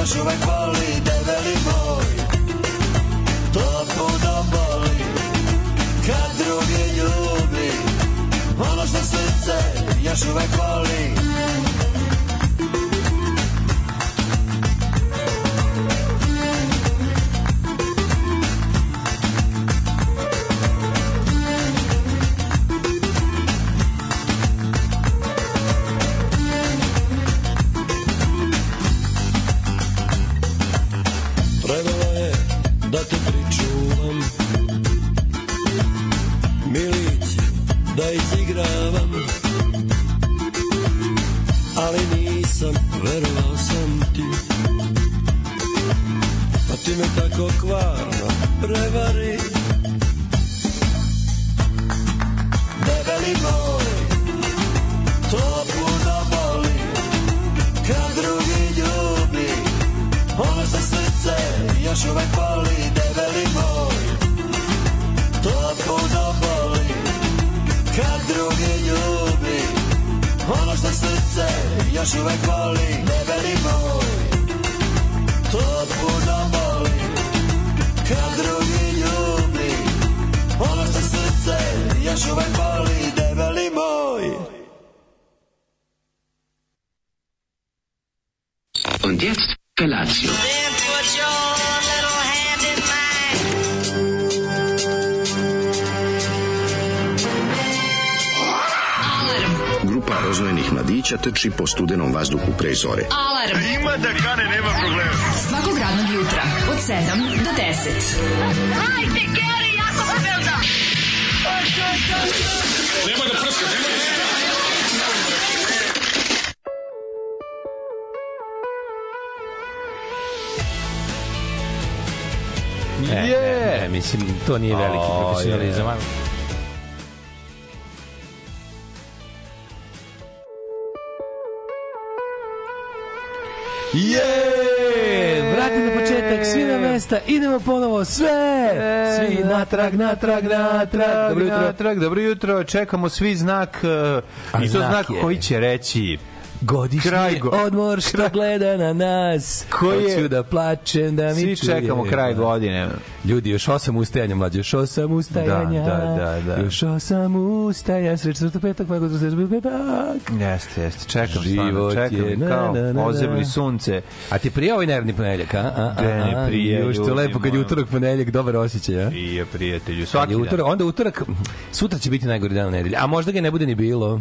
još uvek voli debeli moj. To puno boli Kad drugi ljubi. Ono što srce još uvek voli trči po studenom vazduhu pre zore. Alarm. Ima da kane, nema problema. Svakog radnog jutra, od 7 do 10. Hajde, Geri, jako se velda. Ne, ne, ne, mislim, to nije veliki profesionalizam. Je. Vrati na početak, svi na mesta, idemo ponovo, sve! Svi natrag, natrag, natrag. Dobro jutro. Natrag, dobro jutro. Čekamo svi znak uh, i to znak znak koji će reći Godišnji Kraj go- odmor što gleda na nas. Koji je- Hoću da plačem, da mi svi čuje. čekamo kraj godine. Ljudi, još osam ustajanja, mlađe, još osam ustajanja. Da, da, da, da. Još osam ustajanja, sreće srto petak, kako to sreće petak. Jeste, jeste. Čekam stvarno, Život čekam je, na, kao na, na, na. ozebli sunce. A ti prije ovaj nervni ponedeljak, a? a, a, De, ne a, prije, Još to lepo kad je utorak ponedeljak, dobar osjećaj, a? Prije, prijatelju. Svaki dan. utorak, onda utorak, sutra će biti najgori dan nedelje, a možda ga ne bude ni bilo.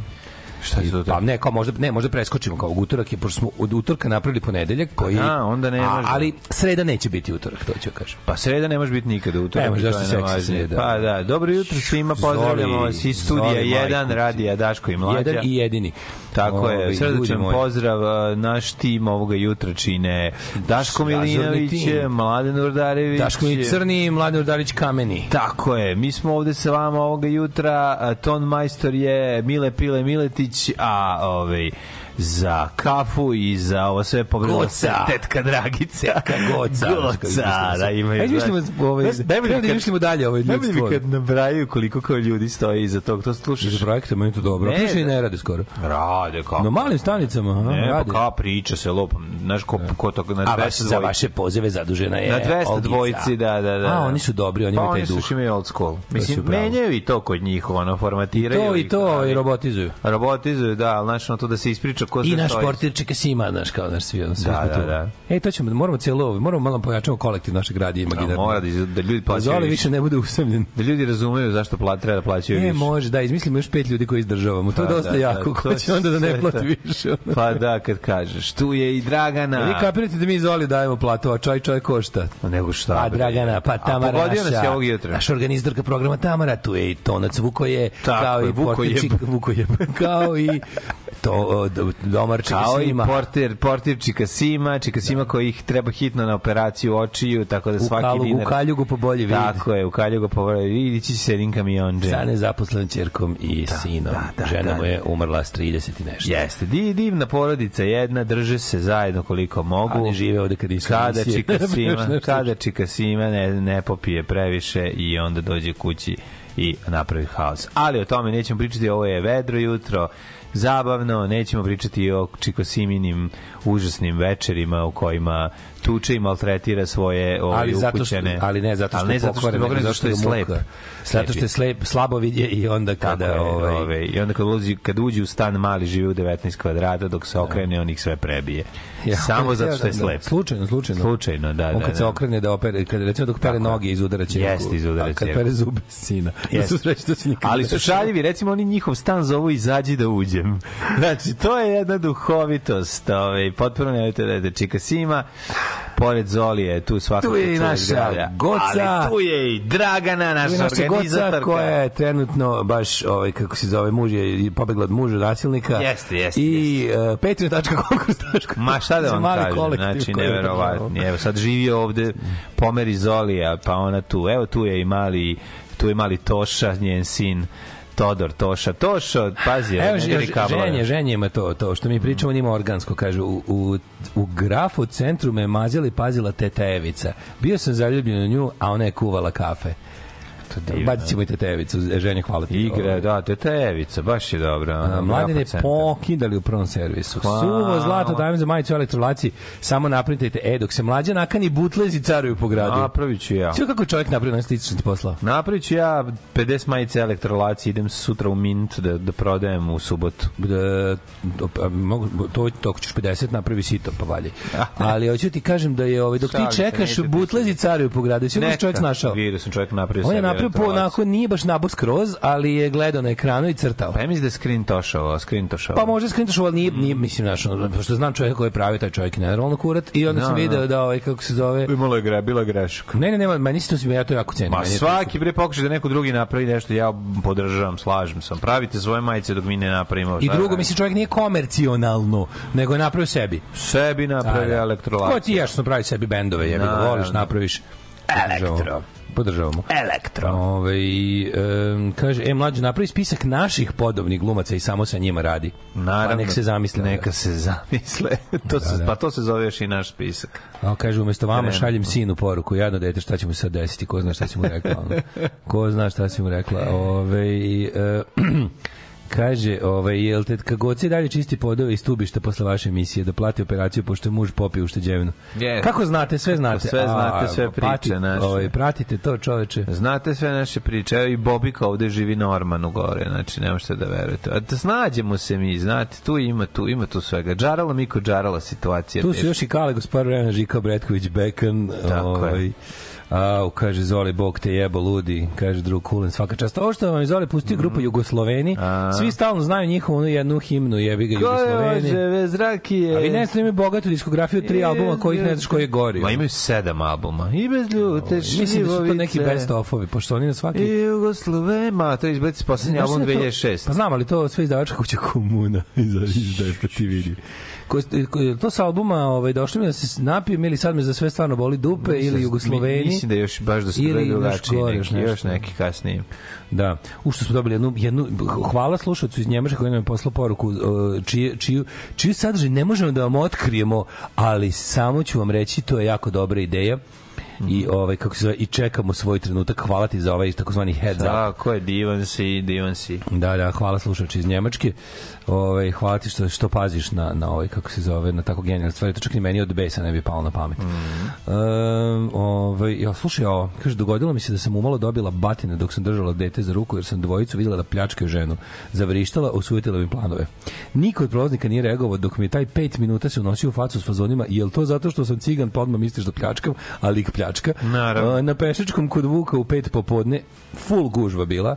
Šta je sutra? Pa ne, kao možda, ne, možda preskočimo kao utorak, je, pošto smo od utorka napravili ponedeljak, koji... da, onda ne a, može. Ali sreda neće biti utorak, to ću kažem. Pa sreda ne može biti nikada utorak. Ne može, to je se sreda? Pa da, dobro jutro svima, pozdravljamo vas iz studija Zoli, 1, majku. radija Daško i Mlađa. Jedan i jedini. Tako Ovi, je, srdačan pozdrav, a, naš tim ovoga jutra čine Daško Milinović. Mladen Urdarević. Daško mi crni, Mladen Udarić kameni. Tako je, mi smo ovde sa vama ovoga jutra, a, ton majstor je Mile Pile Miletić, a ovaj za kafu i za ovo sve Goca. se tetka Dragica. Tetka Goca. Goca, da imaju. Ajde, mislimo, ovaj, Znaš, najbolje treba da mislimo dalje ovaj Najbolje ljudstvo. mi kad nabrajaju koliko kao ljudi stoji iza tog, to slušaš. Za projekte, meni to dobro. Ne, Piše i da. ne rade skoro. Rade, kao. Na malim stanicama, aha, Ne, rade. pa kao priča se lupam. Znaš, ko, ko to na A 200 vaš, za vaše pozeve zadužena je Na 200 Olgica. dvojici, da, da, da. A, oni su dobri, oni pa imaju taj oni su duh. još imaju old school. su Mislim, menjaju i to kod njih, ono, formatiraju. To i to i robotizuju. Robotizuju, da, ali znaš, to da se ispriča ko I sve naš portir čeka Sima, znaš, kao naš svi, svi Da, da, da. E, to ćemo, moramo cijelo ovo, moramo malo pojačamo kolektiv našeg radija Da, imaginarno. mora da, da ljudi Pa plaćaju Zoli više. ne bude usamljen. Da ljudi razumeju zašto pla, treba da plaćaju E, više. može, da, izmislimo još pet ljudi koji izdržavamo. To je Pa, dosta da, da, jako, ko to će onda da ne plati više. Pa da, kad kažeš, tu je i Dragana. Vi kapirate da mi Zoli dajemo platu, a čoj košta. A nego šta? Pa? Dragana, pa A Tamara pogodio nas naša, je ovog jutra. naša organizatorka programa Tamara, tu je i Tonac Vukoje, Tako kao i Vukojeb. Portirčik Vukojeb, kao i to, o, do- domarčik Kao i Sima. portir, portir Čika Sima, Čika Sima koji ih treba hitno na operaciju očiju, tako da U svaki Kalugu, dinar... u Kaljugu po bolji vid. Tako je, u Kaljugu po bolji vid, ići će se jedin kamionđe. Sa nezaposlenom čerkom i sinom. da, da, Žena da. mu je umrla s 30 i nešto. Jeste, di, divna porodica jedna, drže se zajedno koliko mogu. A ne žive ovde kad nisu Kada. Čika Sima, kada Čika Sima ne, ne popije previše i onda dođe kući i napravi haos. Ali o tome nećemo pričati, ovo je vedro jutro, zabavno, nećemo pričati o Čikosiminim užasnim večerima u kojima tuče i maltretira svoje ovaj, ali zato što, upućene. ali ne zato što ali ne je zato što, pokvaren, pokvaren, zato što je slep. Zato što je slep, slabo vidje i onda kada... Kada, ovaj, ovaj, I onda kad, ulazi, kad uđe u stan mali živi u 19 kvadrata, dok se okrene, on ih sve prebije. Ja, Samo zato što je da, slep. Slučajno, slučajno. Slučajno, da, On da, kad se da. okrene da opere, kad recimo dok pere noge iz udara ćerku. Jeste, izudara a kad pere zube sina. Da Jeste. su se nikad Ali su šaljivi, recimo oni njihov stan zovu izađi da uđem. Znači, to je jedna duhovitost. Ovaj, potpuno nemojte da je Čika Sima, pored Zolije, tu svakako Tu je i naša. Goca. Ali tu je i Dragana, naša Tu je naša goca organizatorka. koja je trenutno baš ovaj kako se zove muž je pobegla od muža nasilnika. Jeste, jeste, I uh, patreon.com Ma šta da vam kažem, znači neverovatno. Evo sad živi ovde pomeri Zolija, pa ona tu. Evo tu je i mali tu je mali Toša, njen sin Todor Toša. Tošo, pazi, Evo, ne diri ž- kablove. ženje, ženje ima to, to što mi pričamo, njima organsko, kaže, u, u, u grafu centru me mazila i pazila teta Evica. Bio sam zaljubljen u nju, a ona je kuvala kafe. Divno. Bacit ćemo i teta Evicu, ženje, hvala ti. Igre, da, teta Evica, baš je dobra. Mladine Grafa centar. pokidali u prvom servisu. Hvala. Suvo zlato dajem za majicu elektrolaci. Samo napritajte. E, dok se mlađa nakani butlezi caruju po gradu. Napravit ću ja. Sve kako je čovjek napravio na slično ti poslao. Napravit ću ja 50 majice elektrolacije, idem sutra u Mint da, da prodajem u subotu. da mogu to to ćeš 50 napravi sito pa valje. Ali hoću ti kažem da je ovaj dok ti čekaš ti butlezi caruju po gradu, sve se čovjek snašao. Vidio sam čovjek napravio je sebi napravio po onako nije baš nabor skroz, ali je gledao na ekranu i crtao. Pa ja mislim da je screen tošao, screen tošao. Pa može skrintoš, ali nije, nije mislim, znaš, pošto znam čovjeka koji je pravi taj čovjek je nenormalno kurat i onda Da, sam da. video da, ovaj, kako se zove, Imalo je gre, bila greška. Ne, ne, ne, meni se to svima, ja to jako cenim. Ma svaki bre pokušaj da neko drugi napravi nešto, ja podržavam, slažem sam. Pravite svoje majice dok mi ne napravimo. I drugo, mislim, čovjek nije komercionalno, nego je napravio sebi. sebi napravi Da, elektrolaciju. Ko ti ješ što pravi sebi bendove, jebi voliš, napraviš. Elektro. Podržavamo. Elektro. Ove, i, em, kaže, e, mlađe, napravi spisak naših podobnih glumaca i samo sa njima radi. Naravno. Pa nek se zamisle. Neka se zamisle. to se, Da, da. Pa to se zove još i naš spisak. A kaže, umesto vama Trenutno. šaljem sinu poruku, jadno dete, šta će mu sad desiti, ko zna šta si mu rekla. ono. ko zna šta si mu rekla. Ove, i, e, Kaže, ovaj, jel te kagoci dalje čisti podove i stubišta posle vaše emisije da plati operaciju pošto je muž popio ušteđevinu? Je. Kako znate, sve znate. Sve znate, A, sve priče prati- naše. Ovaj, pratite to, čoveče. Znate sve naše priče, evo i Bobika ovde živi Normanu gore, znači ne možete da verujete. A da snađemo se mi, znate, tu ima tu, ima tu svega. Džarala Miko Džarala situacija. Tu su teška. još i Kale, gospodar Rena, Žika Bretković, Bekan. Tako je. Ovaj, A, kaže Zoli, Bog te jebo, ludi, kaže drug Kulen, svaka čast. Ovo što vam je Zoli pustio grupa Jugosloveni, Mhm. A. svi stalno znaju njihovu onu jednu himnu, jebi ga je Jugosloveni. može bez rakije? A vi ne imaju bogatu diskografiju tri albuma kojih ne znaš koji je gori. Ma imaju sedam albuma. I bez ljute Mislim da su to neki best ofovi, pošto oni na svaki... I Jugoslove, ma, to je izbaciti poslednji album da to- 2006. Pa znam, ali to sve izdavačka kuća komuna izdaje, pa ti vidi. Ko, ko, to sa albuma ovaj, došli mi da se napijem ili sad me za sve stvarno boli dupe ili Jugosloveni. Mislim da još baš da su Ili bili još drugačiji neki, još još neki kasnije. Da, u što smo dobili jednu, jednu hvala slušalcu iz Njemačke koji nam je poslao poruku uh, čiju, čiju, čiju sadržaj ne možemo da vam otkrijemo, ali samo ću vam reći, to je jako dobra ideja i ovaj kako se zove i čekamo svoj trenutak. Hvala ti za ovaj takozvani heads up. Tako je, divan si, divan si. Da, da, hvala slušači iz Njemačke. Ovaj hvala ti što što paziš na na ovaj kako se zove, na tako genijalne stvari. To čak ni meni od besa ne bi palo na pamet. Mm. ovaj ja slušaj, ovo, kaže dogodilo mi se da sam umalo dobila batine dok sam držala dete za ruku jer sam dvojicu videla da pljačkaju ženu. Zavrištala, osujutila mi planove. Niko od prolaznika nije reagovao dok mi je taj 5 minuta se unosio u facu s fazonima. Jel to zato što sam cigan, pa odmah misliš da pljačkam, ali ih pljačka. Naravno. Na pešačkom kod Vuka u pet popodne full gužva bila.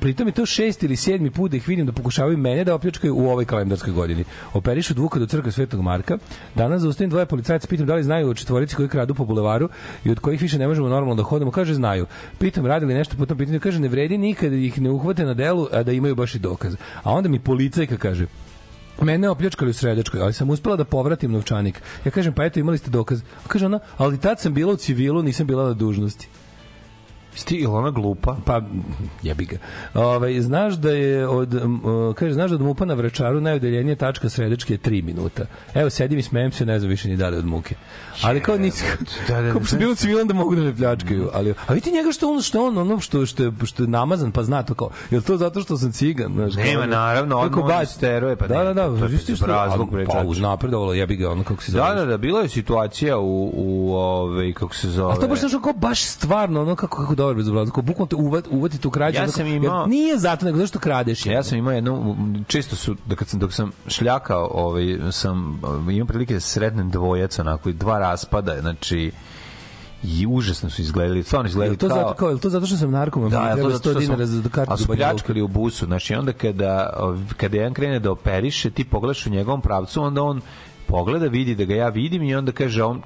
Pritom je to šest ili sedmi put da ih vidim da pokušavaju mene da opljačkaju u ovoj kalendarskoj godini. Operišu od Vuka do crkve Svetog Marka. Danas zaustavim dvoje policajaca, pitam da li znaju o četvorici koji kradu po bulevaru i od kojih više ne možemo normalno da hodamo. Kaže znaju. Pitam radili nešto po tom pitanju. Kaže ne vredi nikad da ih ne uhvate na delu, a da imaju baš i dokaz. A onda mi policajka kaže Mene opljačkali u Sredačkoj, ali sam uspela da povratim novčanik. Ja kažem, pa eto, imali ste dokaz. Kaže ona, ali tad sam bila u civilu, nisam bila na dužnosti. Stigla ona glupa. Pa, jebi ga. Ovaj, znaš da je od, kaže, znaš da od mupa na vračaru najudeljenija tačka sredečke je 3 minuta. Evo, sedim i smijem se, ne znam više ni dale od muke. Ali kao nisi, Da, da, kao što bilo civilan da mogu da me pljačkaju. Ali, a vidite njega što on, što on, ono što, što, je, što je namazan, pa zna to kao, je to zato što sam cigan? Znaš, kao Nema, ono- naravno, kako odmah on baš- steruje, pa da, ne, da, da, to je što- razlog, bre, Pa, uznapredovalo, jebi ga, ono kako se Da, zove. da, da, bila je situacija u, u ove, kako se zove... A to baš nešto kao baš stvarno, ono kako kako dobro bezobrazno, bukvalno te uvat, uvati u krađu. Ja sam imao- jer Nije zato, nego zašto kradeš. Ja sam imao jednu, često su, da kad sam, dok sam šljakao, ovaj, sam ovaj, imao prilike da sretnem dvojac, onako, i dva raspada, znači, i užasno su izgledali, stvarno Je izgledali li to kao... zato kao, je to zato što sam narkoman? Da, ja to zato 100 što dinara smo, za kartu ali su pljačkali u busu. Znači, onda kada, ov, kada jedan krene da operiše, ti pogledaš u njegovom pravcu, onda on pogleda, vidi da ga ja vidim i onda kaže on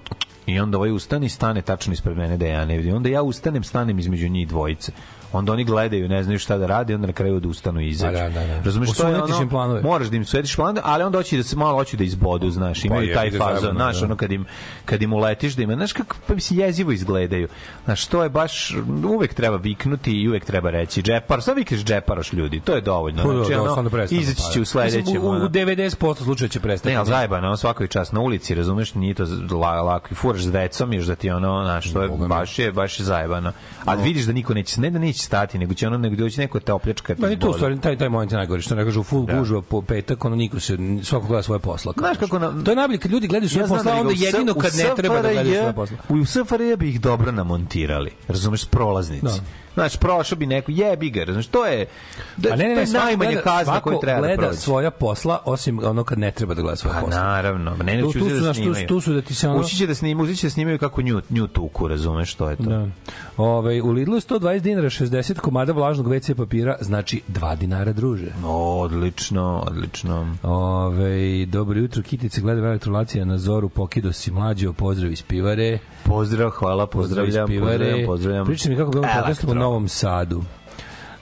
i onda ovaj ustane i stane tačno ispred mene da ja ne vidim. Onda ja ustanem, stanem između njih dvojice. Onda oni gledaju, ne znaju šta da rade, onda na kraju da ustanu i izađu. Da, da, da. Razumeš što je ono? planove. Moraš da im svetiš planove, ali onda hoće da se malo hoće da izbodu, znaš, imaju Pa, taj fazon, znaš, da. ono kad im kad im uletiš da ima, znaš kako pa mislim jezivo izgledaju. Znaš, to je baš uvek treba viknuti i uvek treba reći džepar, sve vikneš džeparoš ljudi, to je dovoljno. Pa da, Znači, da, ono, izaći pa. će u sledećem. U, u ono. 90% slučaja će prestati. Ne, ali zajebano, ono svakoj čas na ulici, razumeš, nije to la, lako i furaš s decom, još da ti ono, znaš, to je, baš je, baš je zajebano. A vidiš da niko neće, ne da neće stati, nego će ono, nego doći neko te opljačkati. Ma ni to u zbog- stvari taj taj moment je najgori što ne kažu full Da. gužva po petak ono niko se svako gleda svoje posla. Znaš kako na- To je najbolje kad ljudi gledaju svoje znam posla, da onda jedino kad ne treba da gledaju svoje posla. U SFRJ bi ih dobro namontirali. Razumeš, s prolaznici. Da. Znači, prošao bi neko, jebi ga, razumeš, to je, da, A ne, ne, to je svako najmanja gleda- kazna koju treba da gleda prođe. svoja posla, osim ono kad ne treba da gleda svoje Pa posla. naravno, ma ne ne Tu- ću tu su, da znaš, tu- tu su da ti se ono- Ući će da snimaju, ući će da snimaju kako nju, nju tuku, razumeš, to je to. Da. Ove, u Lidlu je 120 dinara 60 komada vlažnog WC papira, znači 2 dinara druže. Odlično, odlično. Ove, dobro jutro, Kitice, gledam elektrolacija na Zoru, pokido si mlađo, pozdrav iz pivare. Pozdrav, hvala, pozdravljam, Pozdrav pozdravljam, pozdravljam. Pričaj mi kako bilo Elektro. protestom u Novom Sadu.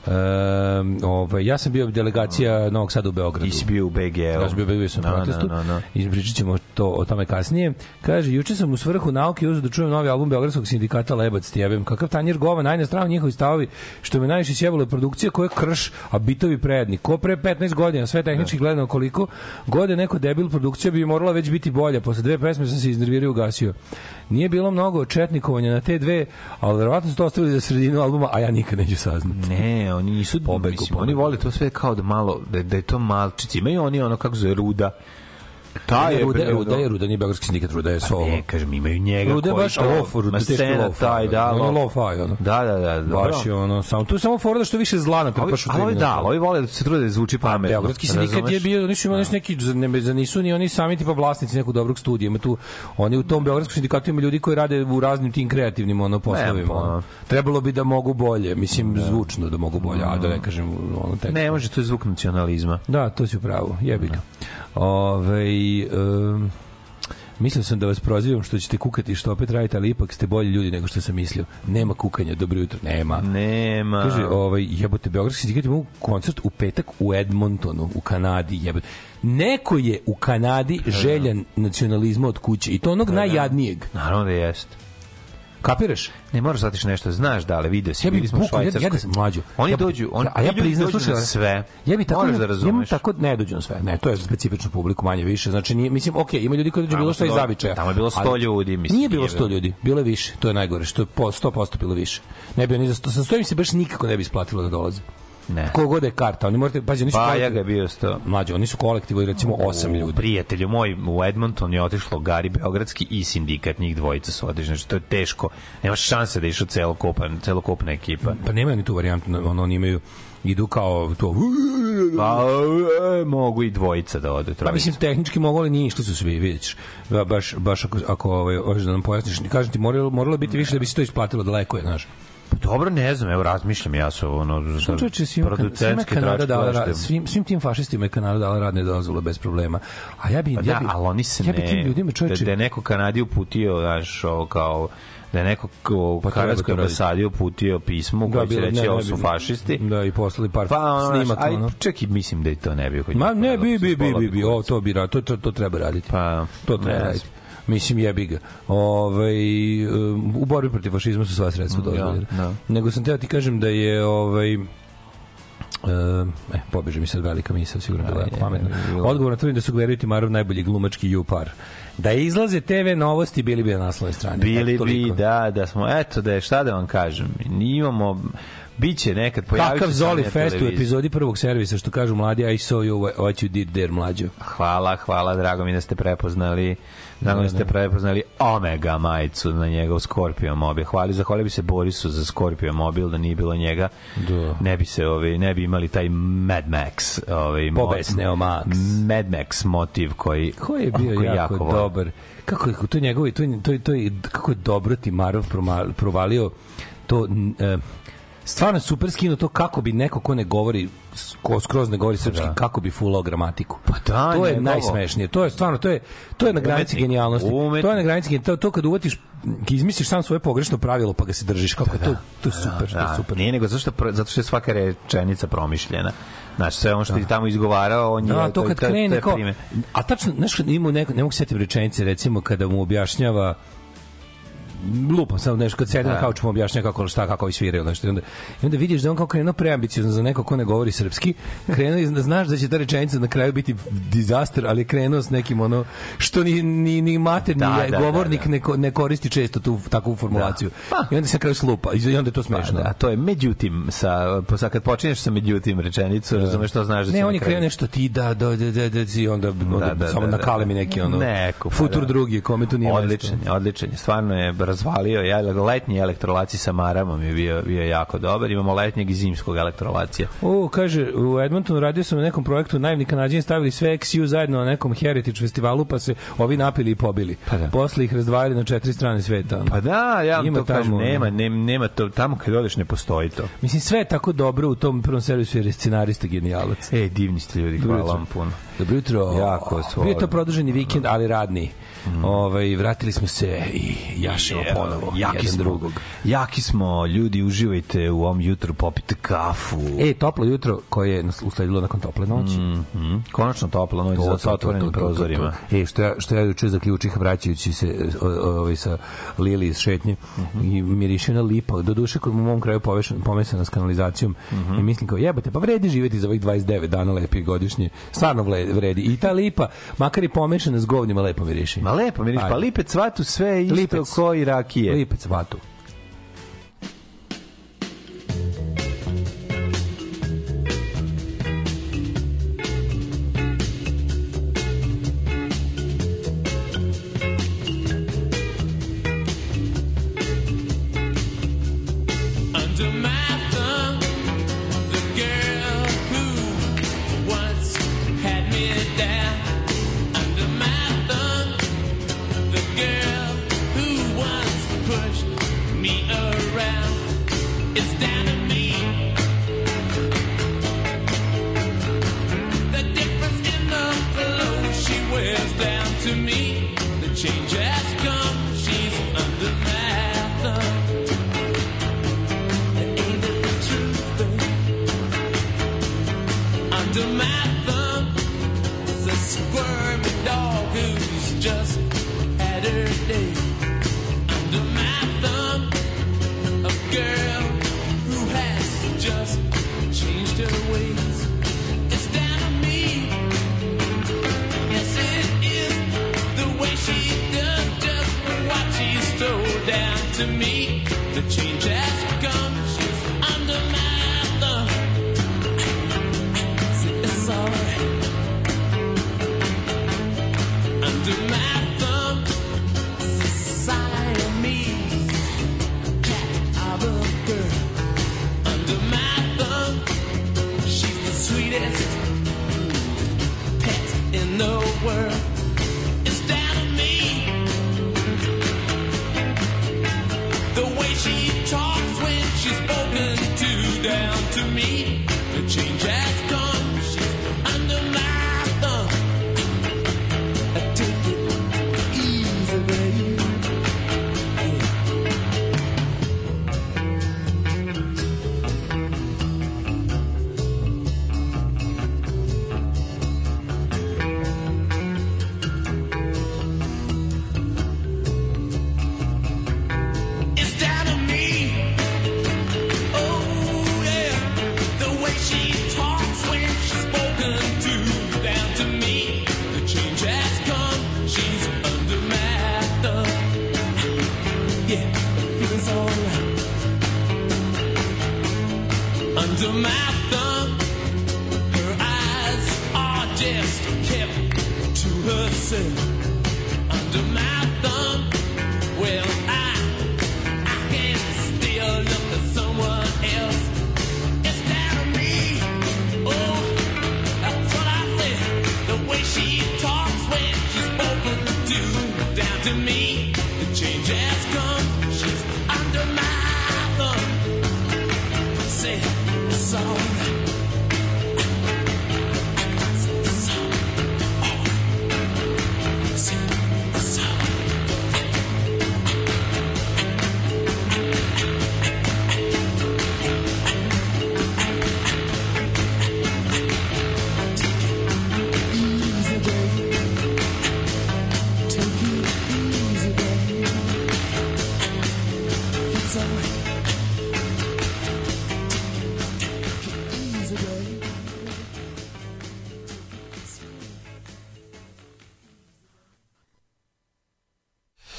Um, ovaj, ja sam bio delegacija Novog Sada u Beogradu. Ti si bio u BG-u. Ja sam bio, bio sam u No, protestu no, no, no. i pričat ćemo to, o tome kasnije. Kaže, juče sam u svrhu nauke uzeo da čujem novi album Beogradskog sindikata Lebac ti jebem. Kakav tanjir gova, strana njihovi stavovi, što me najviše sjebalo je produkcija koja je krš, a bitovi predni. Ko pre 15 godina, sve tehnički gledano koliko, god je neko debil produkcija bi morala već biti bolja. Posle dve pesme sam se iznervirao i ugasio. Nije bilo mnogo četnikovanja na te dve, ali verovatno su to ostavili za sredinu albuma, a ja nikad neću saznati. Ne, oni nisu Pobegu, mislim, pobegu. oni vole to sve kao da malo da, da je to malčici. Imaju oni ono kako zove ruda. Ta je Ruda, bre, Ruda je ono- Ruda, nije Beogradski sindikat, Ruda je solo. ne, kažem, imaju njega Ruda je koji baš lof, je teški lof, taj, da, ono lof. ono. Da, da, da. Baš je ono, samo, tu je samo fora da što više zla na Ali, baš u ali da, ovi vole da se trude da zvuči pametno. Beogradski sindikat je bio, nisu imali neki, ne, za nisu ni oni sami tipa vlasnici nekog dobrog studija. Ima tu, oni u tom Beogradskom sindikatu ima ljudi koji rade u raznim tim kreativnim ono poslovima. Ono. Trebalo bi da mogu bolje, mislim, zvučno da mogu bolje, a da ne kažem ono tekst. Ne, može, to je zvuk nacionalizma. Da, to si u pravu, jebi ga. Ove, um, mislio sam da vas prozivam što ćete kukati što opet radite, ali ipak ste bolji ljudi nego što sam mislio. Nema kukanja, dobro jutro, nema. Nema. Kaže, ovaj, jebote, Beogradski sindikat ima koncert u petak u Edmontonu, u Kanadi, jebote. Neko je u Kanadi željan nacionalizma od kuće i to onog najjadnijeg. Naravno da jeste. Kapiraš? Ne moraš zatiš nešto, znaš da, ali video si, Ja bili smo u ja, Švajcarskoj. ja da sam mlađo. Oni ja, dođu, oni, a ja priznam, slušaj, na sve. Ja bi tako, Moraš da razumeš. tako, ne dođu na sve. Ne, to je za specifičnu publiku manje više. Znači, nije, mislim, okej, ima ljudi koji dođu bilo što iz zavičaja. tamo je bilo 100 ali ljudi, mislim, Nije bilo nije 100 bilo. ljudi, bilo je više. To je najgore, što je po 100% bilo više. Ne bi oni za 100, sa 100 im se baš nikako ne bi isplatilo da dolaze. Ne. Kogod je karta, oni morate, pazi, oni su Pa ja kolektiv- ga je bio sto. Mlađe, oni su kolektivo i recimo 8 ljudi. Prijatelju moj u Edmonton je otišlo Gari Beogradski i sindikat, njih dvojica su otišli. Znači, to je teško. Nemaš šanse da išao celokupan, celokupna ekipa. Pa nema ni tu varijantu, ono, oni imaju idu kao to Pa, e, mogu i dvojica da ode. Pa trojica. mislim tehnički mogu ali nije išli su svi, vidiš. Ba- Baš baš ako ako ovaj hoćeš da nam pojasniš, kažem ti moralo moralo biti više da bi se to isplatilo daleko je, znaš. Dobro, ne znam, evo razmišljam ja su ono Što čoveče svima, svima je producentske Kanada dala rad, svim, svim tim fašistima je Kanada dala radne dozvole bez problema. A ja bi, Pa ja da, bi, ali oni se ja bi tim ne... ljudima Da, čoveče, da je neko Kanadi uputio, znaš, ovo kao da je neko u Pa kanadskoj ambasadi uputio pismo Da, koje će reći ne, ovo ne su fašisti. da i poslali par Pa ono, snimaka, aj, ono. čak i mislim da i to ne bi. Ma ne, ponelo, bi, bi, bi, bi, bi, ovo to bi to, to, to treba raditi. Pa, to treba ne raditi. Mislim, jebi ga. Ovaj, um, u borbi protiv fašizma su sva sredstva dozvoljena. da. Nego sam teo ti kažem da je ovaj, Uh, e, pobeže mi sad velika misla, sigurno bila jako pametna. Odgovor na tvrdim da su Glerio i Timarov najbolji glumački ju par. Da izlaze TV novosti, bili bi na naslovnoj strani. Bili bi, da, da smo, eto, da je, šta da vam kažem, imamo, biće nekad, pojavit se Zoli Fest u epizodi prvog servisa, što kažu mladi, I saw you what you did there, mlađo. Hvala, hvala, drago mi da ste prepoznali Drago mi da ste prepoznali Omega majicu na njegov Scorpio mobil. Hvali, zahvalio bi se Borisu za Scorpio mobil, da nije bilo njega. Da. Ne bi se, ovaj, ne bi imali taj Mad Max, ovaj Pobesneo Max. Mad Max motiv koji Ko je bio koji jako, volim. dobar. Kako je to njegovi, to, to, to, je- kako je dobro Timarov proma- provalio to e, stvarno super skino to kako bi neko ko ne govori ko skroz ne govori srpski Da. kako bi fulao gramatiku. Pa da, to je njegovo. najsmešnije. To je stvarno to je to je na granici Umetnik. genijalnosti. Umetnik. To je na granici to, to kad uvatiš izmisliš sam svoje pogrešno pravilo pa ga se držiš kako je to to je super, to je Da, super. Nije nego zato što, zato što je svaka rečenica promišljena. Znaš, sve ono što ti tamo izgovarao, on je... Da, to kad krene kao... A tačno, znaš, ima neko, ne mogu se setiti rečenice, recimo, kada mu objašnjava lupam samo nešto kad sedi na Da. kauču mu objašnjava kako šta kako ovi sviraju nešto i onda i onda vidiš da on kao krenuo preambiciozno za neko ko ne govori srpski krenuo i da znaš da će ta rečenica na kraju biti dizaster ali krenuo s nekim ono što ni ni ni materni Da, je- da, govornik da, da. Ne, ne koristi često tu takvu formulaciju Pa. i onda se na kraju slupa i onda je to smešno Pa, da, to je međutim sa pa sa kad počinješ sa međutim rečenicu, razumeš što znaš da Ne, on je krenuo nešto ti da da da da, da, i onda, onda Da, da, samo da, da. mi neki ono Neko, pa futur da. drugi kome tu nije Odličan, odličan. Stvarno je razvalio. Ja, letnji elektrolaci sa maramom je bio, bio jako dobar. Imamo letnjeg i zimskog elektrolacija. O, kaže, u Edmontonu radio sam na nekom projektu, naivni kanadjani stavili sve XU zajedno na nekom Heritage festivalu, pa se ovi napili i pobili. Pa da. Posle ih razdvajali na četiri strane sveta. Pa da, ja vam to kažem, tamo, ono. nema, nema, nema to, tamo kad odeš ne postoji to. Mislim, sve je tako dobro u tom prvom servisu jer je scenarista genijalac. E, divni ste ljudi, hvala vam puno. Dobro jutro. Jako su Bio je to produženi vikend, ali radni. Ovaj, vratili smo se i jašemo ponovo. Jaki jedan smo, drugog. Jaki smo, ljudi, uživajte u ovom jutru, popite kafu. E, toplo jutro koje je usledilo nakon tople noći. Mhm. Konačno topla noć To, sa otvorenim to, to, to, prozorima. E, što ja, što ja juče zaključih vraćajući se o- o- ovaj, sa Lili iz šetnje i miriše na lipa. Do duše kod u mom kraju povešen, pomesana s kanalizacijom i mislim kao jebate, pa vredi živjeti za ovih 29 dana lepi godišnje. Stvarno vredi. I ta lipa, makar i pomešana s govnima, lepo miriši. Ma lepo, miriš, Ajde. pa lipec vatu sve isto Lipec. ko i rakije. Lipec vatu.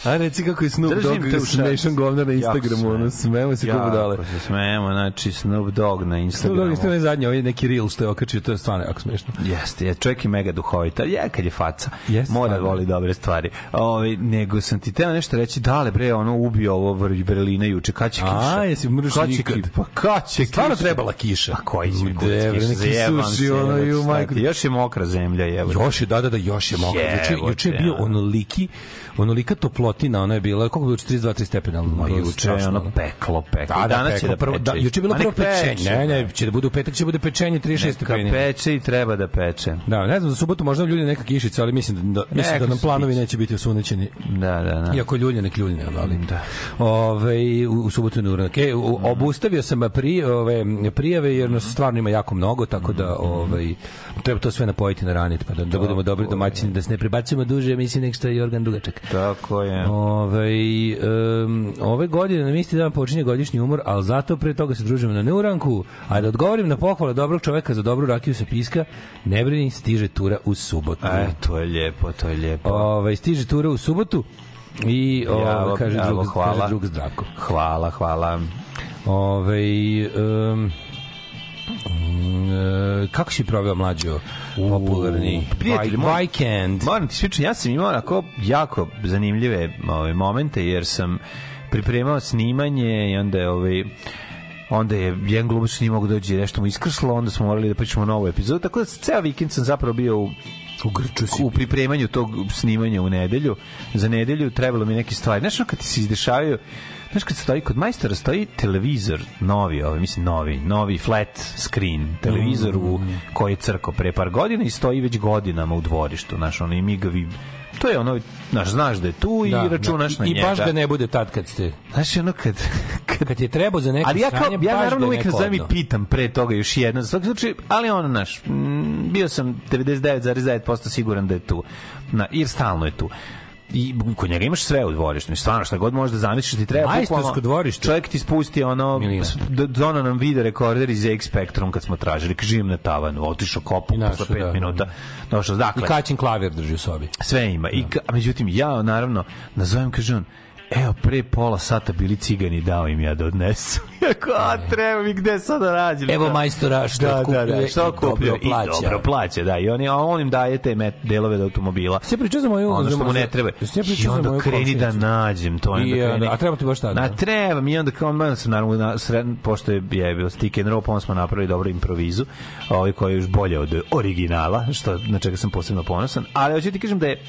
A reci kako je Snoop Dogg smešan govnar na Instagramu, ono, smem. smemo se kako budale. Jako se smemo, znači Snoop Dogg na Snoop Dogg Instagramu. isto je zadnje, ovaj neki reel što je okačio, to je stvarno jako smešno. Jeste, je čovjek je mega duhovita. Je kad je faca. Jeste, Mora stvarno. voli dobre stvari. Ovaj nego sam ti teo nešto reći, dale bre, ono ubio ovo Vrelina juče, kad će kiša? A, jesi mrš Kad nikad? ki- Pa kad će Stvarno kiša? trebala kiša. A koji će kurac kiša? Zajebam suši, se, ono, i u majku. Još je mokra zemlja. Još je, da, da, da, još je mokro. Juče, Jebote, juče je bio ono. onoliki, onolika toplotina, ona je bila, koliko je bilo, 42-3 stepena. Ma juče je ono peklo, peklo. Da, da, danas će peklo, da prvo, da, juče je bilo prvo pečenje. Ne, ne, će da bude u petak, će da bude pečenje 36 Neka stepeni. peče i treba da peče. Da, ne znam, za subotu možda ljudi neka kišica, ali mislim da, mislim Neka da nam planovi neće biti osunećeni. Da, da, da. Iako ljulje nek ljulje, ali Da. Ove, u, u subotu je uranak. E, u- obustavio sam pri, ove, prijave jer nas stvarno ima jako mnogo, tako da ovaj, treba to sve napojiti na ranit, pa da, da budemo dobri domaćini, da se ne prebacimo duže, mislim nek što je Jorgan Dugačak. Tako je. Ove, um, ove godine na isti dan počinje godišnji umor, ali zato pre toga se družimo na neuranku. A da odgovorim na pohvale dobrog čoveka za dobru rakiju sa piska, ne brini, stiže tura u subotu. E, to je lijepo, to je lijepo. Ovaj stiže tura u subotu i ovaj Javo, kaže javo, drug hvala. kaže drug Zdravko. Hvala, hvala. Ovaj um, mm, kako si proveo mlađo popularni Prijatelji, moj- Vikend Moram ti svičati, ja sam imao onako jako zanimljive ove, momente, jer sam pripremao snimanje i onda je ovaj onda je jedan glumac nije mogu dođe nešto mu iskrslo, onda smo morali da pričamo novu epizodu, tako da ceo vikend sam zapravo bio u u Grču si u pripremanju tog snimanja u nedelju. Za nedelju trebalo mi neke stvari. Znaš, kad ti se izdešavaju Znaš, kad stoji kod majstora stoji televizor novi, ovaj, mislim novi, novi flat screen televizor u, koji je crko pre par godina i stoji već godinama u dvorištu, znaš, ono i migavi to je ono, znaš, znaš da je tu i računaš da. na I njega. baš ga ne bude tad kad ste Znaš, ono kad, kad kad je trebao za neko ali ja kao, sranje, ja naravno ga uvijek i pitam pre toga još jedno, za svaki slučaj, ali ono, naš, mm, bio sam 99,9% siguran da je tu. Na, jer stalno je tu. I kod njega imaš sve u dvorištu. Mislim, Stvarno, šta god možeš da zamisliš ti treba. Majstorsko dvorište. Čovjek ti spusti ono, Milina. d- dono nam video rekorder iz X Spectrum kad smo tražili. Kaže, živim na tavanu, otišao kopu posle pet da, minuta. Došao, dakle, I kaćin klavir drži u sobi. sve ima. I, ka- a međutim, ja, naravno, nazovem, kaže on, evo, pre pola sata bili cigani, dao im ja da odnesu. Jako, a treba mi gde sad da rađem? Evo Da. majstora što da, da, otkupljuje da, što i otkupljuje dobro i plaća. dobro plaća, da. I on, je- a on im daje te met, delove od automobila. Sve pričao za moju... Ono što mu ne treba. Ja I onda kreni da nađem to. I, onda kreni- a treba ti baš tada? Na treba mi i onda kao man sam naravno na sred, pošto je je bio stick and roll, pa smo napravili dobru improvizu, ovaj koji je još bolje od originala, što na čega sam posebno ponosan, ali hoću ti kažem da je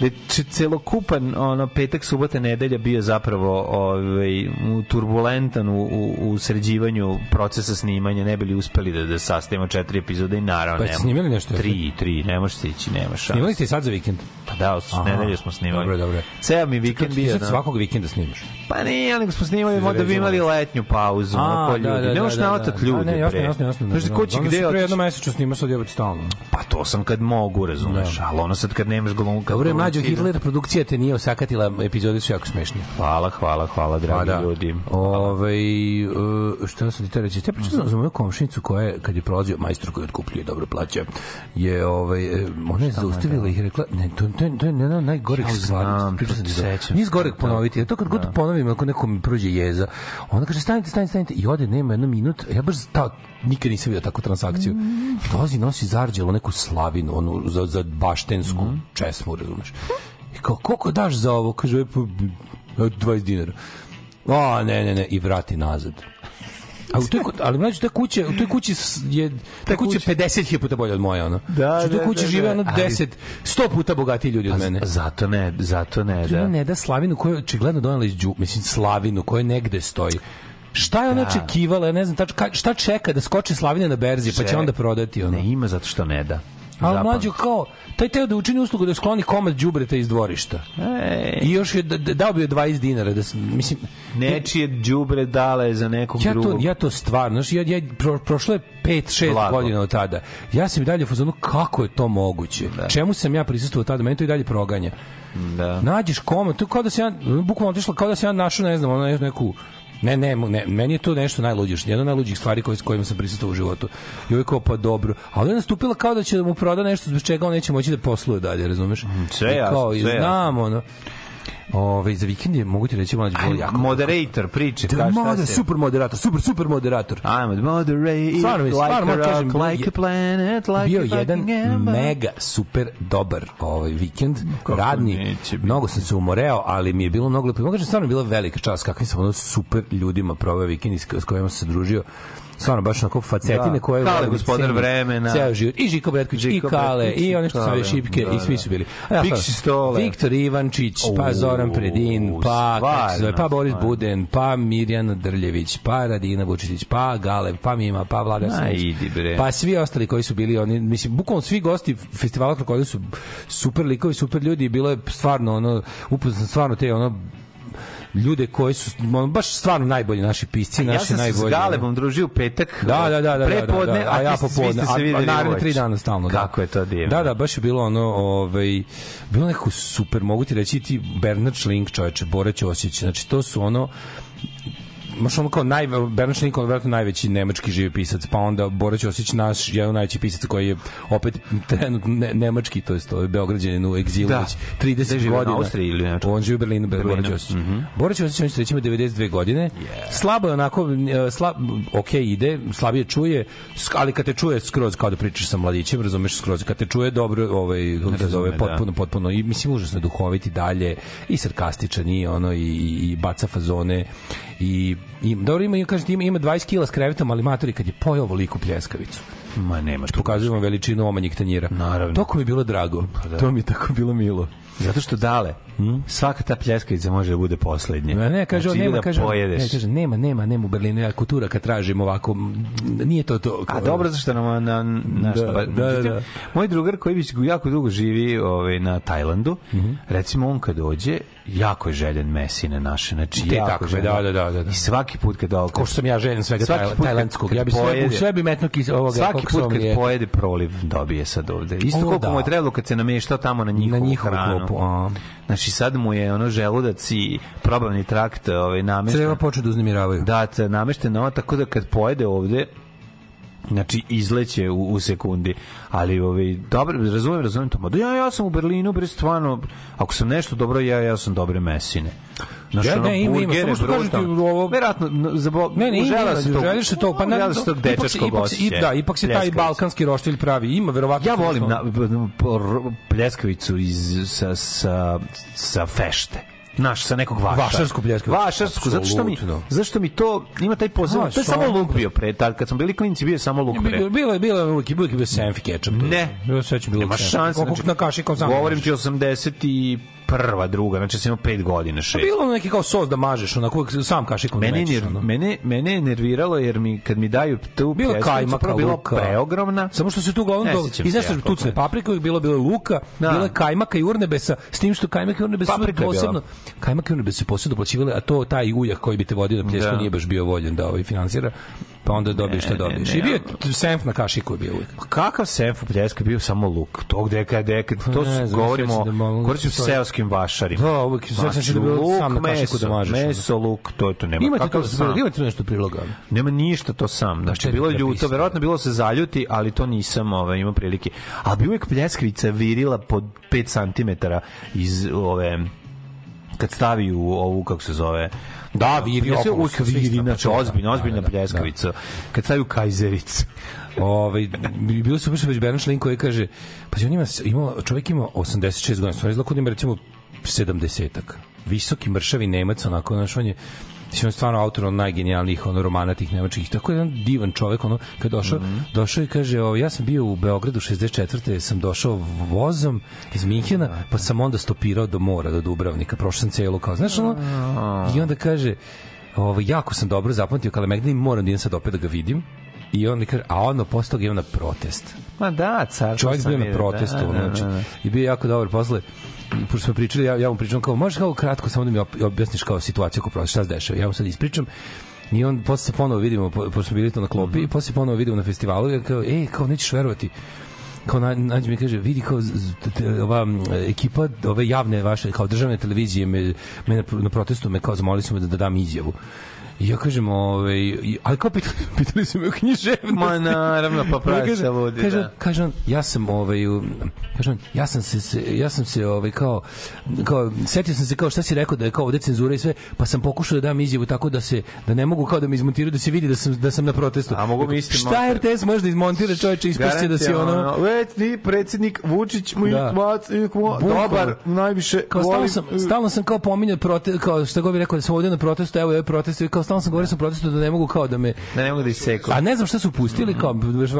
da celokupan ono petak subota nedelja bio zapravo ovaj u- turbulentan u, u, u sređivanju procesa snimanja ne bili uspeli da da sastavimo četiri epizode i naravno Pa nema- snimali nešto? tri tri ne može se ići nema šanse Snimali ste i sad za vikend? pa da Aha. nedelju smo snimali Dobro, dobro. ceo mi vikend Ti bio da- svakog vikenda snimaš. pa nije, nego smo snimali, Se da bi imali letnju pauzu, A, ono ko da, ljudi. da, ne da, možeš da, da. ljudi, A, ne, jasno, jasno, jasno. Znaš, ko će Onda gde pre jedno mesečno snima sad je opet stalno. Pa to sam kad mogu, razumeš, ali ono sad kad nemaš glumka, Dobro Mlađo Hitler produkcija te nije osakatila, epizode su jako smešne. Hvala, hvala, hvala, dragi da. ljudi. Ovaj uh, šta sam ti te reći? Ja pričam za moju komšinicu koja je, kad je prolazio majstor koji otkupljuje dobro plaća, je ovaj e, ona je zaustavila i rekla ne to to to je jedna najgorih Ja stvari. znam, Pričao sam ti se da- sećam Nije da. ponoviti. To kad god to ponovim, ako nekom prođe jeza, ona kaže stanite, stanite, stanite i ode nema jedno minut. Ja baš ta nikad nisam vidio takvu transakciju. Dolazi nosi zarđelo neku slavinu, onu za, za baštensku česmu, razumeš? I kao, koliko daš za ovo? Kaže, pa, 20 dinara. A, ne, ne, ne, i vrati nazad. A u toj, ali mlađe, ta kuća, u toj kući je, ta kuća 50 puta bolja od moje, ono. Da, Što u toj da, kući da, žive, da. ono, Ali- 10, 100 puta bogatiji ljudi od mene. Zato ne, zato ne, Da. da. ne da Slavinu koju očigledno donela iz Đu, mislim Slavinu koja negde stoji. Šta je ona Da. očekivala, ja ne znam, tač, šta čeka da skoči Slavina na berzi, pa će onda prodati ono. Ne ima zato što ne da. Ali mlađo kao, taj teo da učini uslugu da skloni komad đubreta iz dvorišta. Ej, I još je da- da- dao bi joj 20 dinara da mislim nečije đubre dale za nekog ja drugog. ja to stvarno znači ja, ja pro, prošlo je 5 6 Blago. godina od tada. Ja sam i dalje u fazonu kako je to moguće? Čemu sam ja prisustvovao tada? Mene to i dalje proganja. Da. Nađeš komad, to kao da se ja bukvalno otišla kao da se ja našao ne znam, ono neku Ne, ne, ne, meni je to nešto najluđe, jedna od najluđih stvari koje, s kojima sam prisustvovao u životu. I uvijek kao, pa dobro. A onda je nastupila kao da će da mu proda nešto zbog čega on neće moći da posluje dalje, razumeš? sve I jasno, kao, sve jasno. znam, ono. Ove, za vikend je, mogu ti reći, mlađe, bilo Aj, jako. moderator priče, Da, moder, se... super moderator, super, super moderator. I'm a moderator, Stvarno like stvarno, a moram kažem, rock, like a planet, like bio a jedan ember. mega super dobar ovaj vikend radni neće biti? mnogo sam se umoreo ali mi je bilo mnogo lepo mogu kažem stvarno je bila velika čast kakvim sam ono super ljudima proveo vikend s kojima sam se družio stvarno baš onako facetine Da. koje Kale, gospodar vremena. ceo život i Žiko Bretković i Kale i one što su Kale, ove šipke da, i svi da. su bili A ja, Piksi Stole. Viktor Ivančić pa Zoran Predin pa zove, pa Boris stvarno. Buden pa Mirjana Drljević pa Radina Vučić pa Gale pa Mima pa Vlada bre. pa svi ostali koji su bili oni mislim bukvalno svi gosti festivala krokodil su super likovi super ljudi bilo je stvarno ono upoznao sam stvarno te ono ljude koji su baš stvarno najbolji naši pisci, Ja naši sam se s najbolji. ono. Galebom družio u petak. Da, da, da, da, da, prepodne, da, da, a ja popodne, a, a naredne uveče. tri dana stalno. Da. Kako je to divno. Da, da, baš je bilo ono, ovaj, bilo nekako super, mogu ti reći ti Bernard Schlink, čoveče, Bora Ćosić, znači to su ono, Maš ono kao naj, Bernard je vjerojatno najveći nemački živi pisac, pa onda Bora Ćosić, naš, jedan najveći pisac koji je opet trenutno ne, nemački, to je to je Beograđanin u egzilu Da. već Gde 30 živi, na godina. Austriji ili Nemačkoj? On živi u Berlinu, Bora Berlinu. Ćosić. Bora Ćosić, on će reći ima 92 godine. Slabo je onako, e, slab, ok, ide, slabije čuje, ali kad te čuje skroz kao da pričaš sa mladićem, razumeš skroz, kad te čuje dobro, ovaj, kako se Razume, zove, da. potpuno, potpuno, i mislim, užasno je duhovit i dalje, i sarkastičan, i ono, i, i baca fazone, i, i dobro ima, kažete, ima, ima 20 kila s krevetom, ali matori kad je pojao ovoliku pljeskavicu Ma nema tu. pokazujemo veličinu omanjih tanjira. Naravno. Toko mi je bilo drago. To mi je tako bilo milo. Zato što dale, svaka ta pljeskavica može da bude poslednja. Ne, ne, kaže, znači, nema, da kaže, pojedeš. ne, kaže, nema, nema, nema u Berlinu, ja kultura kad tražim ovako, nije to to. A dobro zašto nam na naš Da, pa, da, da, da. Moj drugar koji već jako dugo živi ovaj na Tajlandu, Mhm. recimo on kad dođe, jako je željen mesine naše, znači Te jako takve, željen. da, da, da, da, da. I svaki put kad dođe Ko što sam ja željen svega Svaki put tajlandskog. Ja bi sve, u pojede- sve bi metno kis ovoga. Svaki put kad je- pojede proliv dobije sad ovde. Isto O, koliko da. mu je trebalo kad se nameštao tamo na njihovu, Na njihovu hranu. klopu, a. Znači sad mu je ono želudac i probavni trakt ovaj, namešten. Treba početi da uznemiravaju. Da, te namešten ovo, tako da kad pojede ovde, znači izleće u, u sekundi ali ovaj dobro razumem razumem to da ja ja sam u Berlinu bre stvarno ako sam nešto dobro ja ja sam dobre mesine Ja, ne, ima, ima, samo što brutalno. ovo- Verovatno, no, zabo, Ne, ne, ima, tog- želiš to, pa užela na, se tog dečačkog. Da, ipak se taj balkanski roštilj pravi, ima verovatno. Ja to volim na, pljeskavicu iz, sa, sa, sa fešte. Naš, sa nekog vaša. Vašarsku pljeskavicu. Vašarsku, zato što mi, zašto mi to, ima taj A, to je samo luk bio pre, tad, kad smo bili klinci, bio je samo luk pre. Bilo, bilo, je- bilo, uvijek je bio senfi ketchup. Ne. Bilo će bilo Nema šanse. Koliko na kaši kao sam. Govorim ti 81. druga, znači sam imao 5 godina, 6. Bilo ono neki kao sos da mažeš, onako sam kašikom da Mene, mećeš. ner, ono. mene, mene je nerviralo jer mi kad mi daju tu Bilo pljeskavicu, kajmaka, prvo bilo preogromna. Samo što se tu uglavnom do, i znaš što tucne paprika, bilo bilo luka, Da. bilo je kajmaka i urnebesa, s tim što kajmaka i urnebesa su posebno kajmaka i urnebesa su posebno doplaćivale, a to taj ujak koji bi te vodio na pljesku Da. nije baš bio voljen da ovaj finansira. Pa onda dobiješ šta ne, dobiješ. ne, I bio je senf na kašiku je bio uvijek. Pa Kakav senf u pljeska bio samo luk. To gde kad kad to Pa ne znam, govorimo, da govorimo seoskim vašarima. Da, uvijek sećam se da je bilo luk, sam na kašiku da mažeš. Meso, luk, to to nema. Imate Kakav to, sam? imate nešto priloga. Nema ništa to sam. Znači, bilo je da ljuto, verovatno bilo se zaljuti, ali to nisam ovaj, imao prilike. A bi uvijek pljeskavica virila pod 5 cm iz ove kad stavi u ovu, kako se zove, Da, viri Pljeska- okolo, uvijek viri, znači da, ozbiljna, da, ozbiljna da, da. pljeskavica. Kad stavi u kajzericu. Ovaj bilo su baš već Bernard Lin koji kaže pa on ima ima čovjek ima 86 godina, stvarno izgleda kao da ima recimo 70-ak. Visoki mršavi Nemac, onako, znaš, on Mislim, on je stvarno autor od najgenijalnijih ono, romana tih nemačkih. Tako je jedan divan čovek, ono, kad došao, došao i kaže, o, ja sam bio u Beogradu 64. sam došao vozom iz Minhena, pa sam onda stopirao do mora, do Dubravnika, prošao sam celu, kao, znaš, ono, i onda kaže, ovo, jako sam dobro zapamtio Kalemegdan i moram da idem sad opet da ga vidim. I on mi kaže, a ono posle toga idem na protest. Ma da, car. Čovjek bio na protestu, znači, i bio jako dobar posle. Pošto smo pričali, ja, ja mu pričam kao, možeš kao kratko samo da mi objasniš kao situaciju oko protesta, šta se dešava. Ja mu sad ispričam I on posle se ponovo vidimo, po- pošto smo bili to na klopi, i posle se ponovo vidimo na festivalu i ja kao, ej, kao nećeš verovati, kao na, nađe mi kaže vidi kao z- z- t- ova ekipa ove javne vaše kao državne televizije me, me na, na protestu me kao zamolili su me da, da dam izjavu I ja kažem, ovaj, ali kao pitali, pitali su me o književnosti. Ma naravno, pa pravi se ludi, kaže, da. kaže on, ja sam ovaj u- kaže on, ja sam se, ja sam se ovaj kao kao setio sam se kao šta si rekao da je kao ovde cenzura i sve, pa sam pokušao da dam izjavu tako da se da ne mogu kao da me izmontiraju da se vidi da sam da sam na protestu. A mogu mi isti Šta monter. RTS može da izmontira čoveče ispašće da si ono Već ti predsjednik Vučić mu Da. Bukvalno. dobar, najviše kao stalno volim. sam, stalno sam kao pominjao prote, kao šta god bi rekao da sam ovde na protestu, evo je protest, kao stalno sam govorio sam protestu da ne mogu kao da me Da ne mogu da iseku. A ne znam šta su pustili, kao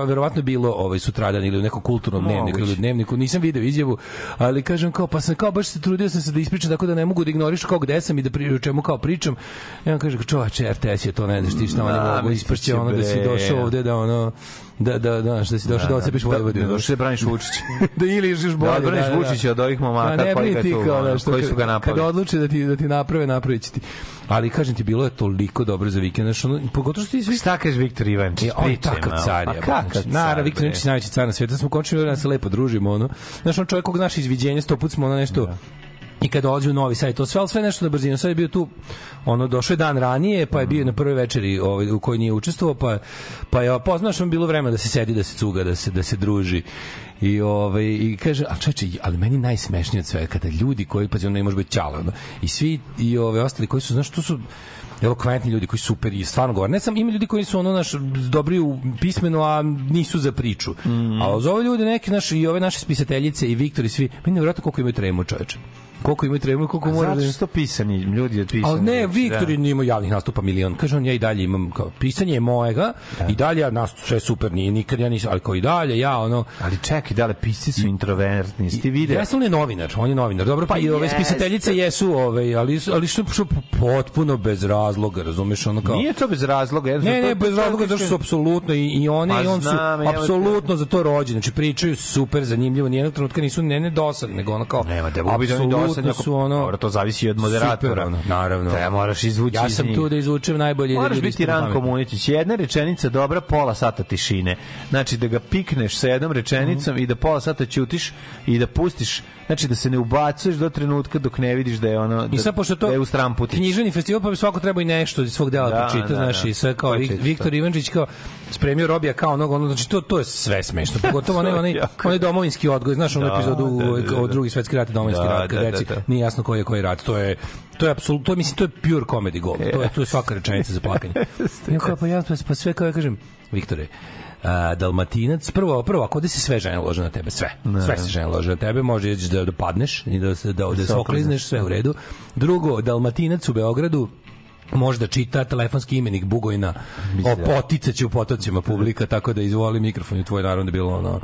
verovatno bilo ovaj sutradan ili u nekom kulturnom dnevniku ili dnevniku, nisam video izjavu, ali kažem kao pa sam kao baš se trudio sam se da ispričam tako da ne mogu da ignorišu kao gde sam i da pri, o čemu kao pričam. Ja vam kažem čovače RTS je to ne znaš ti šta oni Da, mogu isprći ono da si došao ovde da ono da da da, što si došao da, ocepiš Vojvodinu. Da, došao da braniš Vučića. da ili još bolje. Da odbraniš Vučića od ovih momaka Pa koji tu, da, koji su ga napali. Kad odluče da ti, da ti naprave, napravit će ti. Ali kažem ti, bilo je toliko dobro za vikend. Ono, pogotovo što ti svi Šta kaže Viktor Ivančić? E, on je takav car, Pa kakav Naravno, car, Viktor bre? Ničić najveći car na svijetu. Da smo končili da se lepo družimo, ono. Znaš, on čovjek kog naše izviđenje, sto put smo ono nešto i kad dolazi u novi sajt, to sve, ali sve nešto na brzinu. Sad je bio tu, ono, došao je dan ranije, pa je bio na prvoj večeri ovaj, u kojoj nije učestvovao, pa, pa je, poznaš, on bilo vremena da se sedi, da se cuga, da se, da se druži. I ovaj i kaže a čoveče ali meni najsmešnije od svega kada ljudi koji pa ono može biti ćale ono, i svi i ove ostali koji su znaš tu su elokventni ljudi koji su super i stvarno govore. Ne sam ima ljudi koji su ono naš dobri u pismeno, a nisu za priču. Mm. A za ove ljude neki naši i ove naše spisateljice i Viktor i svi, meni nevjerojatno koliko imaju tremu, čoveče. Koliko imaju tremu, i koliko mora Zato da što su to pisani, ljudi od pisani. Ali ne, reči, Viktor da. imao javnih nastupa milion. Kaže on, ja i dalje imam, kao, pisanje je mojega, i dalje ja nastup, sve super, nije, nikad ja nisam, ali kao i dalje, ja, ono, Ali čekaj, da li pisci su introvertni, sti vide? Jeste on je novinar, on je novinar. Dobro, pa i ove spisateljice jesu, ove, ali ali što, što potpuno bez razloga, razumeš, ono kao Nije to bez razloga. jednostavno Ne, ne, bez razloga zato što su apsolutno i, i one Pa i on su apsolutno za to rođeni. Znači pričaju super zanimljivo, nijednog trenutka nisu ne ne dosadni, nego ono kao Nema da biti oni apsolutno su ono Dobro, to zavisi od moderatora. Super, ono, naravno. Da, moraš izvući Ja iz sam njih. tu da izvučem najbolje. da Moraš biti ran komunitić. Jedna rečenica dobra, pola sata tišine. Znači da ga pikneš sa jednom rečenicom Mhm. i da pola sata ćutiš i da pustiš, znači da se ne ubacuješ do trenutka dok ne vidiš da je ono da, I sad pošto je da to je u stramputić. književni festival, pa bi svako trebao i nešto iz svog dela Da, da, pročita, da, znaš, da. i sve kao Viktor to. Ivančić kao spremio Robija kao onog, ono, znači to, to je sve smešno, pogotovo onaj, onaj, onaj domovinski odgoj, znaš, onu Da, epizodu da, da, da, da. drugi svetski rat i domovinski Da, rat, kad da, da, reci, da. nije jasno koji je koji rat, to je to je apsolutno, to je, mislim, to je pure comedy gold, to je, to je svaka rečenica za plakanje. I kao, pa ja, pa, pa sve kao ja kažem, Viktore, a, Dalmatinac, prvo, prvo, ako da se sve žene lože na tebe, sve, sve se žene lože na tebe, može ići da, da padneš i da, se- da, da se oklizneš, sve u redu. Drugo, Dalmatinac u Beogradu, možda čita telefonski imenik Bugojna. O poticaće u potocima publika tako da izvoli mikrofon i tvoj naravno bilo ono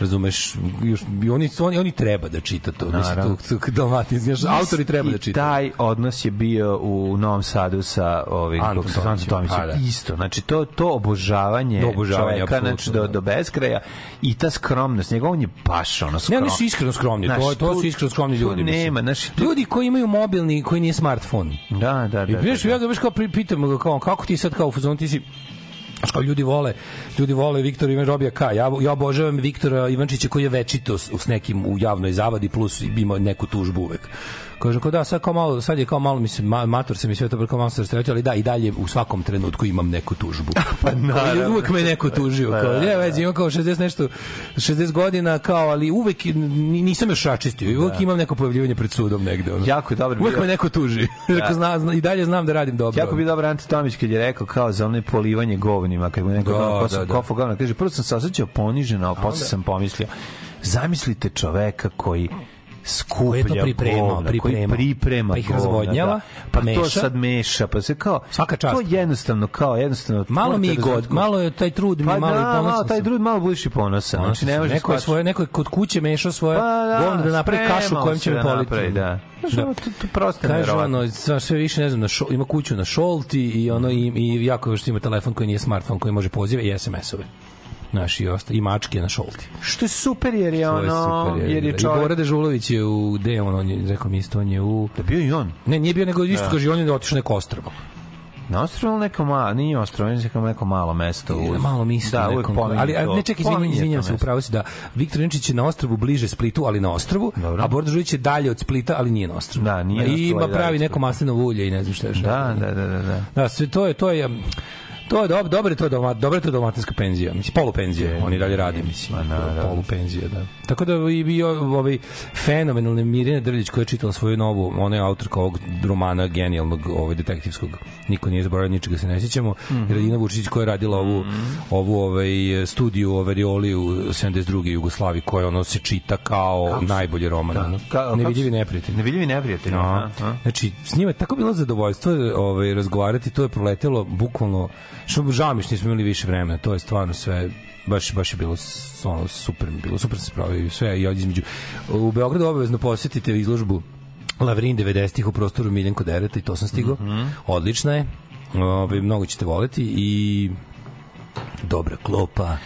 razumeš još i oni oni oni treba da čita to Naravno. mislim to, to znaš, autori treba da I čitaju taj odnos je bio u Novom Sadu sa ovim Antom Tomićem. Tomićem. A, da. Isto, znači to to obožavanje, To obožavanje, čoveka, znači do, da. do beskraja i ta skromnost, njegov on je baš ono Ne, skrom. oni su iskreno skromni, to, Znaš, to tu- su iskreno skromni tu ljudi. mislim. nema, znaš, tu- ljudi koji imaju mobilni, koji nije smartfon. Da, da, da. I da, vidiš, da. ja ga baš kao pitam kao, kako ti sad kao u fazonu, ti si Znaš, kao ljudi vole, ljudi vole Viktora Ivan Robija K. Ja, ja obožavam Viktora Ivančića koji je večito s, s nekim u javnoj zavadi plus ima neku tužbu uvek. Kažem kao da, sad kao malo, sad je kao malo mislim ma, mator se mi sve to kao malo se rasteretio, ali da i dalje u svakom trenutku imam neku tužbu. pa naravno. uvek me neko tužio, Pa kao da, ne, već imam kao 60 nešto 60 godina kao, ali uvek ni- nisam još račistio. i Uvek imam neko pojavljivanje pred sudom negde. Ono. Jako je dobro Uvek bio. me neko tuži. Rekao, zna, zna, I dalje znam da radim dobro. Jako bi dobro Ante Tomić kad je rekao kao za onaj polivanje govnima, kad mu neko Da, da, posao da, da. kofu govna, kaže, prvo sam se osjećao poniženo, a posle sam pomislio, zamislite čoveka koji skuplja Koji to pripremao, govna, koji pripremao. priprema Pa ih govna, razvodnjava, da. pa pa to meša. sad meša, pa se kao Svaka čast. To jednostavno kao jednostavno Malo mi je god, malo je taj trud mi pa malo i da, ponosan malo, taj trud malo budiš i ponosan. Znači, ne možeš neko je svoje, neko je kod kuće mešao svoje Pa da, govno da napravi kašu kojom se će da politi. napravi, da. Znaš, ono, to- to prosto Kaže ono, sve više ne znam, na šo, ima kuću na Šolti i ono i, i jako još ima telefon koji nije smartfon koji može pozive i SMS-ove. Znaš, i, osta, i mačke na Šolti. Što je super jer je ono, super, jer je I čovjek... Bora Dežulović je u, gde on, on je, rekao mi isto, on je u... Da bio i on. Ne, nije bio nego isto, kaže, on je otišao neko ostrvo. Na ostrovu neko malo, nije ostrovo, nije neko, neko malo mesto. uz- malo mislim da, uvek pominje ali a, to. ne čekaj izvinjam, izvinjam se mesto. upravo si da Viktor Jenčić je na ostrvu bliže Splitu ali na ostrvu Dobro. a Borda Žujić je dalje od Splita ali nije na ostrvu Da, nije na i ima ali pravi neko maslinovo ulje i ne znam šta je Da, da, da, da. da. da sve to je to je To je dobro, dobro je to dalmat, dobro je to dalmatinska penzija, mislim polupenzija, oni dalje rade, mislim, Ma, naravno. polupenzija, da. Tako da i bio ovaj fenomenalne Mirjana Drljić koja je čitala svoju novu, ona je autorka ovog romana genijalnog ovaj detektivskog. Niko nije zaboravio, ničega se ne sjećamo. Mm. -hmm. Radina Vučić koja je radila ovu ovu ovaj studiju o Verioli u 72. Jugoslaviji koja ono se čita kao najbolji roman. ono. Ka- Nevidljivi kako- neprijatelj. Nevidljivi neprijatelj. No. Znači, s njima je tako bilo zadovoljstvo ovaj, razgovarati, to je proletelo bukvalno, što žao mi što nismo imali više vremena, to je stvarno sve baš baš je bilo ono super mi bilo super se spravio sve i ovdje između u Beogradu obavezno posetite izložbu Lavrin 90-ih u prostoru Miljenko Dereta i to sam stigao. Odlična je. Ovaj mnogo ćete voleti i dobra klopa.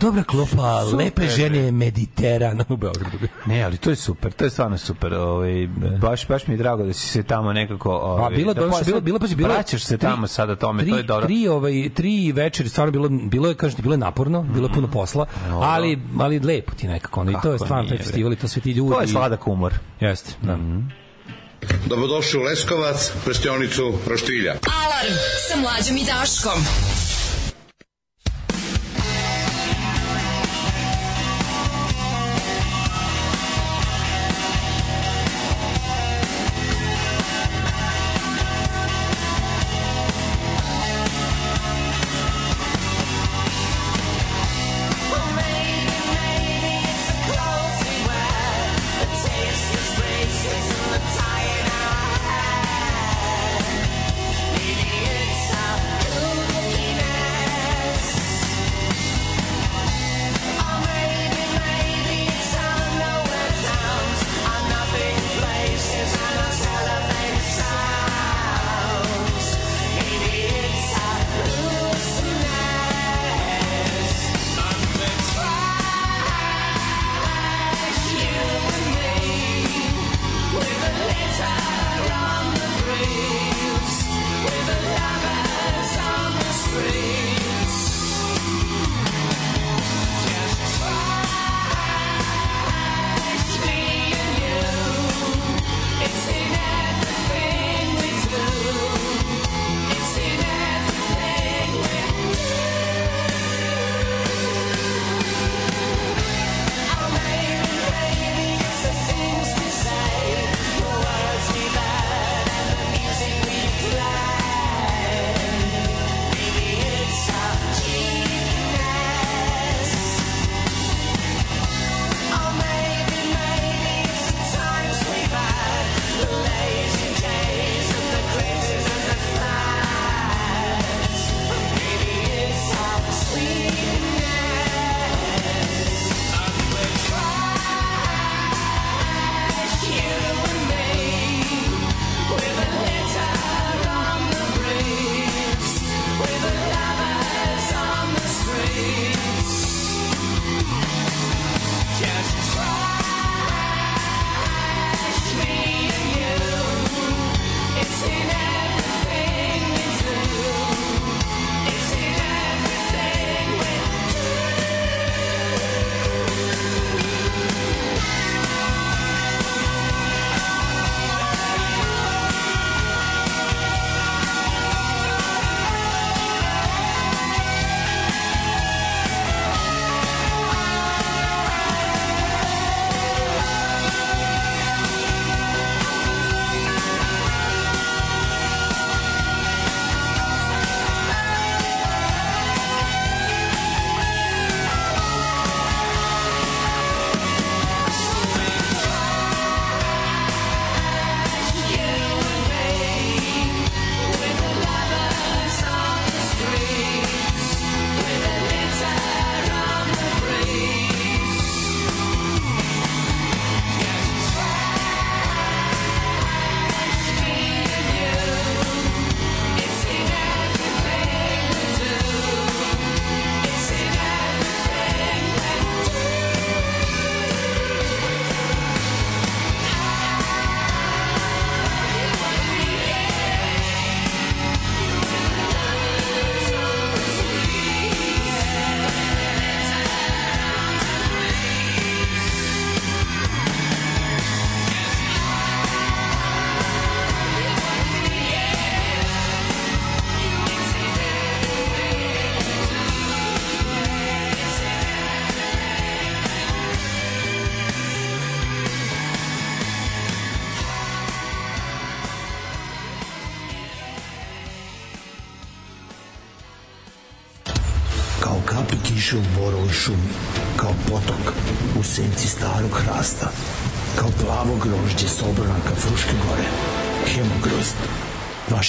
Dobra klopa, lepe žene Mediteran u Beogradu. Ne, ali to je super, to je stvarno super. Ovaj baš baš mi je drago da si se tamo nekako ovaj Pa bilo da posle- bilo bilo pa bilo vraćaš se tamo sada tome, tri, to je dobro. Tri ovaj tri večeri stvarno bilo bilo je kažete bilo je naporno, bilo je puno posla, ali ali lepo ti nekako ono i to je stvarno taj festival i to sve ti ljudi. To je sladak umor. Jeste, da. Dobrodošli u Leskovac, prštionicu Roštilja. Alarm sa mlađom i Daškom.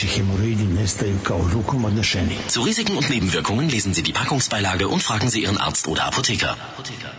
Vaši hemoroidi nestaju kao rukom odnešeni. Zu Risiken und Nebenwirkungen lesen Sie die Packungsbeilage und fragen Sie Ihren Arzt oder Apotheker. One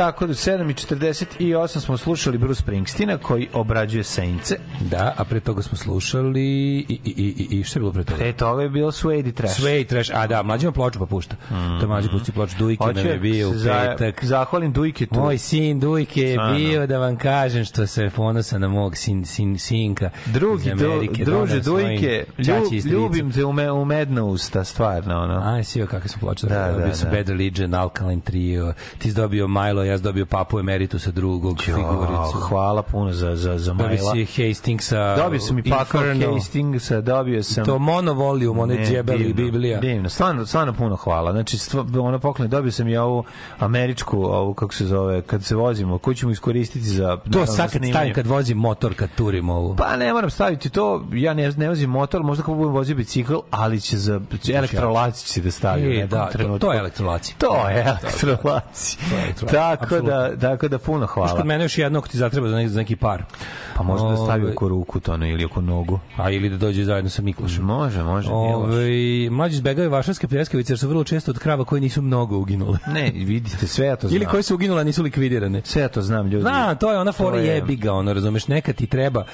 Tako da 7.48 smo slušali Bruce Springsteena koji obrađuje Sejnce. Da, a pre toga smo slušali i, i, i, i, i šta je bilo pre toga? Pre toga je bilo Suede i Trash. Sve i trash, a da, mlađi ima ploču pa pušta. Mm. Da mlađi pusti ploču Dujke nam je bio u za, petak. zahvalim Dujke tu. Moj sin Dujke je Stvarno. bio da vam kažem što se ponosa na mog sin, sin, sinka Drugi, iz dru, Amerike. druže doneo svojim Dujke, ljub, ljubim te u, me, u medna usta, stvarno. Ono. Aj, svi kakve su ploče. Da, Da, da, da, su. Bad Religion, Alkaline Trio, ti si dobio Milo ja sam dobio papu emeritusa drugog figuricu. hvala puno za, za, za Dobio maila. si Hastingsa. Dobio sam i Inferno. Hastingsa, dobio sam... To monovolijum, one Ne, djebeli divno, Biblija. Divno, stvarno, stvarno puno hvala. Znači, stva, ono poklon, dobio sam i ovu američku, ovu, kako se zove, kad se vozimo, koju ćemo iskoristiti za... To sad kad stavim, kad vozim motor, kad turim ovu. Pa ne moram staviti to, ja ne, ne vozim motor, možda kako budem vozio bicikl, ali će za elektrolaci će da stavim. E, da, to, to je elektrolaci. To je elektrolaci. Tako da, tako da puno hvala. kod mene još jedno ako ti zatreba za neki, za neki par. Pa možda da stavi Ovaj, oko ruku to, ili oko nogu. A ili da dođe zajedno sa Miklošem. Može, može. Ove, mlađi izbegaju vašarske pljeskavice jer su vrlo često od krava koje nisu mnogo uginule. Ne, vidite, sve ja to znam. Ili koje su uginule, a nisu likvidirane. Sve ja to znam, ljudi. Zna, to je ona fora je- jebi ga, ono, razumeš, neka ti treba.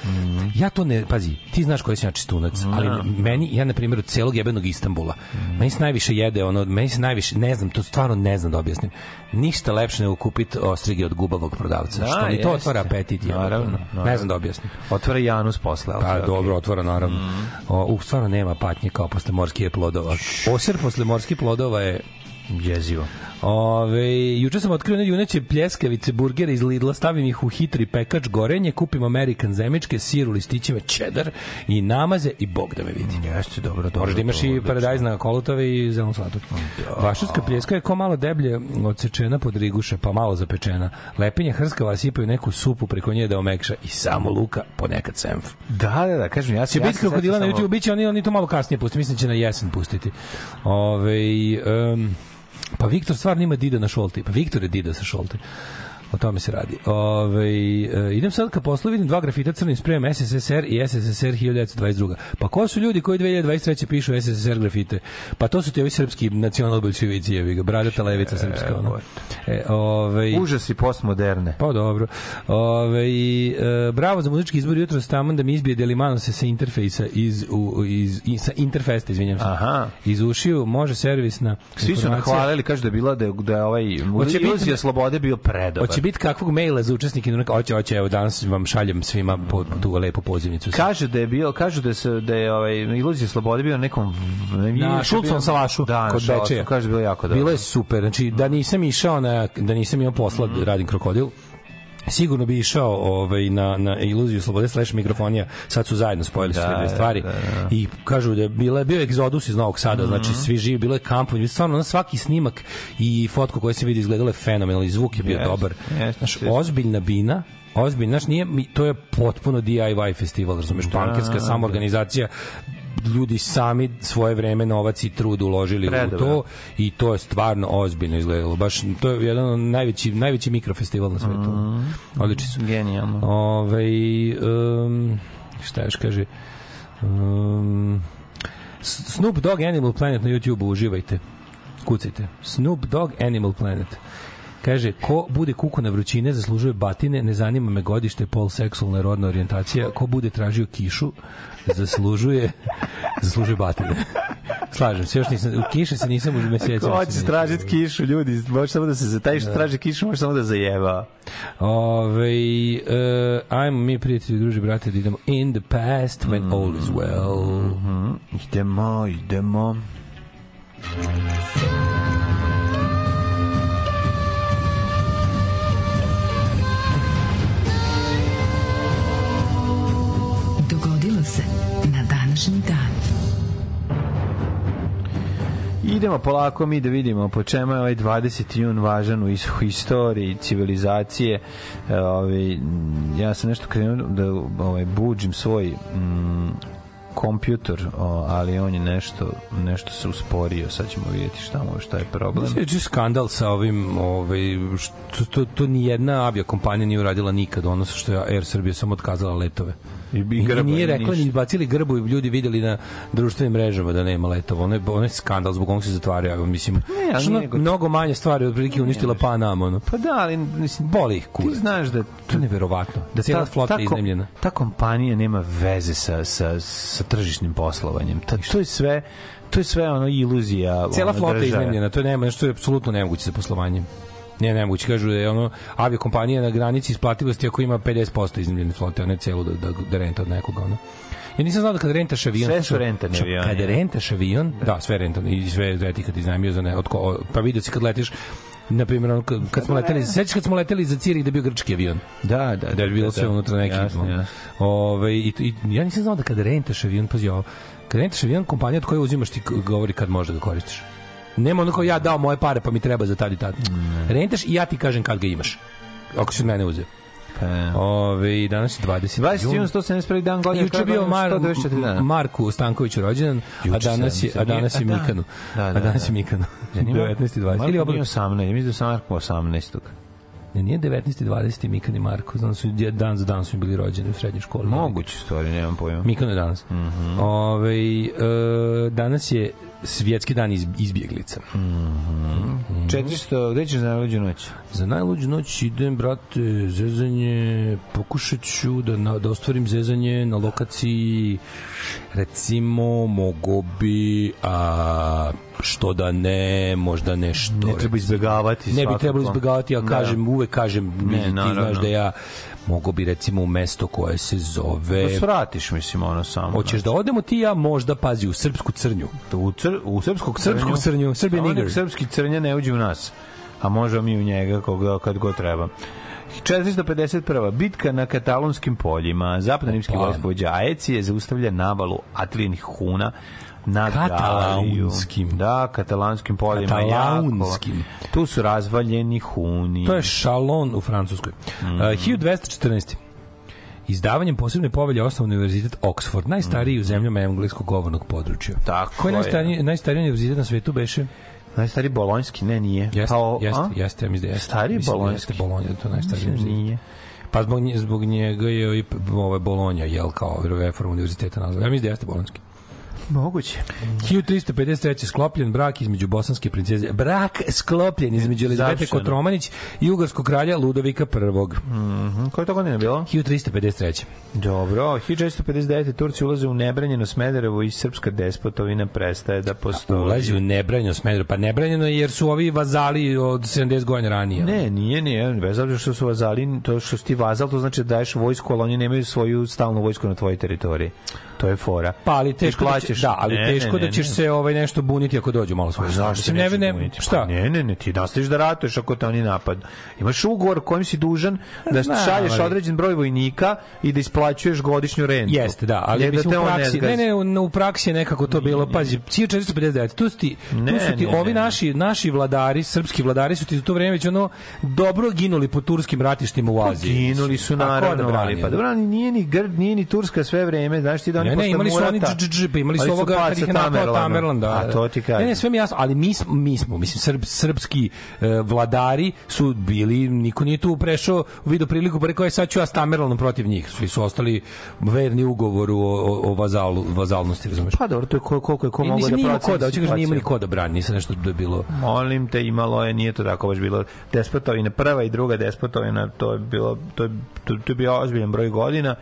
Ja to ne, pazi, ti znaš koji sam ja čistunac, ali meni, ja na primjer, od celog jebenog Istambula, Mhm. meni se najviše jede, ono, meni se najviše, ne znam, to stvarno ne znam da objasnim, ništa lepše nego kupiti ostrige od gubavog prodavca, Da, što mi to otvara apetit. Naravno, naravno. Ne znam da objasnim. Otvara Janus posle. Pa dobro, otvara naravno. Mhm. O, uh, stvarno nema patnje kao posle morskih plodova. Oser posle morskih plodova je Jezivo. Ove, juče sam otkrio juneće pljeskavice burgere iz Lidla, stavim ih u hitri pekač gorenje, kupim Amerikan zemičke, sir u listićima cheddar i namaze i bog da me vidi. Jeste, dobro, dobro. Možda imaš to i paradajz na kolutove i zelenu salatu. Vašarska pljeska je ko malo deblje odsečena pod riguša, pa malo zapečena. Lepinje hrskava sipaju neku supu preko nje da omekša i samo luka, ponekad senf. Da, da, da, kažem, ja Će se... ja biti krokodila na YouTube, biće oni, oni to malo kasnije pustiti, mislim da će na jesen pustiti. Ove, um, pa Viktor stvarno ima Dida na šolti, pa Viktor je Dida sa šolti. O tome se radi. Ove, e, idem sad ka poslu, vidim dva grafita crnim sprejem SSSR i SSSR 1922. Pa ko su ljudi koji 2023. pišu SSSR grafite? Pa to su ti ovi srpski nacional bolševici, jevi ga, bradata levica srpska. Ono. E, ove, Užasi postmoderne. pa dobro. Ove, i, e, bravo za muzički izbor jutro staman da mi izbije Delimano se sa interfejsa iz, u, iz, iz, sa interfesta, izvinjam se. Aha. Iz ušiju, može servisna Svi su nahvalili, kaže da je bila da je, da je ovaj iluzija slobode bio predobar. Hoće biti kakvog maila za učesnike? Hoće, hoće, evo danas vam šaljem svima po, tu lepu pozivnicu. Kaže da je bio, kažu da se da je ovaj iluzija slobode bio na nekom na Šulcovom salašu da, kod Šulcom, Bečeja. Kaže bilo jako dobro. Bilo je super. Znači, da nisam išao na, da nisam imao posla, Mhm. radim krokodil, sigurno bi išao ovaj na na iluziju slobode slash mikrofonija sad su zajedno spojili Da, sve dve da, stvari da, da. i kažu da je bila bio egzodus iz Novog Sada Mhm. znači svi živi bilo je kampovi stvarno na svaki snimak i fotku koju se vidi izgledalo je fenomenalno i zvuk je bio Jeste, dobar jeste, znači jeste. ozbiljna bina ozbiljna znači nije to je potpuno DIY festival razumeš bankarska da. samoorganizacija ljudi sami svoje vreme, novac i trud uložili u Predobro. to i to je stvarno ozbiljno izgledalo. Baš to je jedan od najveći najveći mikrofestival na svetu. Mhm. Odlični su. Genijalno. Ovaj um, šta još kaže? Um, Snoop Dogg Animal Planet na YouTube uživajte. Kucajte. Snoop Dogg Animal Planet. Kaže, ko bude kuku na vrućine zaslužuje batine, ne zanima me godište, pol, seksualna rodna orijentacija, ko bude tražio kišu, zaslužuje zaslužuje batine. Slažem se, još nisam, u kiše se nisam u mesecima. Ko će tražiti kišu, ljudi, može samo da se za taj što traži kišu, može samo da zajeba. Ove, uh, ajmo mi prijatelji, druži, brate, da idemo in the past when all is well. Idemo, idemo. Dogodilo Idemo polako mi da vidimo po čemu je ovaj 20. jun važan u is- istoriji civilizacije. E, ovaj, ja sam nešto krenuo da ovaj, buđim svoj mm, kompjutor, o, ali on je nešto, nešto se usporio. Sad ćemo vidjeti šta, mu, šta je problem. Znači, skandal sa ovim, ovaj, što, to, to ni jedna aviokompanija nije uradila nikad, ono što je Air Srbija samo otkazala letove. I, I grba, nije rekla, ni bacili grbu i ljudi videli na društvenim mrežama da nema letova. Ono je, ono je skandal, zbog onog se zatvaraju. Mislim, ali što ono, nije go- mnogo manje stvari otprilike uništila Panam, ono. Pa da, ali mislim, Boli ih ti kurac. znaš da To je neverovatno. Da cijela flota je ta, ko- iznemljena. ta kompanija nema veze sa, sa, sa tržišnim poslovanjem. Ta, to je sve to je sve ono iluzija Cijela ono, flota je iznemljena, to je nema, što je apsolutno nemoguće sa poslovanjem. Ne, nemoguće, kažu da je ono aviokompanija na granici isplativosti ako ima 50% iznemljene flote, a ne celu da, da, da renta od nekoga, ono. Ja nisam znao da kad rentaš avion... Sve su rentani avioni, Kad ja. rentaš avion, da, sve rentano, i sve reti kad iznajmio za ne, od ko, pa vidio si kad letiš Na primjer, ono, kad, kad smo leteli, sećaš kad smo leteli za Cirih da je bio grčki avion? Da, da. Da je bilo sve unutra neki. Jasno, jasno. Ove, i, i, ja nisam znao da kada rentaš avion, ovo, kada rentaš avion, kompanija od koje uzimaš ti govori kad možeš da ga koristiš. Nema ono kao ja dao moje pare pa mi treba za tad i tad. Rentaš i ja ti kažem kad ga imaš. Ako si od mene uzeo. Pa, Ove, danas je 20. 20. jun. jun 171. dan godine. Juče bio Mar, 124 dana. Marku Stankoviću rođendan, a danas je, a danas je a da. Mikanu. Da, da, a danas da. je Mikanu. Ja, nije 19. i 20. Marko Ili nije obrnuto. 18, ja mislim da sam Marko 18. Ne, nije 19. i 20. Mikan i Marko. Znam da su dan za dan su bili rođeni u srednjoj školi. Moguće stvari, nemam pojma. Mikano je danas. Mm. -hmm. Ove, e, danas je svjetski dan iz, izbjeglica. Mhm. 400, gde ćeš na najluđu noć? Za najluđu noć idem, brate, zezanje, pokušat ću da, na, da ostvarim zezanje na lokaciji, recimo, mogo bi, a, što da ne, možda nešto. Ne treba izbegavati Ne bi trebalo izbegavati, ja Da. kažem, uvek kažem, Ne, ne, ti naravno. znaš da ja mogo bi recimo u mesto koje se zove... Da svratiš, mislim, ono samo. Hoćeš da odemo ti ja možda, pazi, u srpsku crnju. U, cr, u srpskog crnju? Srpskog crnju, Serbian Samo nek nigger. Srpski crnja ne uđe u nas, a možemo mi u njega koga, kad god treba. 451. Bitka na katalonskim poljima. Zapadno-rimski vojskovođa Aecije zaustavlja navalu atlijenih huna na Katalaunskim. Galiju. Da, katalanskim poljima. Katalaunskim. Jako. Tu su razvaljeni huni. To je Chalon u Francuskoj. Mhm. Uh, 1214. Izdavanjem posebne povelje osnovan univerzitet Oxford, najstariji u zemljama engleskog govornog područja. Mhm. Tako Koji je najstariji, najstariji univerzitet na svetu beše? Najstari bolonjski, ne, nije. Jeste, Kao, jeste, jeste, ja mislim da jeste. Stari Mislim da bolonjski. Jeste Bolonja, to najstariji Mislim da univerzitet. nije. Pa zbog, nje, zbog njega je i ovaj Bolonja, jel, kao reforma univerziteta nazva. Ja mislim da jeste bolonjski. Moguće. 1353. sklopljen brak između bosanske princeze. Brak sklopljen između Elizabete. Kotromanić i ugarskog kralja Ludovika I. Mhm. Koje to godine bilo? 1353. Dobro, 1659. Turci ulaze u nebranjeno Smederevo i srpska despotovina prestaje da postoji. Ulazi u nebranjeno smedro. Pa nebranjeno je jer su ovi vazali od 70 godina ranije. Ne, nije, nije, bez obzira što su vazali, to što si ti vazal, to znači da daješ vojsku, ali oni nemaju svoju stalnu vojsku na tvojoj teritoriji. To je fora. Pa ali teško da, plaćaš- će, da, ali Ne, teško ne, ne, da ćeš ne. se ovaj nešto buniti ako dođu malo svoje. Pa zašto se ne, ne, buniti? šta? Pa ne, ne, ne, ti nastaviš da ratuješ ako te oni napad. Imaš ugovor kojim si dužan da Znam, šalješ ali- određen broj vojnika i da isplaćuješ godišnju rentu. Jeste, da, ali Ne, mislim te u praksi, zgazi. ne, ne, u, praksi je nekako to bilo, pazi, 1459, tu su ti, tu Ne, su ti ne, ovi ne. naši, naši vladari, srpski vladari su ti za to vreme već ono dobro ginuli po turskim ratištima u Aziji. Ginuli su da naravno, ali pa dobro, nije ni Grd, nije ni Turska sve vreme, znaš ti da oni Ne, ne, imali su oni dž, dž, dž, pa imali su Ali ovoga kad ih je napao. Tamerlan, da. A to ti kažem. Ne, ne, sve mi jasno, ali mi, smo- mi smo, mislim, srb, srpski e, vladari su bili, niko nije tu prešao u vidu priliku, pa rekao je sad ću ja s Tamerlanom protiv njih. Svi su ostali verni ugovoru o, o, o vazalu, vazalnosti, razumeš? Pa dobro, to je ko, koliko je ko mislim, da nije proceni ko da, hoće kažem, nije imao ni situaciju. ko da brani, nisam nešto da je bilo... Molim te, imalo je, nije to tako baš bilo. Despotovina, prva i druga despotovina, to je bilo, to je, to, to je bio ozbiljan broj godina,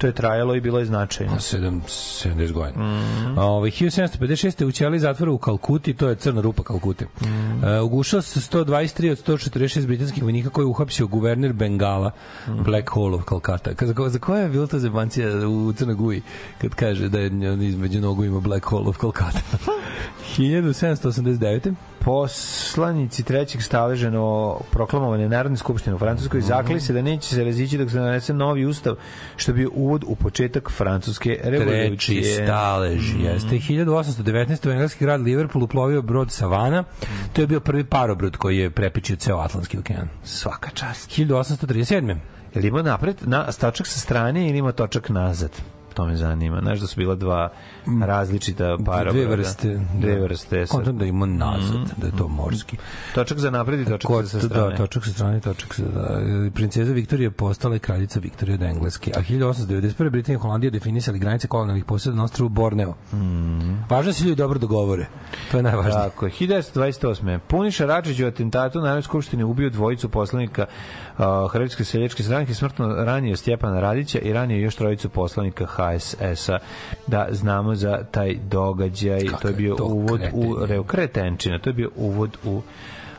to je trajalo i bilo je značajno. 7, 70 godina. Mm. Ove, 1756. u Ćeli zatvora u Kalkuti, to je crna rupa Kalkute. Mm. Uh, ugušao se 123 od 146 britanskih vojnika koji je uhapsio guverner Bengala, Mhm. Black Hole of Calcutta. Ka- Za, ko- za koja je bilo to zebancija u Crnoj Guji, kad kaže da je on između nogu ima Black Hole of Calcutta? 1789. Poslanici trećeg staleža no proklamovane Narodne skupštine u Francuskoj zakli se da neće se razići dok se ne donese novi ustav, što bi uvod u početak francuske revolucije. Treći stalež, Mhm. jeste. 1819. u engleski grad Liverpool uplovio brod Savana. To je bio prvi parobrod koji je prepičio ceo Atlantski okean. Svaka čast. 1837. Je li imao napred na, točak sa strane ili ima točak nazad? To me zanima. Znaš da su bila dva različita para. Dve vrste. Dve vrste. sa- Kontam da ima nazad, da je to morski. Točak za napred i točak Kod, sa strane. da, točak sa strane, točak sa... Da, princeza Viktorija postala je kraljica Viktorija od Engleske, a 1891. Britanija i Holandija definisali granice kolonijalnih posjeda na ostrovu Borneo. Mhm. Važno da se ljudi dobro dogovore. To je najvažnije. Tako je. 1928. Puniša Račić u atentatu na Narodnoj skupštini ubio dvojicu poslanika uh, Hrvatske seljačke stranke, smrtno ranio Stjepana Radića i ranio još trojicu poslanika HSS-a. Da znamo za taj događaj. Kako to je bio je uvod u kretenje. Reo Kretenčina. To je bio uvod u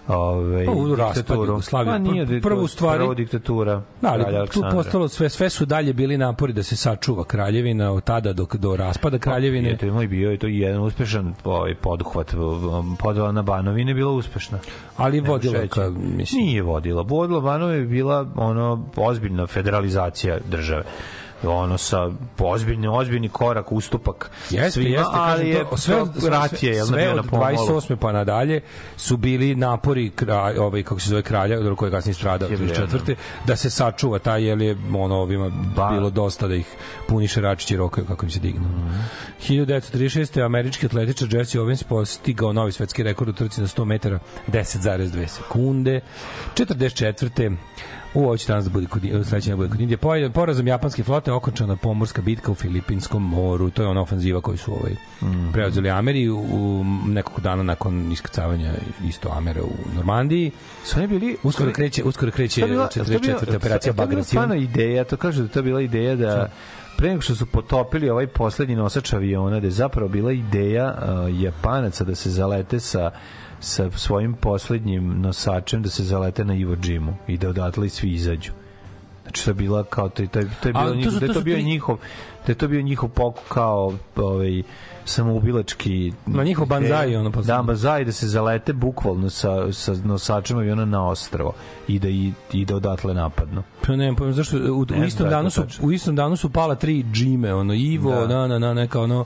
ovaj Pa, u raspad diktaturu. Jugoslavije. Pa nije Pr- prvu stvari- prvo diktatura. Da, ali tu postalo sve sve su dalje bili napori da se sačuva kraljevina od tada do do raspada kraljevine. Je, to je moj bio i to je jedan uspešan ovaj poduhvat um, podela na Banovine je bila uspešna. ali Nema vodila ka mislim Nije vodila. Vodila Banove je bila ono ozbiljna federalizacija države ono sa ozbiljni ozbiljni korak ustupak Jeste, svima, jeste, ali je to, sve, sve, rat je jel, sve od na pomolu. 28. pa nadalje su bili napori kraj, ovaj kako se zove kralja, od koji je kasnije Je bilo, 34. da se sačuva taj jer je ono ovima Ba. bilo dosta da ih puniše račići rokaju kako im se dignu. Mhm. 1936. američki atletičar Jesse Owens postigao novi svetski rekord u trci na 100 metara 10,2 sekunde. 44. U ovo će danas da bude kod, sledeće da bude kod Indije. Po- Porazom japanske flote okončana pomorska bitka u Filipinskom moru. To je ona ofenziva koju su ovaj, Mhm. preuzeli Ameri u, nekoliko dana nakon iskrcavanja isto Amera u Normandiji. su oni bili Uskoro kreće, uskoro kreće To je bila- 44. to je bila- operacija to je bila ideja, to kaže da to bila ideja da pre nego što su potopili ovaj poslednji nosač aviona, da je zapravo bila ideja uh, Japanaca da se zalete sa sa svojim poslednjim nosačem da se zalete na Iwo Jimu i da odatle svi izađu. Znači to je bila kao to, je- to, je- to je bilo to njihov, da je to to su bio njihov da je to bio njihov poku kao ovaj samoubilački Na njihov banzai, ono, poslednji. da banzai da se zalete bukvalno sa, sa nosačem aviona na ostrvo i da i, i da odatle napadnu Pa ne, pa zašto u, u znam istom danu su u istom danu su pala tri džime, ono Ivo, Da. na na na neka ono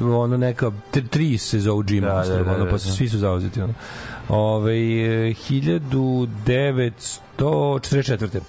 ono neka tri, tri se zovu džima, Da, da, da, da, ono, da, pa su, da. svi su zauzeti ono. Ove, 1944.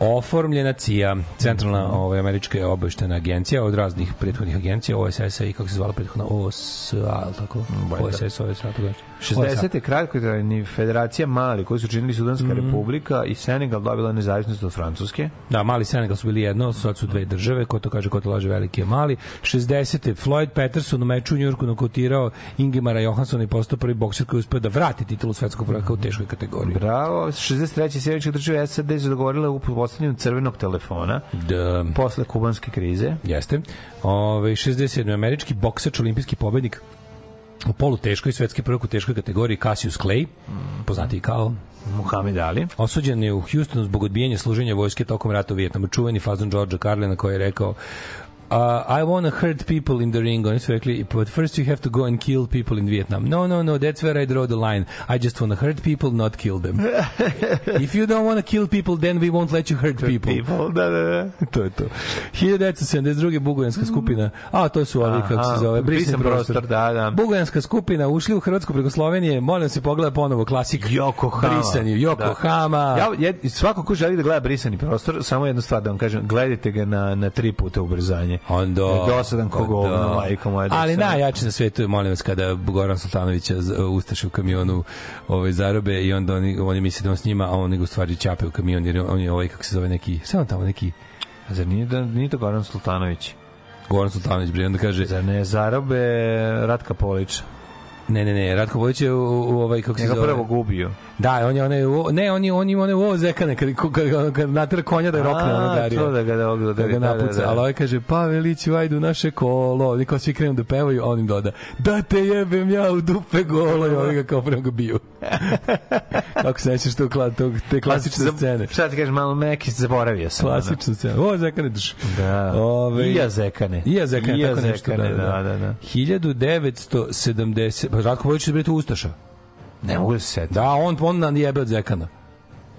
Oformljena CIA, centralna ovaj, američka obaveštena agencija od raznih prethodnih agencija, OSS-a i kako se zvala prethodna OSA, ali tako? OSS, OSA, tako da. 60. je kratkotrajni federacija Mali koji su činili Sudanska Mhm. republika i Senegal dobila nezavisnost od Francuske. Da, Mali i Senegal su bili jedno, sad su dve države, ko to kaže, ko to laže, veliki je Mali. 60. Floyd Patterson u meču u Njurku nokautirao Ingemara Johanssona i postao prvi bokser koji je uspeo da vrati titulu svetskog prvaka u teškoj kategoriji. Bravo, 63. sjeveričke države SAD su dogovorile u postavljanju crvenog telefona Da, posle kubanske krize. jeste. Ove, 67. američki boksač, olimpijski pobednik u polu teškoj svetski prvak u teškoj kategoriji Cassius Clay, poznati kao Muhammed Ali. Osuđen je u Houstonu zbog odbijanja služenja vojske tokom rata u Vijetnamu. Čuveni fazon Georgea Carlina koji je rekao Uh, I want to hurt people in the ring. Oni su rekli, but first you have to go and kill people in Vietnam. No, no, no, that's where I draw the line. I just want to hurt people, not kill them. If you don't want to kill people, then we won't let you hurt people. People, da, da, da. to je to. 1972. Bugojanska skupina. A, to su ovi, kako se zove, brisan prostor. prostor, da, da. Bugojanska skupina ušli u Hrvatsku preko Slovenije. Molim se pogleda ponovo klasik. Yokohama. Brisanje. Yokohama. Ja, ja, svako ko želi da gleda brisani prostor, samo jednu stvar da vam kažem, gledajte ga na, na tri puta ubrzanje. Onda, Je dosadan ko pa da. majko moja. Ali najjače na svetu je, molim vas, kada Goran Sultanovića z- ustaše u kamionu ovaj, zarobe i onda oni, oni misle da on s njima, a oni ga u stvari čape u kamion, jer on je ovaj, kako se zove, neki, on tamo neki, Zar nije, da, nije to Goran Sultanović? Goran Sultanović, bre, onda kaže, Zar ne zarobe Ratka Polića? Ne, ne, ne, Ratko Bojić je u, u, ovaj, kako se zove, prvo gubio. Da, on je onaj ne, on je on ima one ovo zekane kad kad kad, natera konja da je rokne ono Darija. to da ga da da odari, ga da, da, napuca, da. ali ovaj kaže Paveliću ajde u naše kolo, niko svi krenu da pevaju, a on im doda da te jebem ja u dupe golo i oni ga kao ga biju. Kako se nećeš to klad, tog, te klasične Za- scene. Šta ti kažeš, malo Meki, zaboravio sam. ono. Klasična scena. O, zekane drž. Da. Ove, I ja zekane. I ja zekane, I ja tako nešto. zekane, da, da, da. 1970, pa Ratko Bojić je bre tu Ustaša. Ne mogu da se setim. Da, on, on nam jebe od zekana.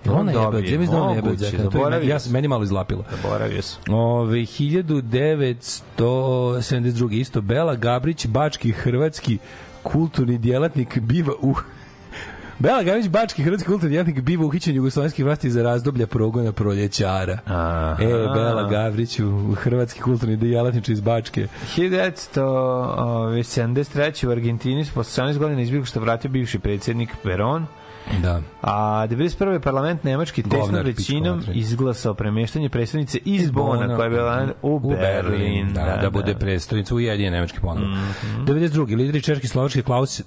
On On jebe, od- dobije, ja mislim da on jebe od zekana. To je Ja meni malo izlapilo. Zaboravio sam. Ove, 1972. isto Bela Gabrić, bački hrvatski kulturni djelatnik biva u Bela Gabrić, bački hrvatski kulturni djelatnik biva uhićen jugoslovenskih vlasti za razdoblja progona proljećara. Aha. E, Bela Gavrić, u hrvatski kulturni djelatnič iz Bačke. 1973. u Argentini s posle 18 godina izbjegu što vratio bivši predsjednik Peron, Da. a 91. parlament Nemački tesnom većinom izglasao premeštanje predstavnice iz Bona, koja je bila u, Berlin. Da, da, bude predstavnica Ujedinjene nemačke ponovo. Mhm. 92. lideri Češke i Slovačke Klaus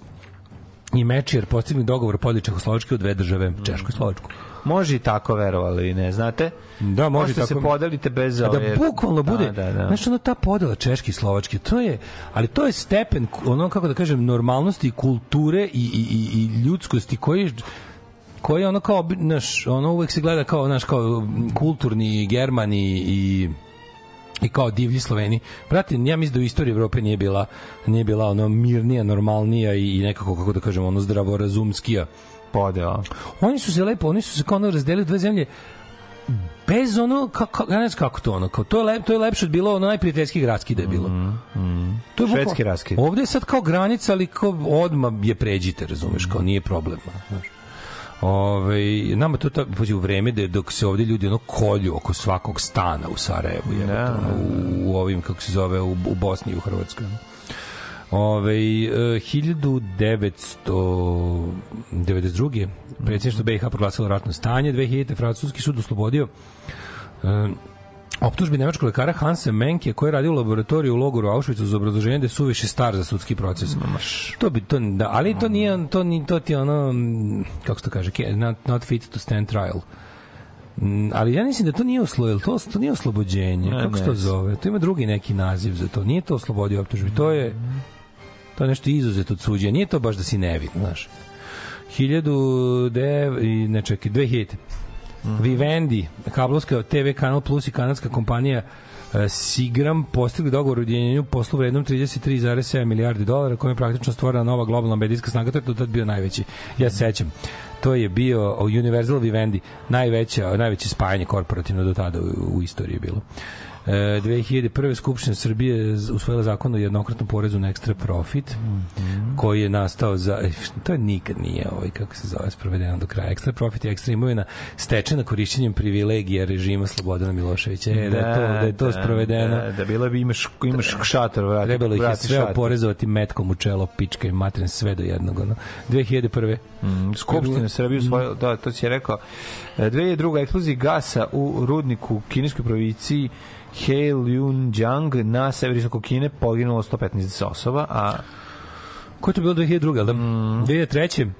i Mečijer postigli dogovor podeli Čehoslovačke u dve države, Češku i Slovačku. Može i tako, verovali, ne znate? Da, može Možete se tako. podelite bez A ove... da bukvalno bude, Da, da, da. znaš, ono ta podela češki i slovački, to je, ali to je stepen, ono, kako da kažem, normalnosti, kulture i, i, i, i ljudskosti koji koji ono kao, naš, ono uvek se gleda kao, naš, kao kulturni Germani i i kao divlji Sloveni. Brate, ja mislim da u istoriji Evrope nije bila nije bila ono mirnija, normalnija i, nekako kako da kažemo ono zdravorazumskija podela. Oni su se lepo, oni su se kao ono razdelili dve zemlje bez ono kako ja ne znam kako to ono kao to je lep, to je lepše od bilo ono najprijateljski gradski da je bilo. Mm, mm. To je Švedski raskid. Ovde je sad kao granica, ali kao odma je pređite, razumeš, kao nije problem, znaš. Ove, nama to ta, pazi, u vreme da dok se ovde ljudi ono kolju oko svakog stana u Sarajevu, jebote, Da. ono, u, u ovim, kako se zove, u, u Bosni i u Hrvatskoj. Ove, e, 1992. predsjedništvo BiH proglasilo ratno stanje, 2000. francuski sud oslobodio e, optužbi nemačkog lekara Hansa Menke koji je radio u laboratoriju u logoru Auschwitzu za obrazloženje da je suviše star za sudski proces. To bi to da, ali to nije to ni to ti ono kako se to kaže, not, not fit to stand trial. Mm, ali ja mislim da to nije oslo, jel to, to nije oslobođenje. Ne, Kako se to zove? To ima drugi neki naziv za to. Nije to oslobodio optužbi. To je to je nešto izuzeto od suđenja. Nije to baš da si nevin, znaš. 1000 i ne čekaj, 2000. Vivendi, kablovska TV kanal Plus i kanadska kompanija e, Sigram postigli dogovor u ujedinjenju poslu vrednom 33,7 milijardi dolara kojim je praktično stvorena nova globalna medijska snaga, to je tad bio najveći. Ja se sećam. To je bio Universal Vivendi, najveća, najveće spajanje korporativno do tada u, u istoriji bilo. E, 2001. Skupština Srbije usvojila zakon o jednokratnom porezu na ekstra profit koji je nastao za e, to je nikad nije ovaj kako se zove sprovedeno do kraja ekstra profit je ekstra imovina stečena korišćenjem privilegija režima Slobodana Miloševića e, da, je to, da je to sprovedeno Da, da bilo bi imaš, imaš šator, vrati, Trebalo ih je sve šator. oporezovati metkom u čelo, pička i matren, sve do jednog. Ono. 2001. Mm, Skupština Srbije usvojila, da, to si je rekao. E, 2002. eksplozija gasa u rudniku u kineskoj provinciji Heilunjiang na severisoko Kine poginulo 115 osoba, a Ko je to bilo 2002. jel Da? Mm. 2003.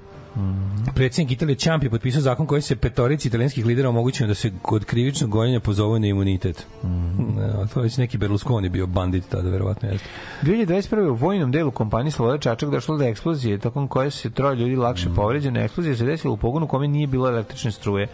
Predsjednik Italije Ciampi je potpisao zakon koji se petorici italijanskih lidera omogućeno da se kod krivičnog gonjenja pozovu na imunitet. Mm. Ne, to je već neki Berlusconi bio bandit tada, verovatno jeste. 2021. u vojnom delu kompanije Sloboda Čačak došlo do eksplozije, tokom koje se troje ljudi lakše Mm. povređeno. Eksplozija se desila u pogonu kome nije bilo električne struje.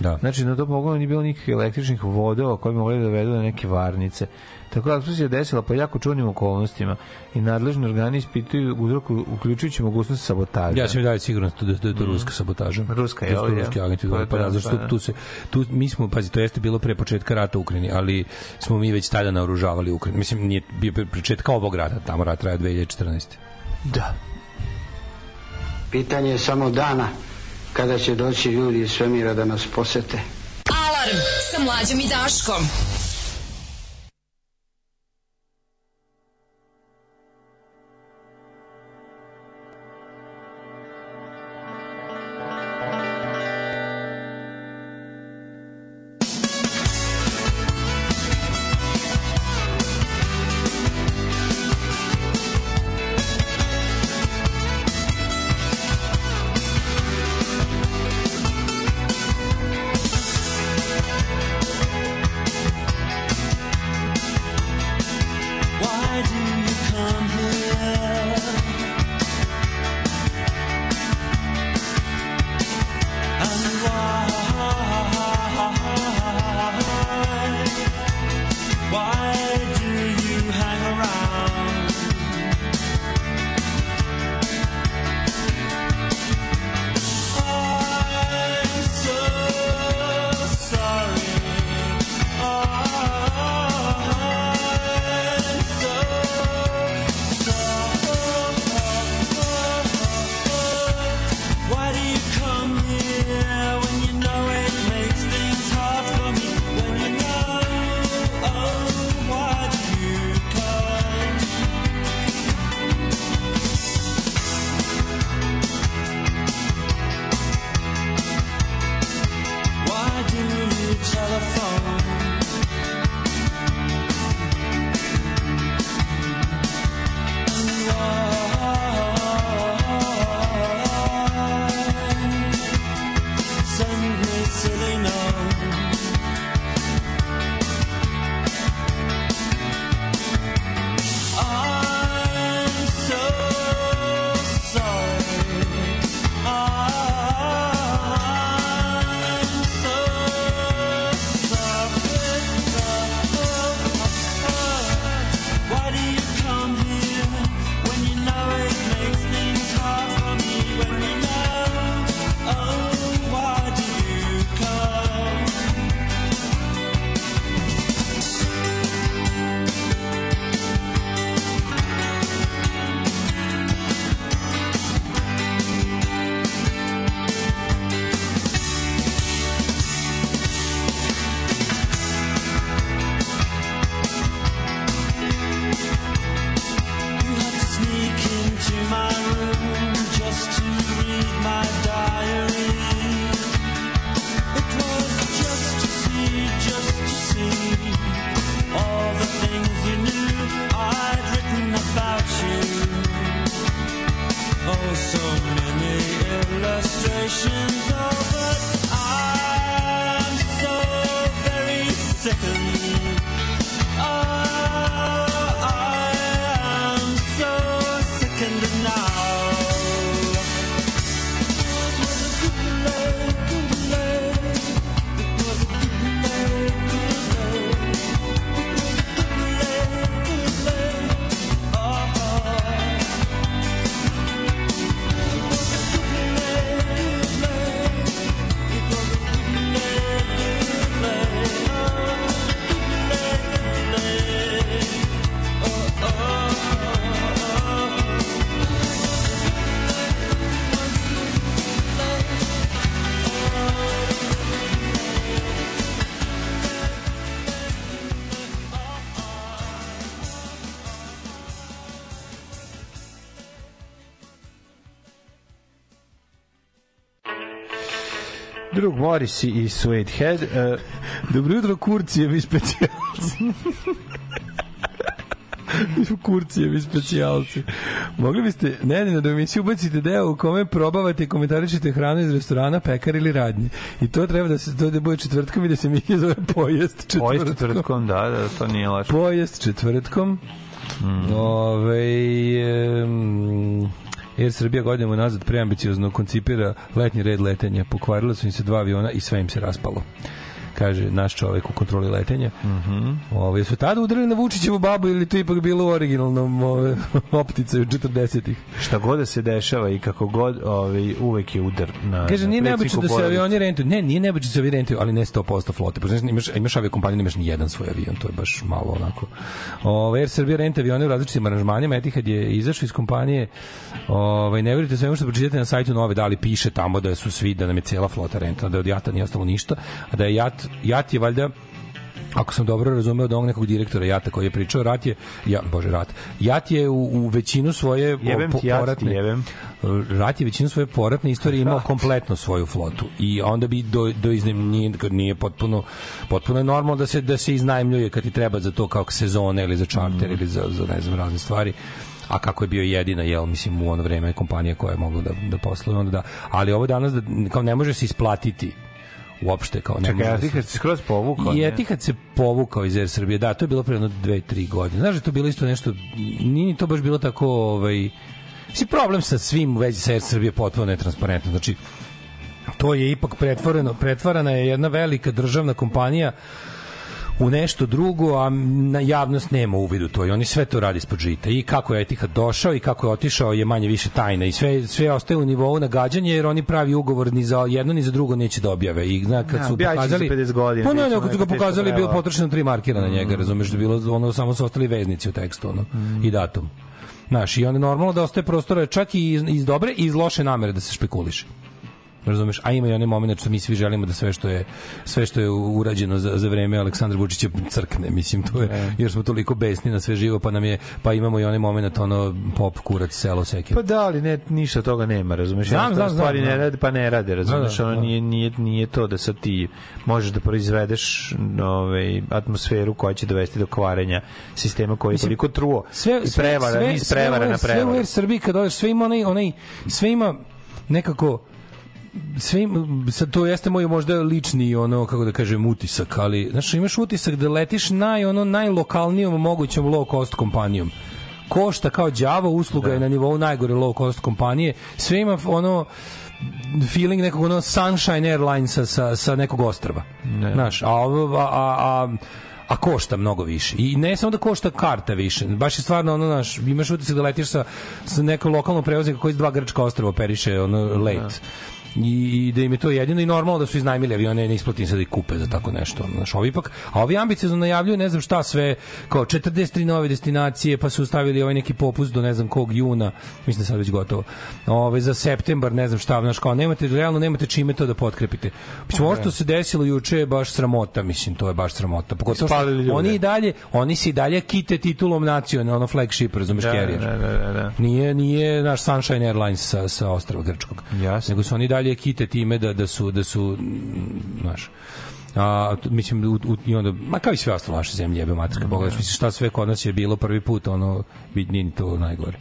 Da. Znači, na tom pogonu nije bilo nikakvih električnih vodova koji bi mogli da dovedu na neke varnice. Tako da eksplozija desila po jako čudnim okolnostima i nadležni organi ispituju uzrok uključujući mogućnost sabotaža. Ja sam i dalje siguran da, da, da je to ruska sabotaža. Ruska, To su jel, ruski je? agenti. Pa Pa, pa da, da, zašto pa tu, da. tu se, tu, mi smo, pazi, to jeste bilo pre početka rata u Ukrajini, ali smo mi već tada naoružavali Ukrajinu. Mislim, nije bio pre početka ovog rata, tamo rat traja 2014. Da. Pitanje je samo dana kada će doći ljudi iz svemira da nas posete. Alarm sa mlađom i Daškom. Morris i Sweethead. Uh, Dobro jutro, Kurcijevi specijalci. Kurcijevi specijalci. Mogli biste, ne, ne, da u emisiju ubacite deo u kome probavate i komentarišete hranu iz restorana, pekar ili radnje. I to treba da se to da bude četvrtkom i da se mi zove pojest četvrtkom. Pojest četvrtkom, da, da, to nije laš. Pojest četvrtkom. Mm. Ove, um, Air Srbija godinama nazad preambiciozno koncipira letnji red letenja. Pokvarila su im se dva aviona i sve im se raspalo kaže naš čovek u kontroli letenja. Mhm. Mm Ove su tada udarili na Vučićevu babu ili to ipak bilo u originalnom ove, opticaju 40-ih. Šta god da se dešava i kako god, ovaj uvek je udar na Kaže na nije neobično da se avioni rentuju. Ne, nije neobično da se avioni rentuju, ali ne 100% flote. Pošto znaš, imaš imaš aviokompaniju, nemaš ni jedan svoj avion, to je baš malo onako. Ove Air Srbija renta avione u različitim aranžmanima, Etihad je izašao iz kompanije. Ovaj ne verujete svemu što pročitate na sajtu Nove, da li piše tamo da su svi da nam je cela flota renta, da od jata nije ostalo ništa, a da je jat jat je valjda ako sam dobro razumeo od onog nekog direktora Jata koji je pričao, Rat je, ja, bože, Rat, Jat je u, u većinu svoje Jebem po- ti, Jat ti poratne, jebem. Rat je većinu svoje poratne istorije imao kompletno svoju flotu. I onda bi do, do iznem, nije, nije potpuno, potpuno je normalno da se, da se iznajmljuje kad ti treba za to kao sezone ili za čarter Mm. ili za, za ne znam razne stvari. A kako je bio jedina jel mislim u ono vreme kompanija koja je mogla da da posluje onda da. Ali ovo danas da kao ne može se isplatiti uopšte kao ne Čekaj, može a da se- skroz povukao, i? Etihad se povukao iz Air Srbije. Da, to je bilo pre jedno dve, tri godine. Znaš da je to bilo isto nešto, nije ni to baš bilo tako, ovaj, si problem sa svim u vezi sa Air Srbije potpuno netransparentno. Znači, to je ipak pretvoreno, pretvarana je jedna velika državna kompanija u nešto drugo, a na javnost nema uvid u to i oni sve to radi ispod žita. I kako je Etihad došao i kako je otišao je manje više tajna i sve, sve ostaje u nivou nagađanja jer oni pravi ugovor ni za jedno ni za drugo neće da objave. I zna, kad Ja, su će za pokazali... 50 godina, Pa ne, ne, kad su ga pokazali, bilo potrošeno tri markira na njega, razumeš, da bilo ono, samo su ostali veznici u tekstu, ono, i datum. Znaš, i onda normalno da ostaje prostora čak i iz, iz dobre i iz loše namere da se špekuliše. Razumeš? A ima i onaj moment što mi svi želimo da sve što je sve što je urađeno za, za vreme Aleksandra Vučića crkne, mislim to je jer smo toliko besni na sve živo, pa nam je pa imamo i onaj moment ono pop kurac selo seke. Pa da, ali ne, ništa toga nema, razumeš? Znam, znam, znam, stvari ne znam. rade, pa ne rade, razumeš? Da, da, ono da. nije, nije, nije to da sad ti možeš da proizvedeš ovaj, atmosferu koja će dovesti do kvarenja sistema koji je Mislim, toliko truo sve i prevara, sve, sve prevara u- na Sve u Srbiji kad odeš, sve ima onaj, onaj sve ima nekako sve sad to jeste moj možda lični ono kako da kažem utisak, ali znaš imaš utisak da letiš naj ono najlokalnijom mogućom low cost kompanijom košta kao đavo, usluga Da. je na nivou najgore low cost kompanije, sve ima ono feeling nekog ono Sunshine Airlinesa sa, sa nekog ostrva. Ne. Znaš, a, a, a, a, a košta mnogo više. I ne samo da košta karta više, baš je stvarno ono, znaš, imaš utisak da letiš sa, sa nekog lokalnog prevoznika koji iz dva grčka ostrava operiše ono, late. I, i da im je to jedino i normalno da su iznajmili avione, ne isplati im se da ih kupe za tako nešto. Znaš, ovi ipak, a ovi ambiciozno najavljuju ne znam šta sve, kao 43 nove destinacije, pa su stavili ovaj neki popust do ne znam kog juna, mislim da sad već gotovo. Ove, za septembar, ne znam šta, znaš, kao nemate, realno nemate čime to da potkrepite. Mislim, ovo što se desilo juče je baš sramota, mislim, to je baš sramota. Pogotovo što oni i dalje, oni se i dalje kite titulom nacionalno, flagship, razumeš, Da, carrier. da, da, da, da. Nije nije naš Sunshine Airlines sa sa ostrva grčkog. Jasno. Nego su oni dalje kite time da da su da su znaš a mislim u, u, i onda ma kao i sve ostalo naše zemlje jebe materka pogledaš mislim šta sve kod nas je bilo prvi put ono vid nije ni to najgore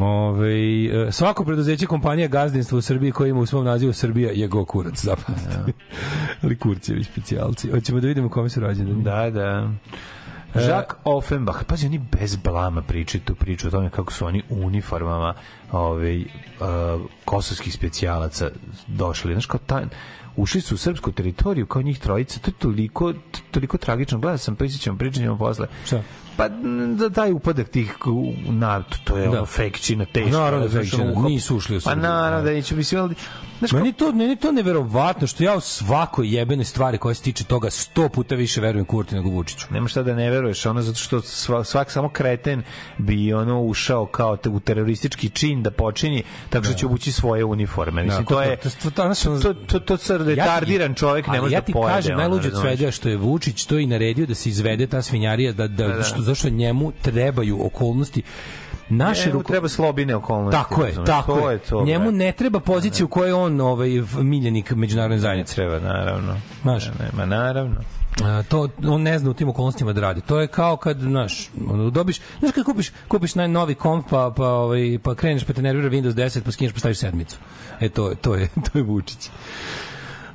Ove, e, svako preduzeće kompanija gazdinstva u Srbiji koje ima u svom nazivu Srbija je go kurac, zapamtite. Ali kurcevi specijalci. Hoćemo da vidimo kome su rođeni. Da, da. Jacques Offenbach, pazi, oni bez blama pričaju tu priču o tome kako su oni u uniformama ovaj, uh, kosovskih specijalaca došli. Znaš, kao ta, ušli su u srpsku teritoriju kao njih trojica, to je toliko, toliko tragično. Gledao sam, pričat ćemo posle. Šta? Pa da taj upadak tih na to je Da. ono fejkčina teška. Naravno da znaš, fejkčina, ono, uhop- nisu ušli u Pa Srbiju, naravno da. da neće mislim ali znaš Meni to, meni to neverovatno što ja u svakoj jebene stvari koja se tiče toga sto puta više verujem Kurti nego Vučiću. nema šta da ne veruješ, ono zato što svak, svak samo kreten bi ono ušao kao te, u teroristički čin da počini tako što će obući svoje uniforme. Mislim, Da, to je to- to- to- to- to, to, to, retardiran čovjek ne može ja da ti pojede. kažem, ono, najluđe od svega što je Vučić to i naredio da se izvede ta svinjarija, da, da, da. Što, zašto njemu trebaju okolnosti naše Njemu ruko... treba slobine okolnosti. Tako je, razumeš? tako to je. to, Njemu ne treba pozicija u kojoj on ovaj, miljenik međunarodne zajednice. treba, naravno. Znaš. Ne, ne, ma naravno. A, to on ne zna u tim okolnostima da radi. To je kao kad, znaš, dobiš, znaš kad kupiš, kupiš najnovi komp pa pa ovaj pa kreneš pa te nervira Windows 10 pa skineš pa staviš sedmicu. E to je to je to je Vučić.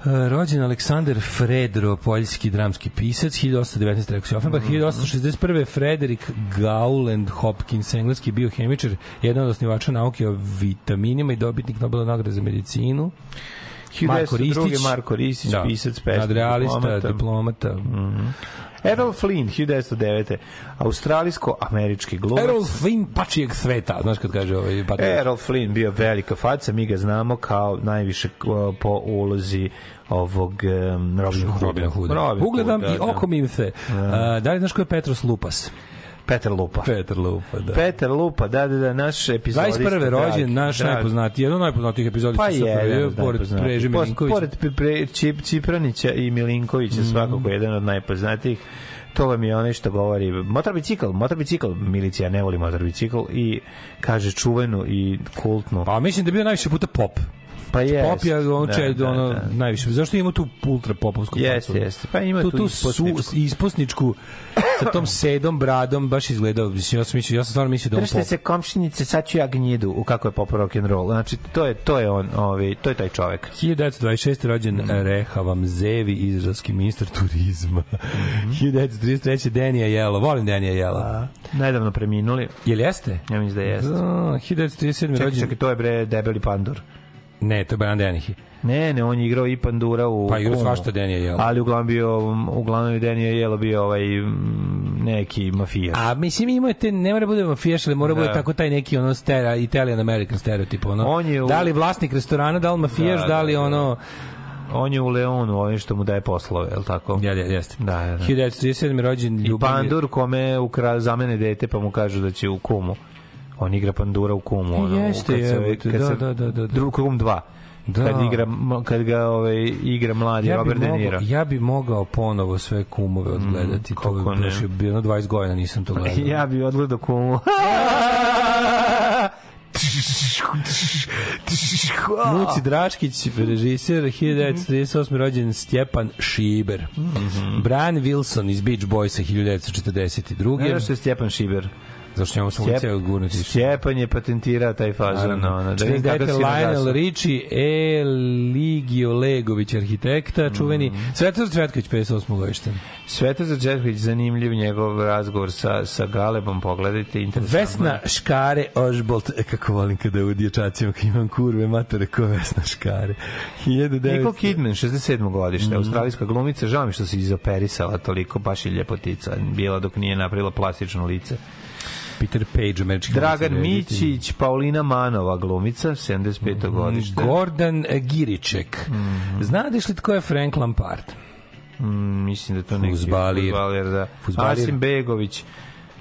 Rođen Aleksandar Fredro, poljski dramski pisac, 1819. rekao si Offenbach, 1861. Frederik Gauland Hopkins, engleski biohemičar, jedan od osnivača nauke o vitaminima i dobitnik Nobelove nagrade za medicinu. Marko 1902. Ristić. Marko Ristić, Da. pisac, pesnik, diplomata. diplomata. Errol Flynn, 1909. Australijsko-američki glumac. Errol Flynn pačijeg sveta, znaš kad kaže ovaj patriot. Errol Flynn bio velika faca, mi ga znamo kao najviše po ulozi ovog um, Robin Hooda. Robina Hooda. Robin Ugledam i oko mi se. A, Da li znaš ko je Petros Lupas? Petar Lupa. Petar Lupa, da. Petar Lupa, da, da, da, naš epizodista. 21. dragi, rođen, naš dragi. najpoznatiji, jedan od najpoznatijih epizodista Pa je, pored Preže Milinkovića. Pored pre, Čip, Cipranića i Milinkovića, Mhm. svakako jedan od najpoznatijih. To vam je onaj što govori motor bicikl, motor bicikl, milicija ne voli motor bicikl i kaže čuvenu i kultnu. Pa mislim da je bio najviše puta pop. Pa je. Pop je ono, da, če, da, ono da. najviše. Zašto ima tu ultra popovsku Jeste, jeste. Pa ima tu, tu tu ispusničku. su, ispusničku sa tom sedom bradom baš izgledao. Mislim, ja sam mislio, ja sam stvarno mislio da on pop. se komšinice, sad ću ja gnjidu u kako je pop rock and roll. Znači, to je, to je on, ovaj, to je taj čovek. 1926. rođen Mhm. Rehavam Zevi, izraelski ministar turizma. Mhm. 1933. Denija Jelo. Volim Denija Jela. Nedavno preminuli. Jel jeste? Ja mislim da jeste. Da, 1937. Čekaj, rođen... čekaj, to je bre debeli pandur. Ne, to je Baran Denihi. Ne, ne, on je igrao i pandura u Pa igrao svašta Denija Jelo. Ali uglavnom bio, uglavnom je Denija Jelo bio ovaj neki mafijaš. A mislim ima te ne mora bude mafijaš, ali mora Da. bude tako taj neki ono stera Italian American stereotip ono. On je u- Da li vlasnik restorana, da li mafijaš, Da, da, li da, da. ono On je u Leonu, ovim što mu daje poslove, je li tako? Ja, ja, jeste. Da, da, da. 1937. rođen I Ljubomir. pandur kome ukra, zamene dete pa mu kažu da će u kumu. On igra pandura u kumu. Ono, jeste, kad se, jebote, kad da, se, da, da, da, da. Kum 2. Da. Kad igra, kad ga ovaj, igra mladi Ja Robert De mogao, Niro. ja bi mogao ponovo sve kumove odgledati. to kako bi je bilo 20 godina nisam to gledao. Ja bi odgledao kumu. Muci Draškić, režiser, 1938. rođen Stjepan Šiber. Brian Wilson iz Beach Boysa, 1942. Ne znaš što je Stjepan Šiber? Zašto njemu sam Stjep- gurnuti. Stjepan je patentirao taj fazon. No, no, da vidim 49. si Lionel. Richie, Eligio Legović, arhitekta, čuveni. Mm. Svetar Cvetković, 58. godište. Svetozar Đerković, zanimljiv njegov razgovor sa, sa Galebom, pogledajte, interesantno. Vesna Škare Ožbolt, e, kako volim kada u dječacima kad imam kurve, matere ko Vesna Škare. 1900. Nicole Kidman, 67. godište, Mhm. australijska glumica, žao mi što se izoperisala toliko, baš je ljepotica, bila dok nije napravila plastično lice. Peter Page, američki Dragan. Mićić, Paulina Manova, glumica, 75. godište. Gordon Giriček. Znadeš li tko je Frank Lampard? Mm, mislim da to neki Fuzbalir. fuzbalir, da. Fuzbalir. Asim Begović,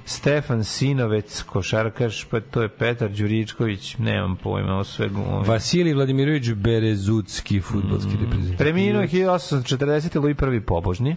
Stefan Sinovec, košarkaš, pa to je Petar Đuričković, nemam pojma, ovo sve glume. Vasilij Vladimirović Berezucki, futbolski Mm. reprezentativ. Preminuo je 1840. Louis prvi pobožni.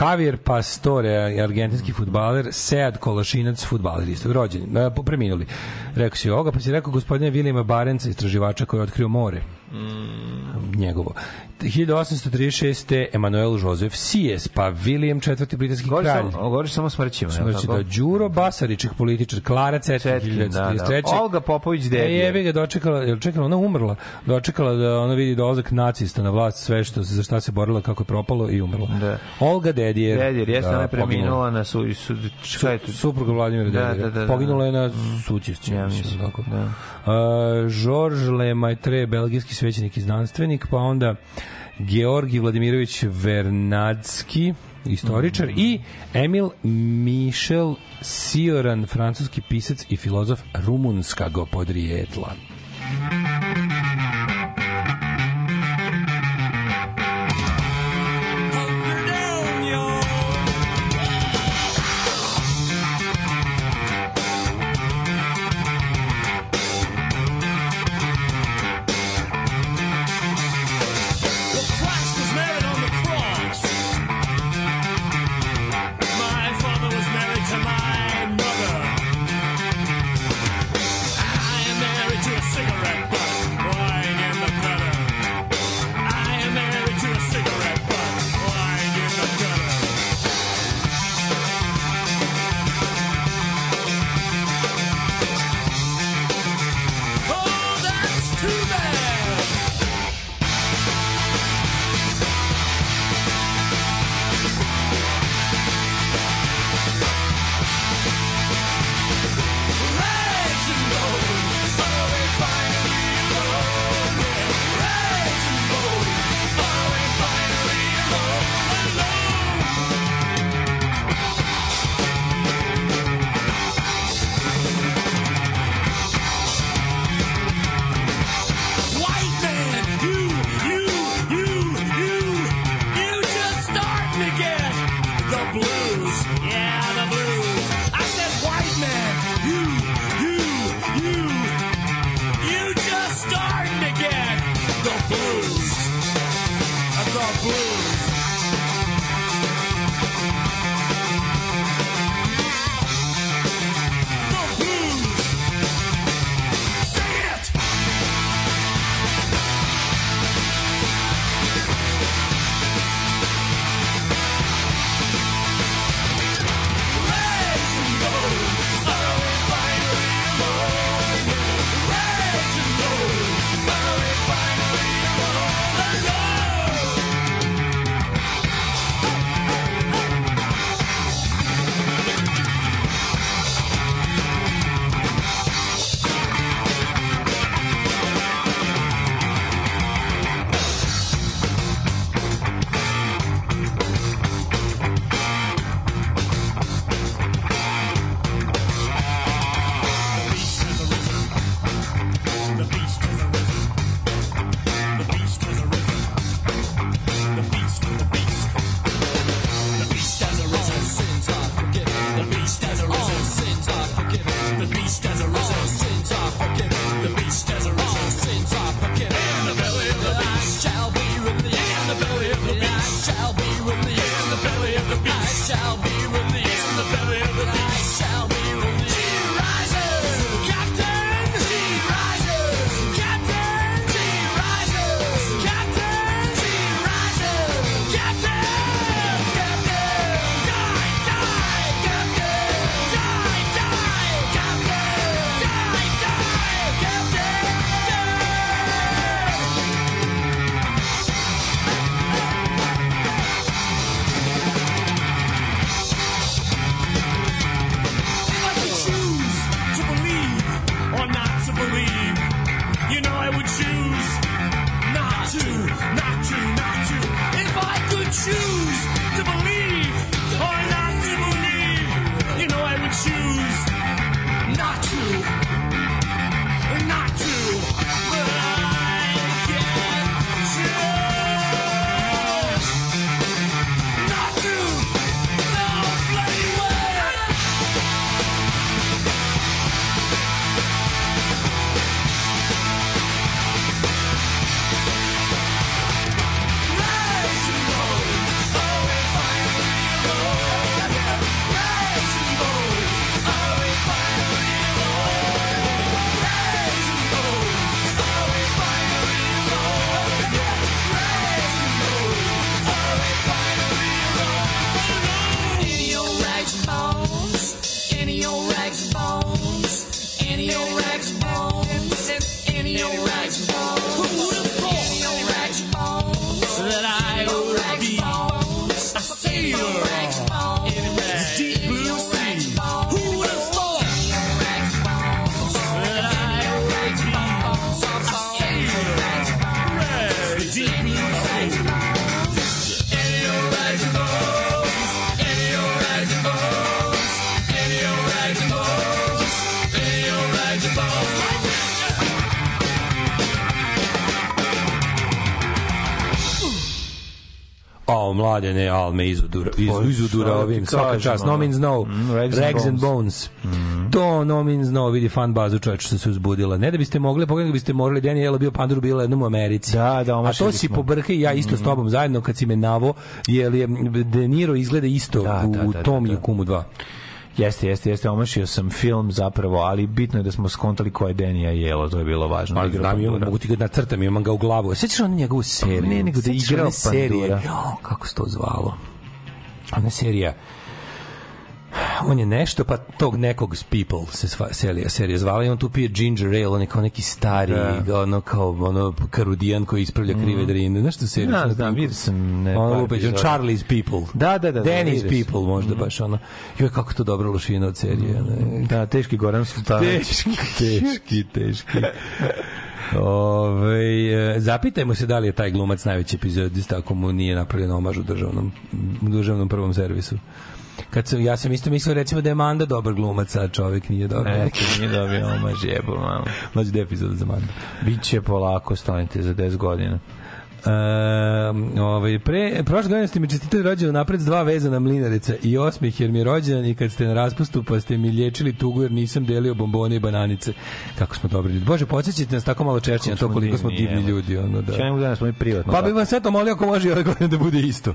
Javier Pastore, argentinski futbaler, Sead Kolašinac, futbaler isto, rođen, e, preminuli. Rekao si ovoga, pa si rekao gospodina Vilijema Barenca, istraživača koji je otkrio more. Mm. Njegovo. 1836. Emanuel Joseph Sijes, pa William IV. britanski Govoriš kralj. samo, govoriš samo smrćima. je tako? da Đuro Basariček političar, Klara Cetin, Cetkin, da, da. 1933. Olga Popović E, Dedije. jebi ga dočekala, jel čekala, ona umrla, dočekala da ona vidi dolazak nacista na vlast, sve što za šta se borila, kako je propalo i umrla. Da. Olga Dedijer. Dedjer, jeste da, ona je preminula na su, su, je to? Supruga Vladimira Da, Dedijera. da, da, da. Poginula je na sućisci. Ja mislim, mislim, tako. da. Uh, Georges Lemaitre, belgijski svećenik i znanstvenik, pa onda Georgi Vladimirović Vernadski, istoričar, Mhm. i Emil Michel Sioran, francuski pisac i filozof rumunskog podrijetla. Mladene, al me izudura, iz, izudura da ovim, svaka čast, no means no, Mm, Rags, Rags and and Bones. Mm. To no means no, vidi fan bazu čoveč što se uzbudila. Ne da biste mogli, pogledali biste morali, Daniela bio panduru bila jednom u Americi. Da, da, A to si pobrke i ja isto s tobom zajedno kad si me navo, jer je De Niro izgleda isto Da, u, da, u da, tom da, i u da. Kumu 2. Jeste, jeste, jeste, omašio sam film zapravo, ali bitno je da smo skontali ko je Denija jelo, to je bilo važno. Ali Igrao znam, imam, Pandura. mogu ti ga nacrtam, imam ga u glavu. Sećaš onu njegovu seriju? ne, nego da Sećaš igrao one serije? Pandura. Jo, kako se to zvalo? Ona serija on je nešto, pa tog nekog s People se sva, serija, serija zvala i on tu pije ginger ale, on je kao neki stari, Da. ono kao ono karudijan koji ispravlja krive drine. Znaš tu seriju? Da, Pinku? vidio sam ne, Ono par lupeć, on. Charlie's People. Da, da, da, da, Danny's sam. People, možda baš ono. Joj, kako to dobra lušina od serije. ne? Da, teški Goran Sultanović. Teški, teški, teški. Ove, e, zapitajmo se da li je taj glumac najveći epizodist ako mu nije napravljen omaž u državnom, u državnom prvom servisu. Kad sam, ja sam isto mislio recimo da je Manda dobar glumac, a čovjek nije dobar. Eto, nije dobio omaž jebo, mamo. Mlađi da epizod za Manda. Biće polako, stanite za 10 godina. Um, ovaj, pre, prošle godine ste mi čestitali rođendan napred s dva vezana mlinarica i osmih jer mi je rođendan i kad ste na raspustu pa ste mi liječili tugu jer nisam delio bombone i bananice. Kako smo dobri ljudi. Bože, podsjećate nas tako malo češće na to koliko smo divni, evo. ljudi. Ono, da. Mogu danas smo i privatno. Pa bih vas eto molio ako može i ove godine da bude isto.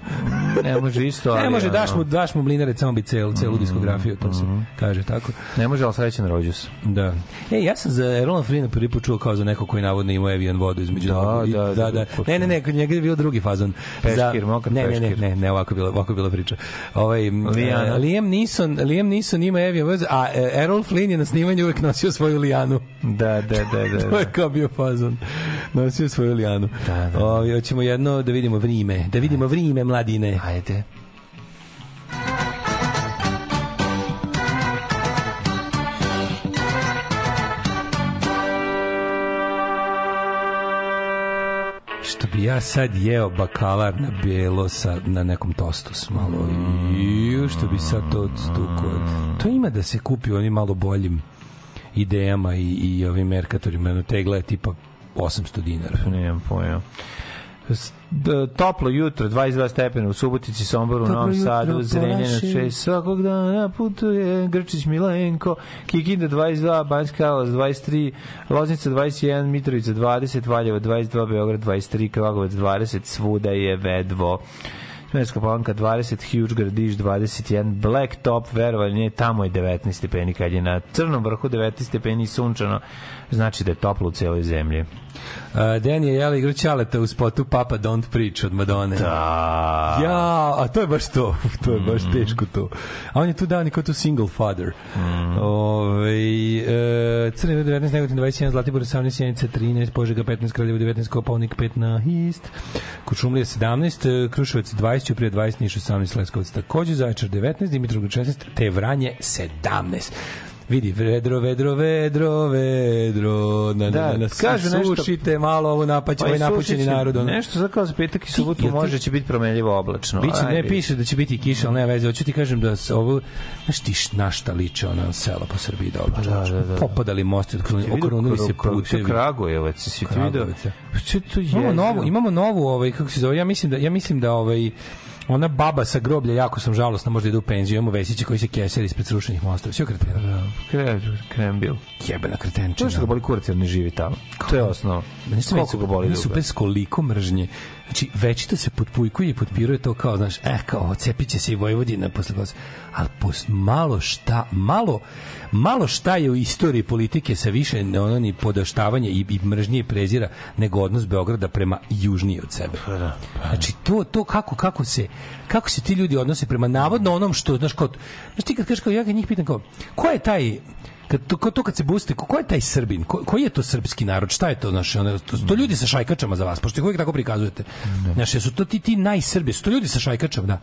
Ne može isto, ali... Ne može, daš mu, daš mu mlinarec, samo bi celu, celu diskografiju, to se kaže tako. Ne može, ali srećan rođus. Da. E, ja sam za Erlona Frina prvi put čuo kao za neko koji navodno ima Evian vodu između Da, da, da, da, da. Ne, ne, ne, kod njega je bio drugi fazon. Peškir, mokar ne, ne, ne, ne, ne, ovako bila, ovako bila priča. Ovaj Lijana. Liam Neeson, Liam Neeson ima Evian vodu, a uh, Errol Flynn je na snimanju uvek nosio svoju lijanu. Da, da, da, da. To je da. kao bio fazon. Nosio svoju lijanu. Da, da. Ovaj, hoćemo jedno da vidimo vrime. Da vidimo vrime, mladine. Ajde. Ja sad jeo bakalar na belo sa, na nekom tostu s malo. Ju, što bi sad to stuko. To ima da se kupi onim malo boljim idejama i, i ovim merkatorima. Tegla je tipa 800 dinara. Nemam pojma. Toplo jutro, 22 stepena u Subotici, Somboru, Toplo Novom jutro, Sadu, Zrenjanina Polaši. 6, svakog dana putuje Grčić Milenko, Kikinda 22, Banjska Karlovac 23, Loznica 21, Mitrovica 20, Valjevo 22, Beograd 23, Kragovac 20, svuda je vedvo. Smerska palanka 20, Huge Gradiš 21, Black Top, verovali nije, tamo je 19 stepeni, kad je na crnom vrhu 19 stepeni sunčano, znači da je toplo u celoj zemlji. Uh, Dan je jela igru Ćaleta u spotu Papa Don't Preach od Madone. Da. Ja, a to je baš to. To je baš teško to. A on je tu dao niko tu single father. Mm. Ove, e, Crne 19, Negotin 21, Zlatibor 18, Sjenica 13, Požega 15, Kraljevo 19, Kopaonik 5 na Hist, Kučumlija 17, e, Kruševac 20, Ćuprije 20, Niš 18, Leskovac takođe, Zaječar 19, Dimitrovgrad 16, te Vranje 17. Vidi, vedro, vedro, vedro, vedro, na, Da, na, na, nešto- sušite malo ovo napać, ovaj napućeni narod. Ono. Nešto za kao za petak i subotu može će biti promenljivo oblačno. Biće, ne piše da će biti kiša, ali nema veze. Hoću ti kažem da se ovo, znaš ti na šta liče ona sela po Srbiji dobro. Da, da, da. Popadali mosti, okrunili, se putevi. Kragujevac, si ti? Kragujevac, ja. Pa Če to je? Imamo novu, imamo novu, ovaj kako se zove, ja mislim da ja mislim da ovaj ona baba sa groblja jako sam žalosna, možda ide u penziju, imamo Vesića koji se keseri ispred srušenih mostova. Sve kretena. Kre, krembil. Jebena To kretenčina. je što ga boli kurac jer ne živi tamo. To je osnova. Meni su Koliko ga boli meni su bez koliko mržnje. Znači, večito se potpujkuje i potpiruje to kao, znaš, eh, kao, cepit će se i Vojvodina posle vas. Ali pos, malo šta, malo, malo šta je u istoriji politike sa više ono, ni podaštavanja i, i mržnje i prezira nego odnos Beograda prema južnije od sebe. Znači, to, to kako, kako se kako se ti ljudi odnose prema navodno onom što, znaš, kao, znaš ti kad kažeš kao, ja ga njih pitam kao, ko je taj kad to, to kad se buste, ko, ko je taj Srbin? Ko, koji je to srpski narod? Šta je to naše? Ono, to, to ljudi sa šajkačama za vas, pošto ih uvijek tako prikazujete. Znaš, su to ti, ti najsrbi, su to ljudi sa šajkačama, da.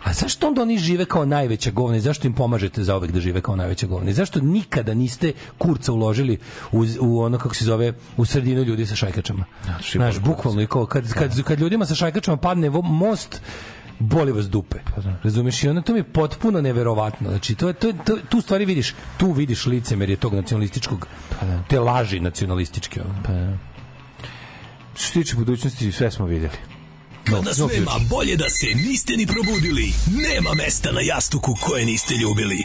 A zašto onda oni žive kao najveća govna i zašto im pomažete za uvek da žive kao najveća govna? I zašto nikada niste kurca uložili u, u ono kako se zove u sredinu ljudi sa šajkačama? je Znaš, bukvalno i kao kad, kad, kad ljudima sa šajkačama padne most boli vas dupe. Razumeš? I onda to mi je potpuno neverovatno. Znači, to, je- to, to, tu stvari vidiš, tu vidiš licemerje tog nacionalističkog, te laži nacionalističke. ono. Što se tiče budućnosti, sve smo videli. Kad nas nema, bolje da se niste ni probudili. Nema mesta na jastuku koje niste ljubili.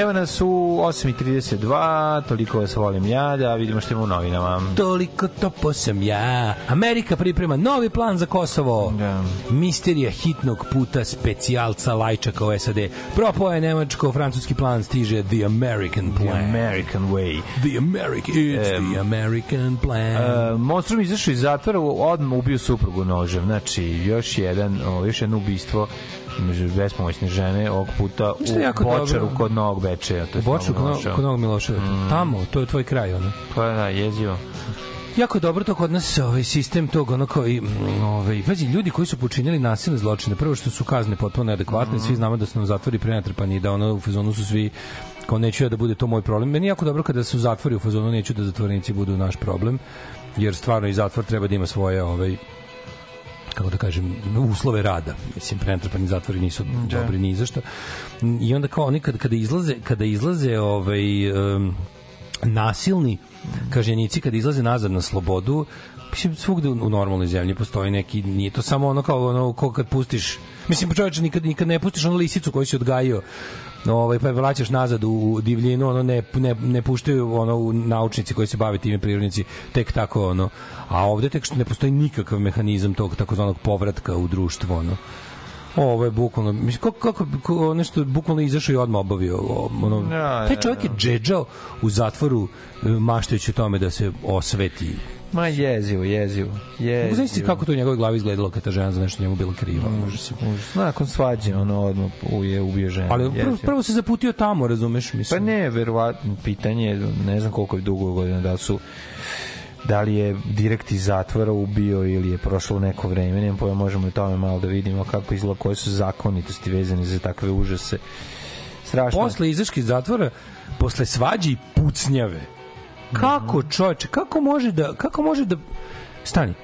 Evo nas u 8.32, toliko vas volim ja, da vidimo što ima u novinama. Toliko topo sam ja. Amerika priprema novi plan za Kosovo. Misterija hitnog puta specijalca Lajčaka u SAD. Propao je nemačko-francuski plan, stiže The American The Plan. American way. The American, it's Em, the American plan. Uh, monstrum izašao iz zatvora, odmah ubio suprugu nožem. Znači, još jedan, o, još jedno ubistvo bespomoćne žene ovog puta u Bočaru kod Novog Bečeja. To U je Boču stvarno kod, loše. kod Novog Miloševića. Tamo, to je tvoj kraj, ono. Pa da, jezivo. Jako je dobro to kod nas ovaj sistem tog ono kao i mm, ovaj pazi ljudi koji su počinili nasilne zločine prvo što su kazne potpuno neadekvatne svi znamo da su nam zatvori prenatrpani i da ono u fazonu su svi kao neću ja da bude to moj problem meni je jako dobro kada su zatvori u fazonu neću da zatvorenici budu naš problem jer stvarno i zatvor treba da ima svoje ovaj kako da kažem, uslove rada. Mislim, prenatrpani zatvori nisu Da. dobri ni za šta. I onda kao oni kada, kada izlaze, kada izlaze ovaj, um, nasilni kažnjenici kada izlaze nazad na slobodu, mislim, svugde u, normalnoj zemlji postoji neki, nije to samo ono kao ono, kao kad pustiš, mislim, čovječe, nikad, nikad ne pustiš ono lisicu koju si odgajio ovaj pa vraćaš nazad u divljinu ono ne ne ne puštaju ono u naučnici koji se bave time prirodnici tek tako ono a ovde tek što ne postoji nikakav mehanizam tog takozvanog povratka u društvo ono Ovo je bukvalno, mislim, kako, kako, kako nešto bukvalno izašao i odmah obavio. Ono, Da, taj čovjek je džedžao u zatvoru e, maštajući o tome da se osveti Ma jezivo, jezivo. Mogu znaći jezivo. kako to u njegovoj glavi izgledalo kad ta žena za nešto njemu bila kriva. Užas, užas. Nakon svađe, ono odmah je ubio ženu. Ali prvo, Jezivo. prvo se zaputio tamo, razumeš? Pa Mislim. ne, verovatno, pitanje je, ne znam koliko je dugo godina, da su da li je direkt iz zatvora ubio ili je prošlo neko vreme, nemam pojma, možemo i tome malo da vidimo kako izgleda, koje su zakonitosti vezane za takve užase. Strašno. Posle izaški iz zatvora, posle svađe i pucnjave. Kako čoveče, kako može da kako može da stani.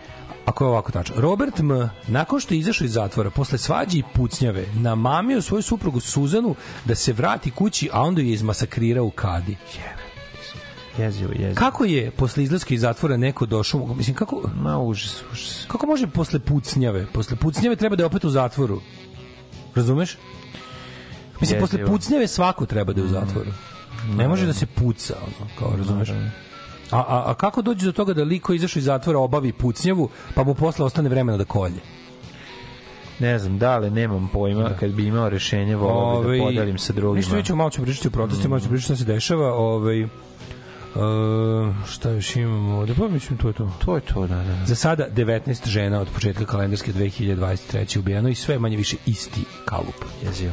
Ako je ovako tačno. Robert M. nakon što je izašao iz zatvora posle svađe i pucnjave namamio svoju suprugu Suzanu da se vrati kući, a onda je izmasakrirao u kadi. Jezivo, jezivo. Kako je posle izlaska iz zatvora neko došao, mislim kako Ma užas, užas. kako može posle pucnjave? Posle pucnjave treba da je opet u zatvoru. Razumeš? Mislim, posle Jezivo. pucnjave svako treba da je u zatvoru. Ne može da se puca, ono, kao razumeš. A, a, a kako dođe do toga da liko izašao iz zatvora obavi pucnjavu, pa mu posle ostane vremena da kolje? Ne znam, da li nemam pojma, kad bi imao rešenje, volao bi da podelim sa drugima. Ništa nećemo, malo ćemo pričati o protestima, malo ćemo pričati šta se dešava. Ovaj, Uh, šta još imamo ovde? Pa mislim, to je to. To je to, da, da. Za sada 19 žena od početka kalendarske 2023. ubijeno i sve manje više isti kalup. Jezivo.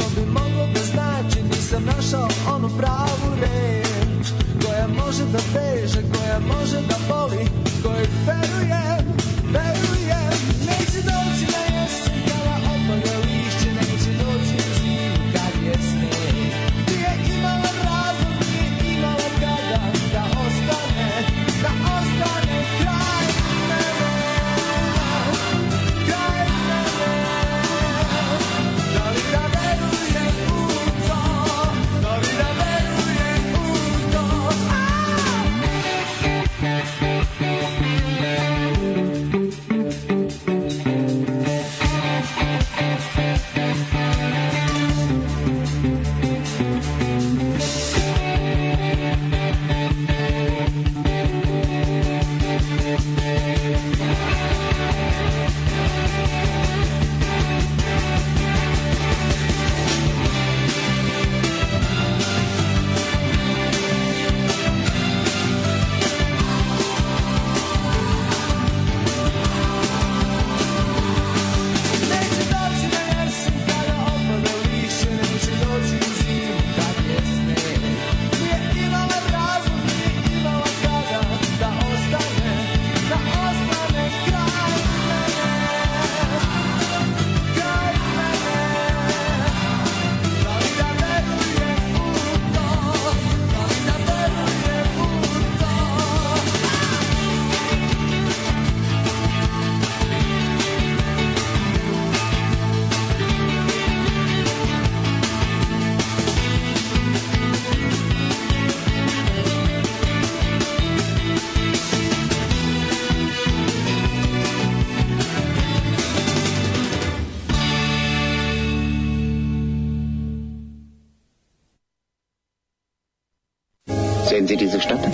što bi moglo da znači Nisam našao onu pravu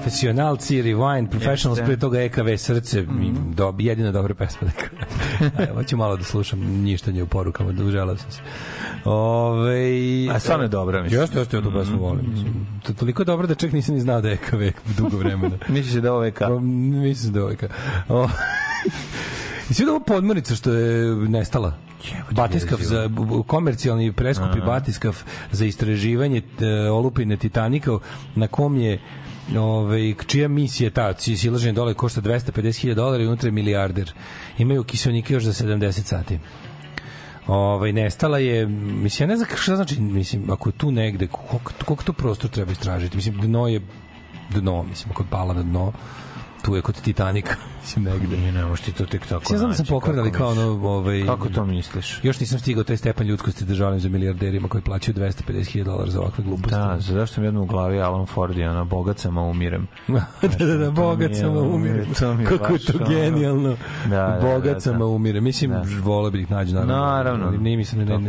Profesionalci, Rewind, Professionals, Jeste. pre toga EKV Srce, mm. do, jedina dobra pesma. Evo, ću malo da slušam njištanje u porukama, da uželao sam se. Ove, A stvarno je dobra, mislim. Jeste, jeste, ja tu pesmu volim. Mislim. To toliko dobro da čak nisam ni znao da je EKV dugo vremena. Misliš da je ovo EK? Pa, Mislim da je OVK. O, I svi da ovo podmornica što je nestala. Batiskav za komercijalni preskupi batiskav za istraživanje e, olupine Titanika na kom je ovaj čija misija ta silaženje dole košta 250.000 dolara i unutra je milijarder. Imaju kiselnike još za 70 sati. Ovaj nestala je, mislim ja ne znam šta znači, mislim ako je tu negde koliko, koliko to prostor treba istražiti. Mislim dno je dno, mislim ako je pala na dno Tu je kod Titanika, mislim negde. Ne možeš ti to tek tako Ja znam da sam naći, pokvaran, ali kao ono, ovaj... Kako to misliš? Još nisam stigao taj stepen ljudskosti da žalim za milijarderima koji plaćaju 250.000 dolara za ovakve gluposti. Da, zašto mi jedno u glavi Alan Ford i ono, bogat sam, a umirem. da, da, da, bogat sam, a umirem. To mi je Kako je to genijalno. Da, da, da, sam, da. a umirem. Mislim, Da. vole bi ih nađu, naravno. Naravno. Ali Nije mislim, ne, ne, ne, ne,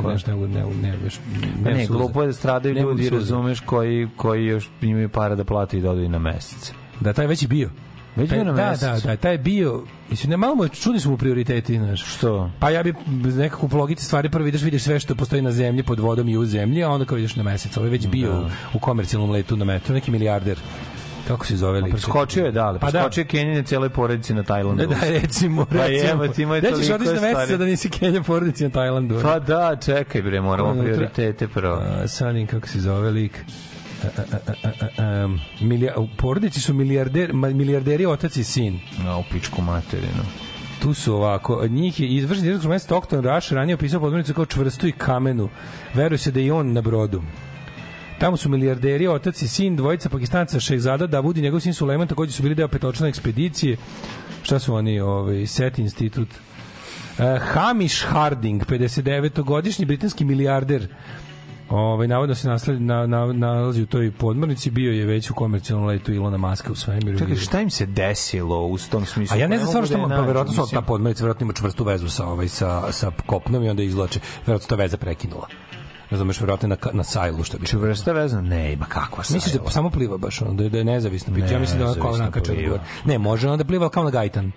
ne, baš, Pa ne, ne, glupo je da stradaju ljudi, razumeš, koji, koji još imaju para da plate i da odu i na mesec. Da, taj već bio. Već bio na da, da, da, taj je bio, mislim, ne, malo mu je, čudni su mu prioriteti, znaš. Što? Pa ja bi nekako po logici stvari prvo vidiš, vidiš sve što postoji na zemlji, pod vodom i u zemlji, a onda kao vidiš na mesec. Ovo je već bio Da. u komercijalnom letu na metu, neki milijarder. Kako se zove lik? Preskočio je, da, ali Pa da. preskočio je cijeloj porodici na Tajlandu. Da, da, recimo, Pa recimo. jebo, ti ima ćeš toliko otići na mesec stvari. da nisi Kenja porodici na Tajlandu? Pa da, čekaj bre, moramo prioritete prvo. Im kako se zove lik. Milija, u porodici su milijarder, milijarderi otac i sin. Na u pičku materinu. Tu su ovako, njih je izvršni direktor mesta Stockton Rush ranije opisao podmornicu kao čvrstu i kamenu. Veruje se da je i on na brodu. Tamo su milijarderi, otac i sin, dvojica pakistanca Šehzada, Davud i njegov sin Sulejman takođe su bili deo petočlane ekspedicije. Šta su oni, ovaj, SET institut? Uh, Hamish Harding, 59-godišnji britanski milijarder, Ovaj navodno se nasled, na, na, nalazi u toj podmornici, bio je već u komercijalnom letu Ilona Maska u svemiru. Čekaj, šta im se desilo u tom smislu? A ja ne znam stvarno šta, da pa verovatno su ta podmornica verovatno ima čvrstu vezu sa ovaj sa sa kopnom i onda izvlače. Verovatno ta veza prekinula. Razumeš, verovatno na na sajlu što bi. Čvrsta veza? Ne, ima kakva sajla. Misliš da samo pliva baš ono, da je, da nezavisno? Ne, ja mislim da ona kao nakače. Ne, može ona da pliva kao na gajtan.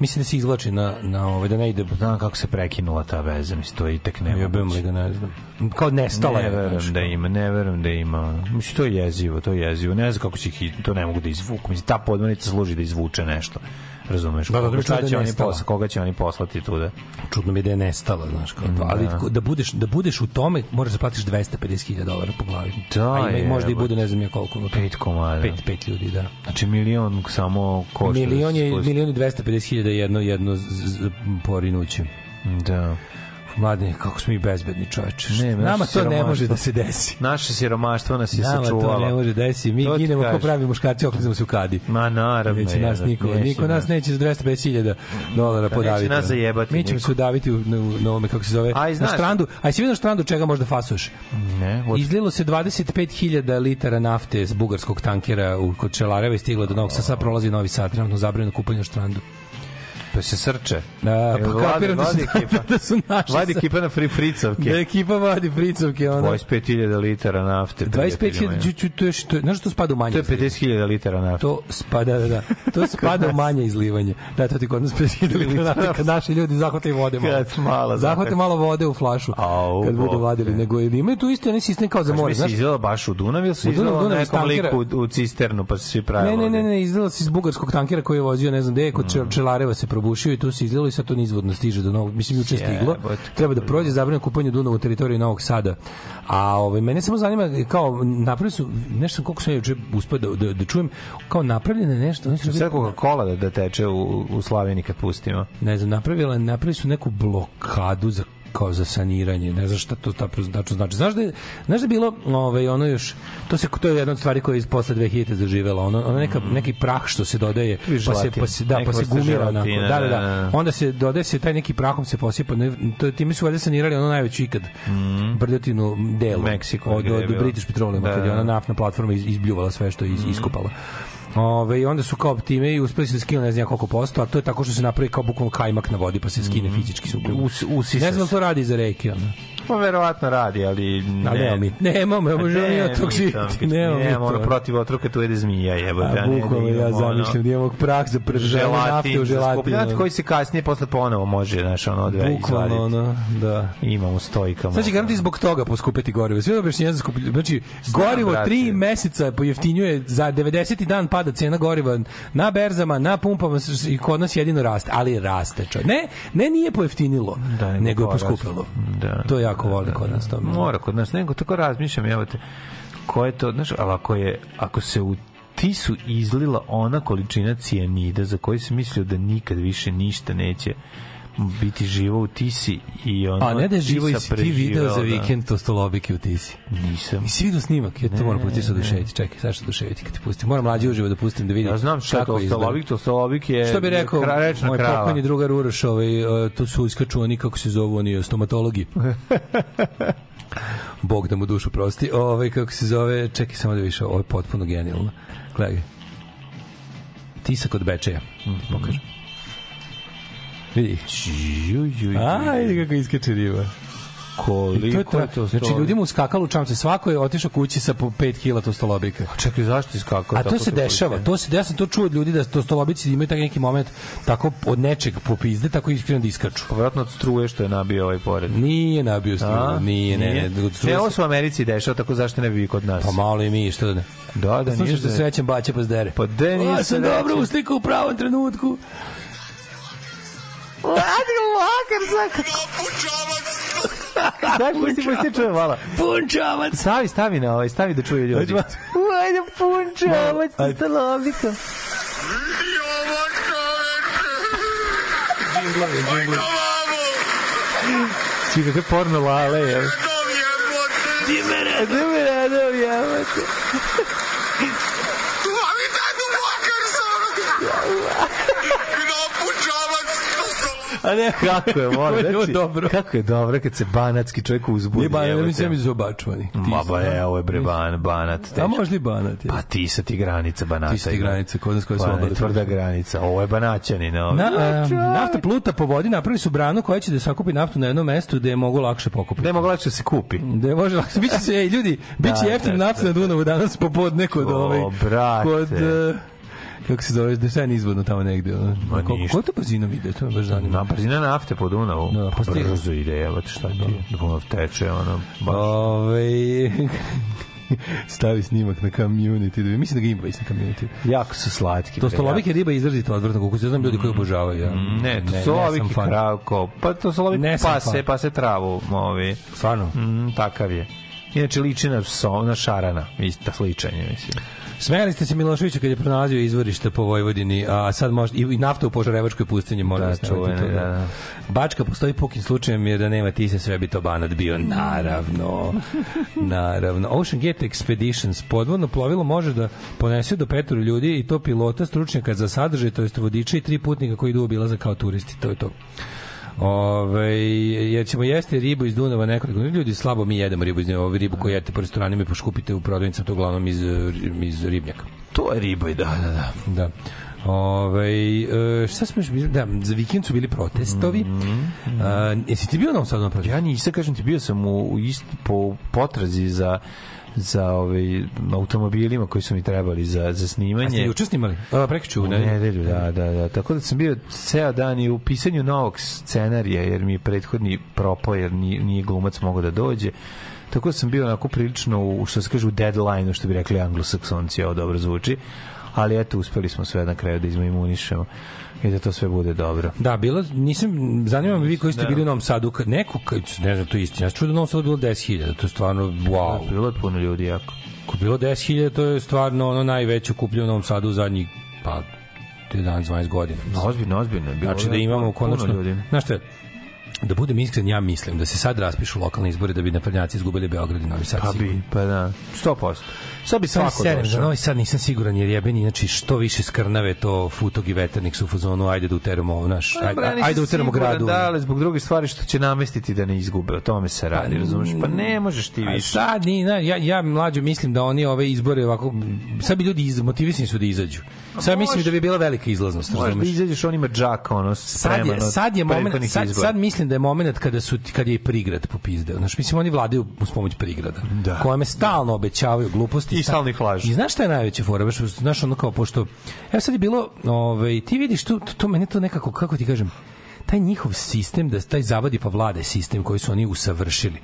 Mislim da se izvlači na, na ovaj, da ne ide... Znam kako se prekinula ta veza, mislim, to je i tek ne Jebem li ga, ne znam. Kao nestala ne je. znaš, verujem da ima, ne verujem da ima. Mislim, to je jezivo, to je jezivo. Ne znam kako će ih, to ne mogu da izvuku. Mislim, ta podmornica služi da izvuče nešto. Razumeš? Da, da, da, šta da je će oni posla, koga će oni poslati tuda? Čudno mi je da je nestala, znaš, kao to. Ali da. budeš, da budeš u tome, moraš da platiš 250.000 dolara po glavi. Da, A ima i možda i bude, ne znam ja koliko. Pet komada. Pet, pet ljudi, da. Znači milion samo košta. Milion je, da se spusti. milion i 250.000 jedno, jedno z, z, porinuće. Da. Mladine, kako smo i bezbedni čoveče. Ne, Nama to ne može da se desi. Naše siromaštvo nas je Nama sačuvalo. to ne može da desi. Mi To ginemo kao kažem. pravi muškarci, oklizamo se u kadi. Ma naravno. Neće nas niko, neće niko nas neće za 250.000 dolara neće podaviti. nas zajebati Mi ćemo se udaviti u, na, na ovome, kako se zove, Aj, na znaš- strandu. Aj, si vidio na strandu čega možda fasuješ? Ne, od... Izlilo se 25.000 litara nafte s bugarskog tankera u, kod Čelareva i stiglo do Novog Sada. Sad prolazi Novi Sad, trenutno zabranjeno kupanje na strandu. Pa se srče. A, Jel pa kapiram da su, vadi ekipa? da su naši. Vadi ekipa na free fricovke. Da ekipa vadi fricovke. Ono. 25.000 litara nafte. prijatelji moji. 25.000, ću- ću- to je što, znaš što to spada u manje? To je 50.000 litara nafte. To spada, da, da. To spada u manje izlivanje. Da, to ti kod nas 50.000 litara nafte, kad naši ljudi zahvate vode malo. Kad malo zahvate malo vode u flašu. Au, kad budu vadili. Nego imaju tu isto onaj sistem kao za more. Znaš, si izvela baš u Dunav ili si U izvela nekom liku u, cisternu pa se svi pravili? Ne, ne, ne, ne, izlilo se iz bugarskog tankera koji je vozio, ne znam gde kod mm. Čelareva se probušio i tu se izlilo i sad to nizvodno stiže do Novog, mislim juče stiglo. Treba da prođe zabranjeno kupanje u Dunavu u teritoriji Novog Sada. A ovaj mene samo zanima kao napravili su nešto koliko sam juče uspeo da, da, da čujem kao napravljeno je nešto, oni su Sve Coca-Cola da, da teče u, u Slavini kad pustimo. ne znam, napravila, napravili su neku blokadu za kao za saniranje, ne znam šta to tačno znači. Znaš da je, znaš da je bilo ovaj ono još to se to je jedna od stvari koja je posle 2000 zaživela, ono, ono neka neki prah što se dodaje, pa se pa se da pa se gumira onako. Da, da, da, da. da. Onda se dodaje se taj neki prahom se posipa, to time su valjda sanirali ono najveće ikad. Brljotinu delo U Meksiku, od, od bilo. British Petroleum, Da, kad je ona da. naftna platforma iz, izbljuvala sve što je iz, iskopala. Ove, i onda su kao time i uspeli su da skinu ne znam koliko posto, a to je tako što se napravi kao bukvalno kajmak na vodi pa se skine fizički se ugljubi. Us, usisa Ne znam da to radi za reke, ono. Pa verovatno radi, ali ne. Ali nemamo mi. Nemamo, ne možemo mi od tog živjeti. Nemamo mi ono to. protiv otroka tu jede zmija, jebote. A a ne bukvalno da ja zamišljam da imamo prah za pržanje nafte u želatin, želatin. skupljat ono. koji se kasnije posle ponovo može, znaš, ono, odve Bukvalno, izvaditi. ono, da. Imamo stojkama. Sad će garanti zbog toga poskupiti gorivo. Sve objašnjenje za skupljenje. Znači, gorivo brate. tri meseca pojeftinjuje, za 90. dan pada cena goriva na berzama, na pumpama i kod nas jedino raste. Ali raste. Ne, ne nije pojeftinilo, Da, nego je poskupilo. Da. To jako voli kod nas. To. Mora kod nas, nego tako razmišljam, evo te, ko je to, znaš, ali ako je, ako se u tisu izlila ona količina cijanida za koju se mislio da nikad više ništa neće biti živo u Tisi i ono A ne da je živo i Tisa ti video za da. vikend to stolobike u Tisi. Nisam. Nisi vidio snimak, ja to moram pustiti sa duševiti. Čekaj, sad što duševiti kad ti pustim. Moram mlađi uživo da pustim da vidim. Ja znam šta je kako izgleda. Tostolovik, Tostolovik je Što bi rekao moj krava. pokojni drugar Uroš, ovaj, uh, to su iskaču oni, kako se zovu, oni stomatologi. Bog da mu dušu prosti. Ovaj, kako se zove, čekaj samo da više, ovo je potpuno genijalno. Gledaj. Tisak od Bečeja. Mm Pokažem. Vidi. Ajde kako iskače riba. I Koliko to je to Znači, ljudima uskakalo u čamce. Svako je otišao kući sa po 5 kila to stolobika. Čekaj, zašto iskakao? A to se dešava. To se ja sam to čuo od ljudi da to stolobici imaju taj neki moment tako od nečeg popizde, tako iskreno da iskaču. Pa vjerojatno od struje što je nabio ovaj pored. Nije nabio struju, A? nije, ne, ne. od struje Ne, ovo se- se u Americi dešava, tako zašto ne bi kod nas? Pa malo i mi, što da ne. Da, da, nije Slušaš da da- srećem baće pa zdere. Pa de, nije Ja se sam dobro uslikao u pravom trenutku. Ajde, lakar, zakak. Daj, pusti, pusti, čuje malo. Punčavac! Stavi, stavi na ovaj, stavi da čuju ljudi. Ajde, ma- Ajde, punčavac, Ajde. stolovika. Svi kakve porno lale, je. Di me rado, di me rado, jebate. A ne, kako je, moram, je znači, dobro. kako je dobro kad se banatski čovjek uzbudi. Nije banat, mislim da mi zobačvani. Ma ba je, ovo je bre ban, banat. A teško. možda i banat. je. Pa ti sa ti granica banata. Ti si ti ima. granice, kod nas koje su Pa ne, obale. tvrda granica. Ovo je banaćani. Na, a, nafta pluta po vodi, napravili su branu koja će da sakupi naftu na jednom mestu da je mogu lakše pokupiti. Da je mogla lakše da se kupi. Da je može lakše. Biće se, ej, ljudi, biće Da, jeftin da, nafta na Dunavu danas popodne kod ovaj... Kod, e, kako se zove, da se nizvodno tamo negde. ono. Ma ništa. koliko to brzinom ide, to me baš zanima. Na brzina nafte po Dunavu. Da, pa stiže. brzo ide, evo šta ti je. Dunav teče, ono, baš. Ove, stavi snimak na community. Da, mislim da ga ima već na community. Jako su slatki. To bre, stolovik je riba izrazito odvrtno, kako se znam ljudi koji obožavaju. Ja. jako. Ne, to fan. kravko. Pa to sam pase, pase travu, ovi. Stvarno? Mm, takav je. Inače liči na, so, na šarana, isto sličanje, mislim. Smeli ste se Miloševiću kad je pronalazio izvorište po Vojvodini, a sad može i nafta u Požarevačkoj pustinji može Da, da, čuvene, to. da, da. Bačka postoji pukim slučajem jer da nema ti se sve bi to banat bio. Naravno. Naravno. Ocean Gate Expeditions podvodno plovilo može da ponese do petoro ljudi i to pilota, stručnjaka za sadržaj, to jest vodiča i tri putnika koji idu u obilazak kao turisti. To je to. Ove, jer ćemo jesti ribu iz Dunava nekoliko ljudi slabo mi jedemo ribu iz Dunava, ribu koju jedete po restoranima i poškupite u prodavnicama to uglavnom iz, iz ribnjaka To je riba i da, da, da. da Ove, e, šta smo još bili? Da, za vikend su bili protestovi. Mm -hmm. jesi ti bio na ovom sad na protestu? Ja nisam, kažem ti, bio sam u, u ist, po potrazi za za ovaj automobilima koji su mi trebali za za snimanje. A ste juče snimali? A, prekjuče, U ne? nedelju, da, da, da. Tako da sam bio ceo dan i u pisanju novog scenarija, jer mi je prethodni propao, jer nije, nije glumac mogao da dođe. Tako da sam bio onako prilično, u, što se kaže, u deadline što bi rekli anglosaksonci, ovo dobro zvuči. Ali eto, uspeli smo sve na kraju da izmaimunišemo i da to sve bude dobro. Da, bilo, nisam, zanima me vi koji ste Da. bili u Novom Sadu, neko, ne znam, to je istina, ja čuo da u Novom Sadu bilo 10.000, to je stvarno, wow. Bilo je puno ljudi jako. Ako bilo 10.000, to je stvarno ono najveće kuplje u Novom Sadu u zadnjih, pa, 11-12 godina. No, ozbiljno, ozbiljno. bilo Znači da jako imamo puno konačno, ljudi. znaš šta, da budem iskren, ja mislim da se sad raspišu lokalni izbori da bi naprednjaci izgubili Beograd i Novi Sad. Pa bi, pa da. 100%. Sad bi svako za došao. Novi Sad nisam siguran jer jebeni, znači što više skrnave to futog i veternik su u fazonu, ajde da uteramo ovo naš, Pa, ajde, bre, nisam ajde da uteramo gradu. Da, ali zbog druge stvari što će namestiti da ne izgube, o tome se radi, razumeš? Pa ne možeš ti više. sad ni, na, ja, ja mlađo mislim da oni ove izbore ovako, sad bi ljudi iz, motivisani su da izađu. Sad mislim da bi bila velika izlaznost, da razumeš? izađeš onima džaka, ono, Sad je, sad je moment, sad, sad mislim da je moment kada su kad je i prigrad popizdeo. Znaš, mislim oni vladaju uz pomoć prigrada. Da. Kojeme stalno obećavaju gluposti. I stalno ih lažu. I znaš šta je najveća fora? Baš, znaš, ono kao, pošto... Evo sad je bilo, ovaj, ti vidiš, tu, to, to mene to nekako, kako ti kažem, taj njihov sistem, da taj zavadi pa vlade sistem koji su oni usavršili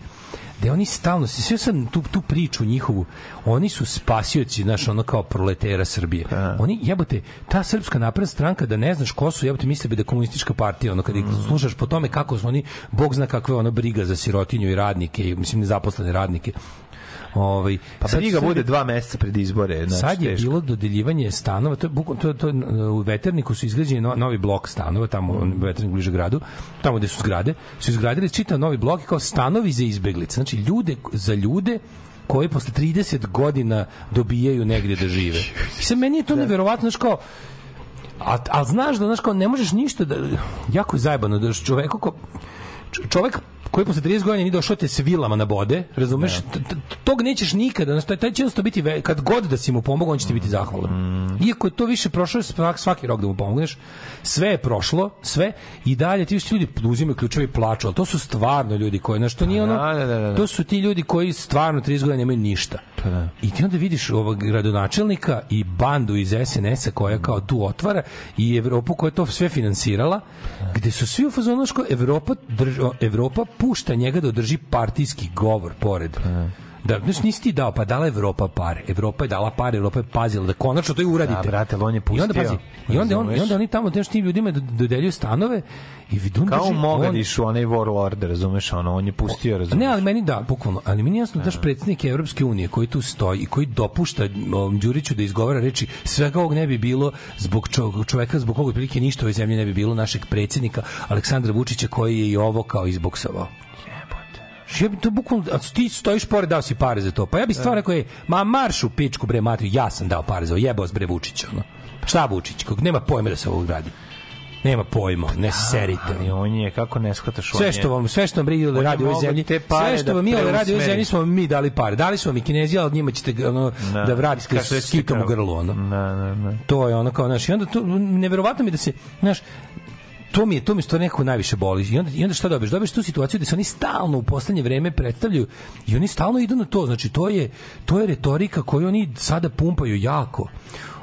da oni stalno, sve sad tu, tu priču njihovu, oni su spasioci, znaš, ono kao proletera Srbije. Oni, jebote, ta srpska napredna stranka, da ne znaš ko su, jebote, misle bi da komunistička partija, ono, kad ih slušaš po tome kako su oni, bog zna kakve ono briga za sirotinju i radnike, i, mislim, nezaposlene radnike Ovaj, Pa sad briga bude dva meseca pred izbore. Znači, Sad je teško. bilo dodeljivanje stanova, to je bukvalno to, to, u Veterniku su izgrađeni no- novi blok stanova, tamo u Veternik bliže gradu, tamo gde su zgrade, su izgradili čitav novi blok kao stanovi za izbeglice. Znači ljude za ljude koji posle 30 godina dobijaju negdje da žive. I sad meni je to neverovatno, znaš kao, a, a znaš da, znaš kao, ne možeš ništa da, jako je zajebano da čoveku ko, čovek koji posle 30 godina nije došao te s vilama na bode, razumeš? T- Tog nećeš nikada, znači taj, će jednostavno biti, kad god da si mu pomogao, on će ti biti zahvalan. Iako je to više prošlo, svak- svaki rok da mu pomogneš, sve je prošlo, sve, i dalje ti više ljudi uzimaju ključeve i plaču, ali to su stvarno ljudi koji, znaš, to nije ono, Da, da, da, da. to su ti ljudi koji stvarno 30 godina nemaju ništa. da. I ti onda vidiš ovog gradonačelnika i bandu iz SNS-a koja kao tu otvara i Evropu koja je to sve finansirala, gde su svi u fazonu Evropa, Evropa pušta njega da održi partijski govor pored. Da, znaš, nisi ti dao, pa dala Evropa pare. Evropa je dala pare, Evropa je pazila da konačno to i uradite. Da, brate, on je I onda, pustio, pazi, i onda, on, i onda oni tamo znaš, tim ljudima do- dodeljuju stanove i vidun Kao u drži- on- Mogadišu, onaj Warlord, razumeš, ono, on je pustio, razumeš. ne, ali meni da, bukvalno. Ali meni jasno daš predsjednik Evropske unije koji tu stoji i koji dopušta ovom Đuriću da izgovara reči svega ovog ne bi bilo zbog čo- čoveka zbog kog otprilike ništa u ovoj zemlji ne bi bilo našeg predsjednika Aleksandra Vučića koji je i ovo kao izboksovao. Ja bi to bukvalno, a ti stojiš pored, dao si pare za to. Pa ja bi stvarno rekao, ej, ma marš u pičku bre matri, ja sam dao pare za ovo, jebao bre Vučića, ono. Šta Vučić, kog nema pojma da se ovo gradi. Nema pojma, ne serite. Ali on je, kako ne shvataš, on Sve što vam sve što vam brige On da radi u ovoj zemlji, sve što da vam mi ovde radi u ovoj zemlji smo vam mi dali pare. Dali smo vam i Kinezi, ali njima ćete ono Da. da, vratite s kitom u grlu ono. Da, da, da. To je ono kao naš i onda to neverovatno mi da se znaš to mi je to mi stvarno nekako najviše boli. I onda, i onda šta dobiješ? Dobiješ tu situaciju da se oni stalno u poslednje vreme predstavljaju i oni stalno idu na to. Znači to je to je retorika koju oni sada pumpaju jako.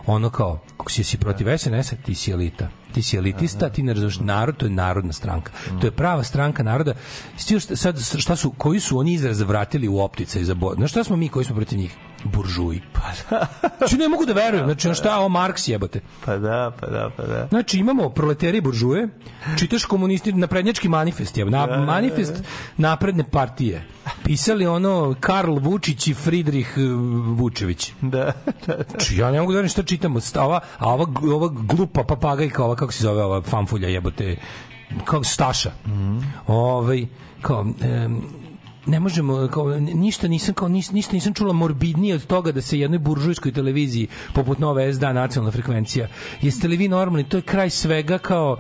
Ono kao, ako si, si protiv SNS-a, ti si elita. Ti si elitista, ti ne razumeš narod, to je narodna stranka. To je prava stranka naroda. Sti još sad šta su, koji su oni izraz vratili u opticaj za bo... Znaš šta smo mi koji smo protiv njih? Buržuji. Pa Znači ne mogu da verujem. Znači ono šta, ovo Marks jebote. Pa da, pa da, pa da. Znači imamo proleteri buržuje, čitaš komunisti naprednjački manifest, je, na, manifest napredne partije. Pisali ono Karl Vučić i Fridrih uh, Vučević. Da, da, da. Znači, ja ne mogu da verujem šta čitamo. Sta- Ova, a ova, ova glupa papagajka, ova kako se zove ova fanfulja jebote, kao Staša. Ovaj kao em, ne možemo kao ništa nisam kao nis- ništa nisam čula morbidnije od toga da se jednoj buržujskoj televiziji poput Nove da nacionalna frekvencija. Jeste li vi normalni? To je kraj svega kao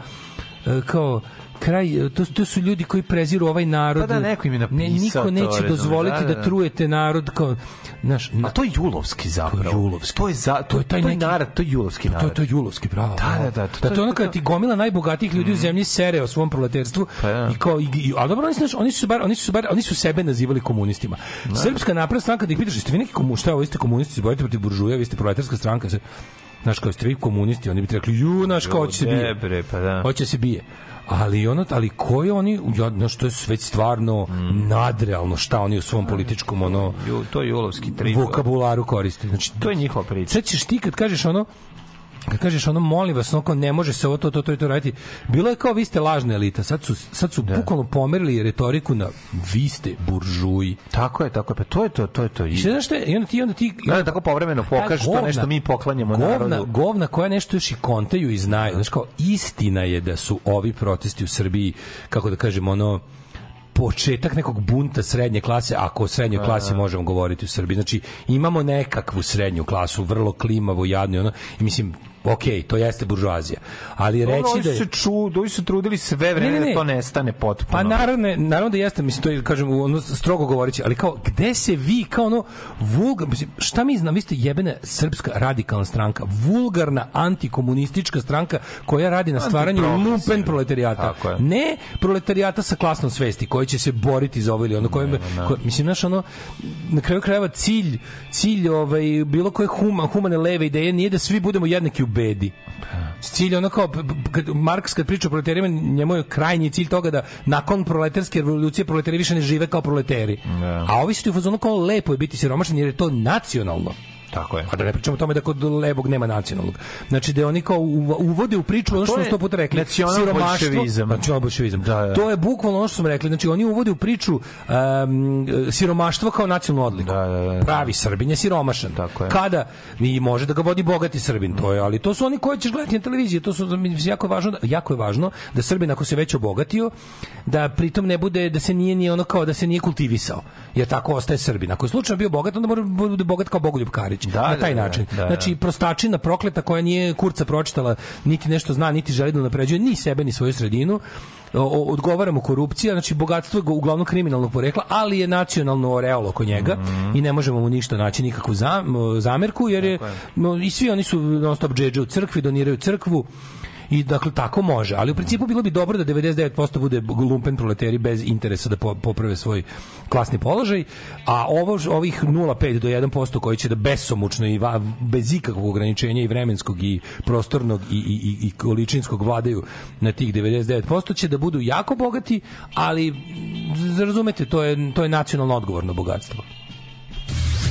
e, kao kraj, to, to su ljudi koji preziru ovaj narod. Pa da, neko im je ne, napisao niko to, neće razumeš, dozvoliti da, da, da, da. trujete narod kao Znaš, A to je julovski zapravo. To je julovski. To je, za, to, To je taj to je neki- narod, to je julovski To, narod. to je julovski pravo. Da, da, da, to- Da, to- to je ono to- kada ti gomila najbogatijih ljudi u zemlji sere o svom proleterstvu Pa da. i kao i, i a dobro oni znaš, oni su bar oni su bar oni su sebe nazivali komunistima. Srpska napredna stranka da ih pitaš jeste vi neki komunisti, šta je ovo, vi ste komunisti, borite protiv buržuja, vi ste proletarska stranka, Znaš, kao ste vi komunisti, oni bi rekli, ju, znaš, kao hoće se bije. Ne, bre, pa da. Hoće se bije. Ali ono, ali koji oni, ja, znaš, to je već stvarno Mm. nadrealno šta oni u svom političkom, ono, to je julovski trik. vokabularu koriste. Znači, To je njihova priča. Sad ćeš ti kad kažeš ono kad kažeš ono molim vas, ono ne može se ovo to to to to raditi. Bilo je kao vi ste lažna elita. Sad su sad su bukvalno pomerili retoriku na vi ste buržuji. Tako je, tako je. Pa to je to, to je to. I šta znaš šta? I onda ti onda ti Da, da, tako povremeno pokažu to nešto mi poklanjamo govna, narodu. Govna koja nešto još i kontaju i znaju. Znaš kao, istina je da su ovi protesti u Srbiji, kako da kažem, ono, početak nekog bunta srednje klase, ako o srednjoj klasi možemo govoriti u Srbiji. Znači, imamo nekakvu srednju klasu, vrlo klimavu, jadnu, ono, i mislim, ok, to jeste buržuazija. Ali reći da su je... se ču, ovi su trudili sve vreme Ne, ne, ne. da to nestane potpuno. Pa naravno, naravno da jeste, mislim to je kažem ono strogo govoreći, ali kao gde se vi kao ono vulgar, mislim, šta mi znam, vi ste jebena srpska radikalna stranka, vulgarna antikomunistička stranka koja radi na stvaranju lumpen proletarijata. Ne proletarijata sa klasnom svesti koji će se boriti za ovo ili ono kojem, ko- mislim znaš ono na kraju krajeva cilj cilj ovaj bilo koje huma, humane leve ideje nije da svi budemo jednaki u bedi. Cilj ono kao kad Marks kad priča o proletarima njemu je krajnji cilj toga da nakon proletarske revolucije proletari više ne žive kao proleteri. A ovi su ti u fazonu kao lepo je biti siromašan jer je to nacionalno. Tako je. A da ne pričamo o tome da kod levog nema nacionalnog. Znači da oni kao uv- uvode u priču ono što To smo sto puta rekli. nacional-boljševizam. Nacional-boljševizam. Da, da. To je bukvalno ono što smo rekli. Znači oni uvode u priču um, siromaštvo kao nacionalnu odliku. Da, da, da. Pravi Srbin je siromašan. Tako je. Kada i može da ga vodi bogati Srbin, to je, ali to su oni koji ćeš gledati na televiziji, to su mislim, jako je važno, da, jako je važno da Srbin ako se već obogatio, da pritom ne bude da se nije ni ono kao da se nije kultivisao. Jer tako ostaje Srbin. Ako je slučajno bio bogat, onda mora da bude bogat kao Bogoljub Karić. Da, na taj da, da, način. da, da. Znači prostačina prokleta koja nije kurca pročitala, niti nešto zna, niti želi da unapređuje ni sebe ni svoju sredinu. Odgovaramo korupcija, znači bogatstvo je uglavnom kriminalnog porekla, ali je nacionalno oreolo oko njega Mhm. i ne možemo mu ništa naći nikakvu zam, zamerku jer je, no, i svi oni su non stop džedže u crkvi, doniraju crkvu i dakle tako može, ali u principu bilo bi dobro da 99% bude lumpen proleteri bez interesa da po- poprave svoj klasni položaj, a ovo ovih 0,5 do 1% koji će da besomučno i va- bez ikakvog ograničenja i vremenskog i prostornog i, i, i, i količinskog vladaju na tih 99% će da budu jako bogati, ali razumete, to je, to je nacionalno odgovorno bogatstvo.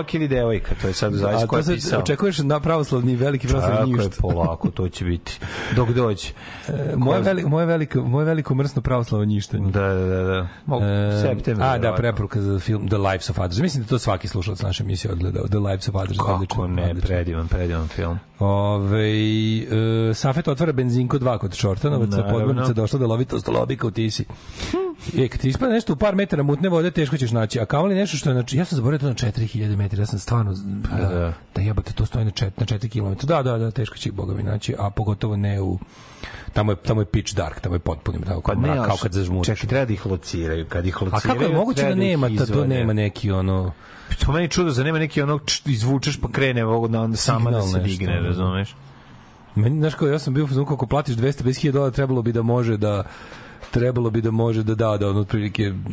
Momak ili devojka, to je sad zaista A ko je sad pisao. očekuješ na pravoslavni veliki pravoslavni Tako je, polako, to će biti. Dok dođe. E, Moje veliko, moje veliko, moje veliko mrsno pravoslavno njištanje. Da, da, da. da. Mo, E, septembar. a, da, preporuka za film The Lives of Others. Mislim da to svaki slušalac naše emisije odgledao. The Lives of Others. Kako odličan, ne, odličan. predivan, predivan film. Ove, e, Safet otvara benzinko 2 kod Čortanovaca, Naravno. podmornica došla do lovitost lobika u tisi. E, kad ti ispada nešto u par metara mutne vode, teško ćeš naći. A kamoli nešto što je, znači, ja sam zaboravio to na 4000 metara, ja sam stvarno, da, da. da jebate, to stoji na 4, na 4 km. Da, da, da, teško će ih boga mi naći, a pogotovo ne u, tamo je, tamo je pitch dark, tamo je potpuno, tamo kao, mrak, kao kad zažmuriš. Čekaj, treba da ih lociraju. Kad ih A lociraju, kako je moguće da ih nema, ta, to nema neki ono... To meni čudo, za nema neki onog č- izvučeš pa krene da onda sama da se digne, da. razumeš? Meni, znaš kao, ja sam bio fazonu kako platiš 250.000 dolara, trebalo bi da može da trebalo bi da može da da, da on otprilike m,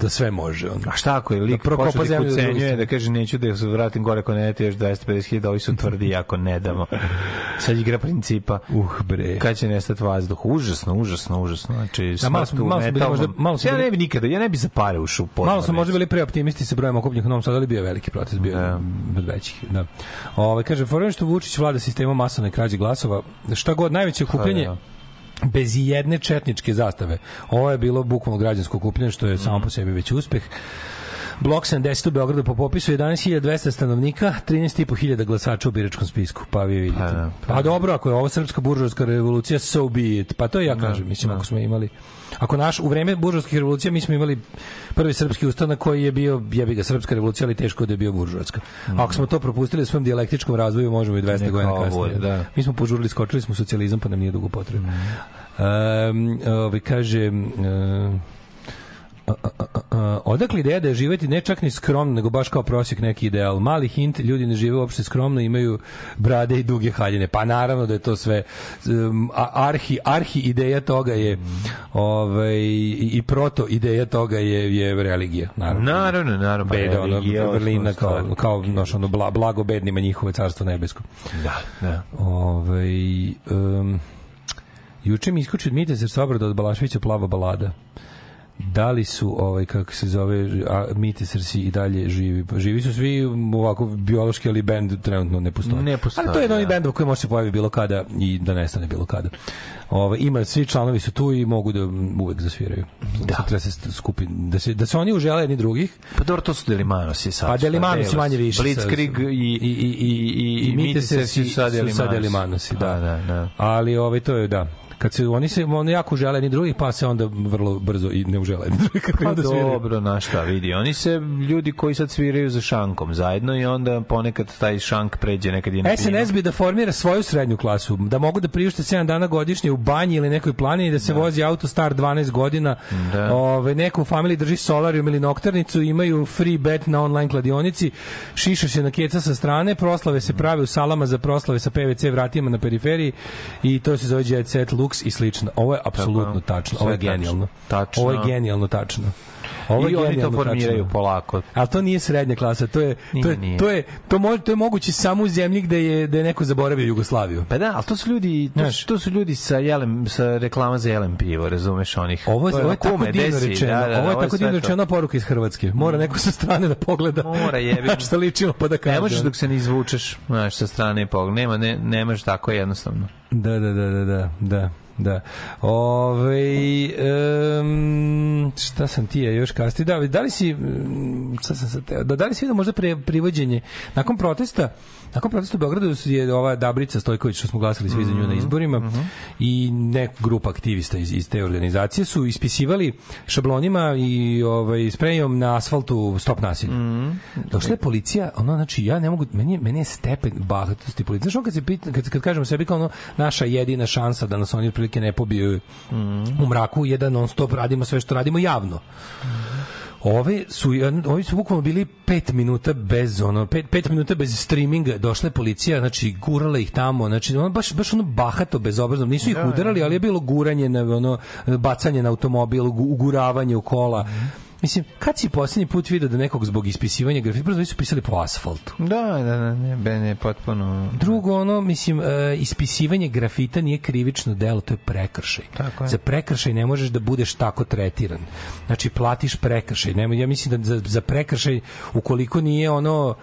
da sve može. On. A šta ako je lik Da prokopa da zemlju ucenjuje, da kaže neću da se vratim gore ako ne date još 250.000, ovi su tvrdi ako ne damo. Sad igra principa. Uh, bre. Kad će nestati vazduh? Užasno, užasno, užasno. Znači, Da, malo smo- malo metalnom- možda- malo ja ne bi nikada, ja ne bi za pare ušao u. Malo smo možda bili preoptimisti sa brojem okupljenih u Novom Sadu, ali bio veliki protest, bio je od većih. Da. Ove, kaže, forum što Vučić vlada sistemom masovne krađe glasova, šta god, najveće okupljanje da. Bez jedne četničke zastave. Ovo je bilo bukvalno građansko okupljanje, što je samo po sebi već uspeh. Blok 70 u Beogradu po popisu 11.200 stanovnika, 13.500 glasača u biračkom spisku. Pa vi vidite. Pa da, Pa, dobro, ako je ovo srpska buržovska revolucija, so be it. Pa to ja Da, kažem, mislim, da. ako smo imali... Ako naš, u vreme buržovskih revolucija mi smo imali prvi srpski ustanak koji je bio, jebi ga, srpska revolucija, ali teško da je bio buržovska. A ako smo to propustili u svom dijalektičkom razvoju, možemo i 200 Neka godina kasnije. je, da. Mi smo požurili, skočili smo socijalizam, pa nam nije dugo potrebno. Um, ovaj kaže um, odakle ideja da je živeti ne čak ni skromno, nego baš kao prosjek neki ideal. Mali hint, ljudi ne žive uopšte skromno, imaju brade i duge haljine. Pa naravno da je to sve um, arhi, arhi ideja toga je ovaj, i, proto ideja toga je, je religija. Naravno. Naravno, naravno. pa Beda, ono, osnovna kao, kao noš, ono, bla, blago bednima njihove carstvo nebesko. Da, da. Ovaj um, juče mi Mitezer sa obrada od Balaševića plava balada. Da li su ovaj kako se zove a, Mitesrsi i dalje živi? Pa Živi su svi ovako biološki, ali bend trenutno ne postoji. Ne postoji, Ali to je jedan da. bendova koji može se pojaviti bilo kada i da nestane bilo kada. Ovaj ima svi članovi su tu i mogu da uvek zasviraju. Da. Treba se skupi da se da se oni užele jedni drugih. Pa dobro, to su Delimanosi sad. Pa Delimanosi Šta, manje više. Blitzkrieg i, i, i, i, i, i Mitesrsi su sad su sad. Delimanosi, da. A, da, da. Ali ovaj to je da kad se oni se oni jako žele jedni drugih pa se onda vrlo brzo i ne užele jedni drugih Pa dobro, na šta vidi. Oni se, ljudi koji sad sviraju za šankom zajedno i onda ponekad taj šank pređe nekad je na SNS bi da formira svoju srednju klasu, da mogu da priušte 7 dana godišnje u banji ili nekoj planini, da se vozi auto star 12 godina, Da. ove, neko u familiji drži solarium ili noktarnicu, imaju free bet na online kladionici, šiša se na keca sa strane, proslave se prave u salama za proslave sa PVC vratima na periferiji i to se zove Jet Set Lux i slično. Ovo je apsolutno tačno, ovo je genijalno. Tačno. Ovo je genijalno tačno. Ovo I oni to formiraju tačno. polako. Ali to nije srednja klasa, to je to Nije, je nije. to je to može to je moguće samo u zemlji gde je da je neko zaboravio Jugoslaviju. Pa da, ali to su ljudi, to, Znaš. su, to su ljudi sa jelem, sa reklama za jelen pivo, razumeš onih. Ovo, To je, ovo je tako divno desi, rečeno. da, da, ovo je tako divno to. rečena poruka iz Hrvatske. Mora neko sa strane da pogleda. Mora, jebi. Šta ličimo pa da kaže. Ne možeš dok se ne izvučeš, znaš, sa strane i pogled. Nema, ne, ne možeš tako jednostavno. Da, da, da, da, da, da. Da. Ove, um, šta sam ti ja još kasti? Da, da li si mm, šta sam sad teo? da, da li si vidio možda pre, privođenje nakon protesta nakon protesta u Beogradu je ova Dabrica Stojković što smo glasali svi za nju na izborima i neka grupa aktivista iz, iz te organizacije su ispisivali šablonima i ovaj sprejom na asfaltu stop nasilje. Došla je policija, ono znači ja ne mogu meni meni je stepen bahatosti policije. Znaš, ono kad se pita, kad, kad kažemo sebi kao ono naša jedina šansa da nas oni otprilike ne pobiju u mraku je da non stop radimo sve što radimo javno. Ove su ovi su bukvalno bili 5 minuta bez ono 5 5 minuta bez streaminga došla je policija znači gurala ih tamo znači ono baš baš ono bahato bezobrazno nisu ih udarali ali je bilo guranje na ono bacanje na automobil gu- uguravanje u kola Mislim, kad si posljednji put vidio da nekog zbog ispisivanja grafita, prvo su pisali po asfaltu. Da, da, da, ne, ben je potpuno... Drugo, ono, mislim, e, ispisivanje grafita nije krivično delo, to je prekršaj. Tako je. Za prekršaj ne možeš da budeš tako tretiran. Znači, platiš prekršaj. Nema, ja mislim da za, za prekršaj, ukoliko nije ono,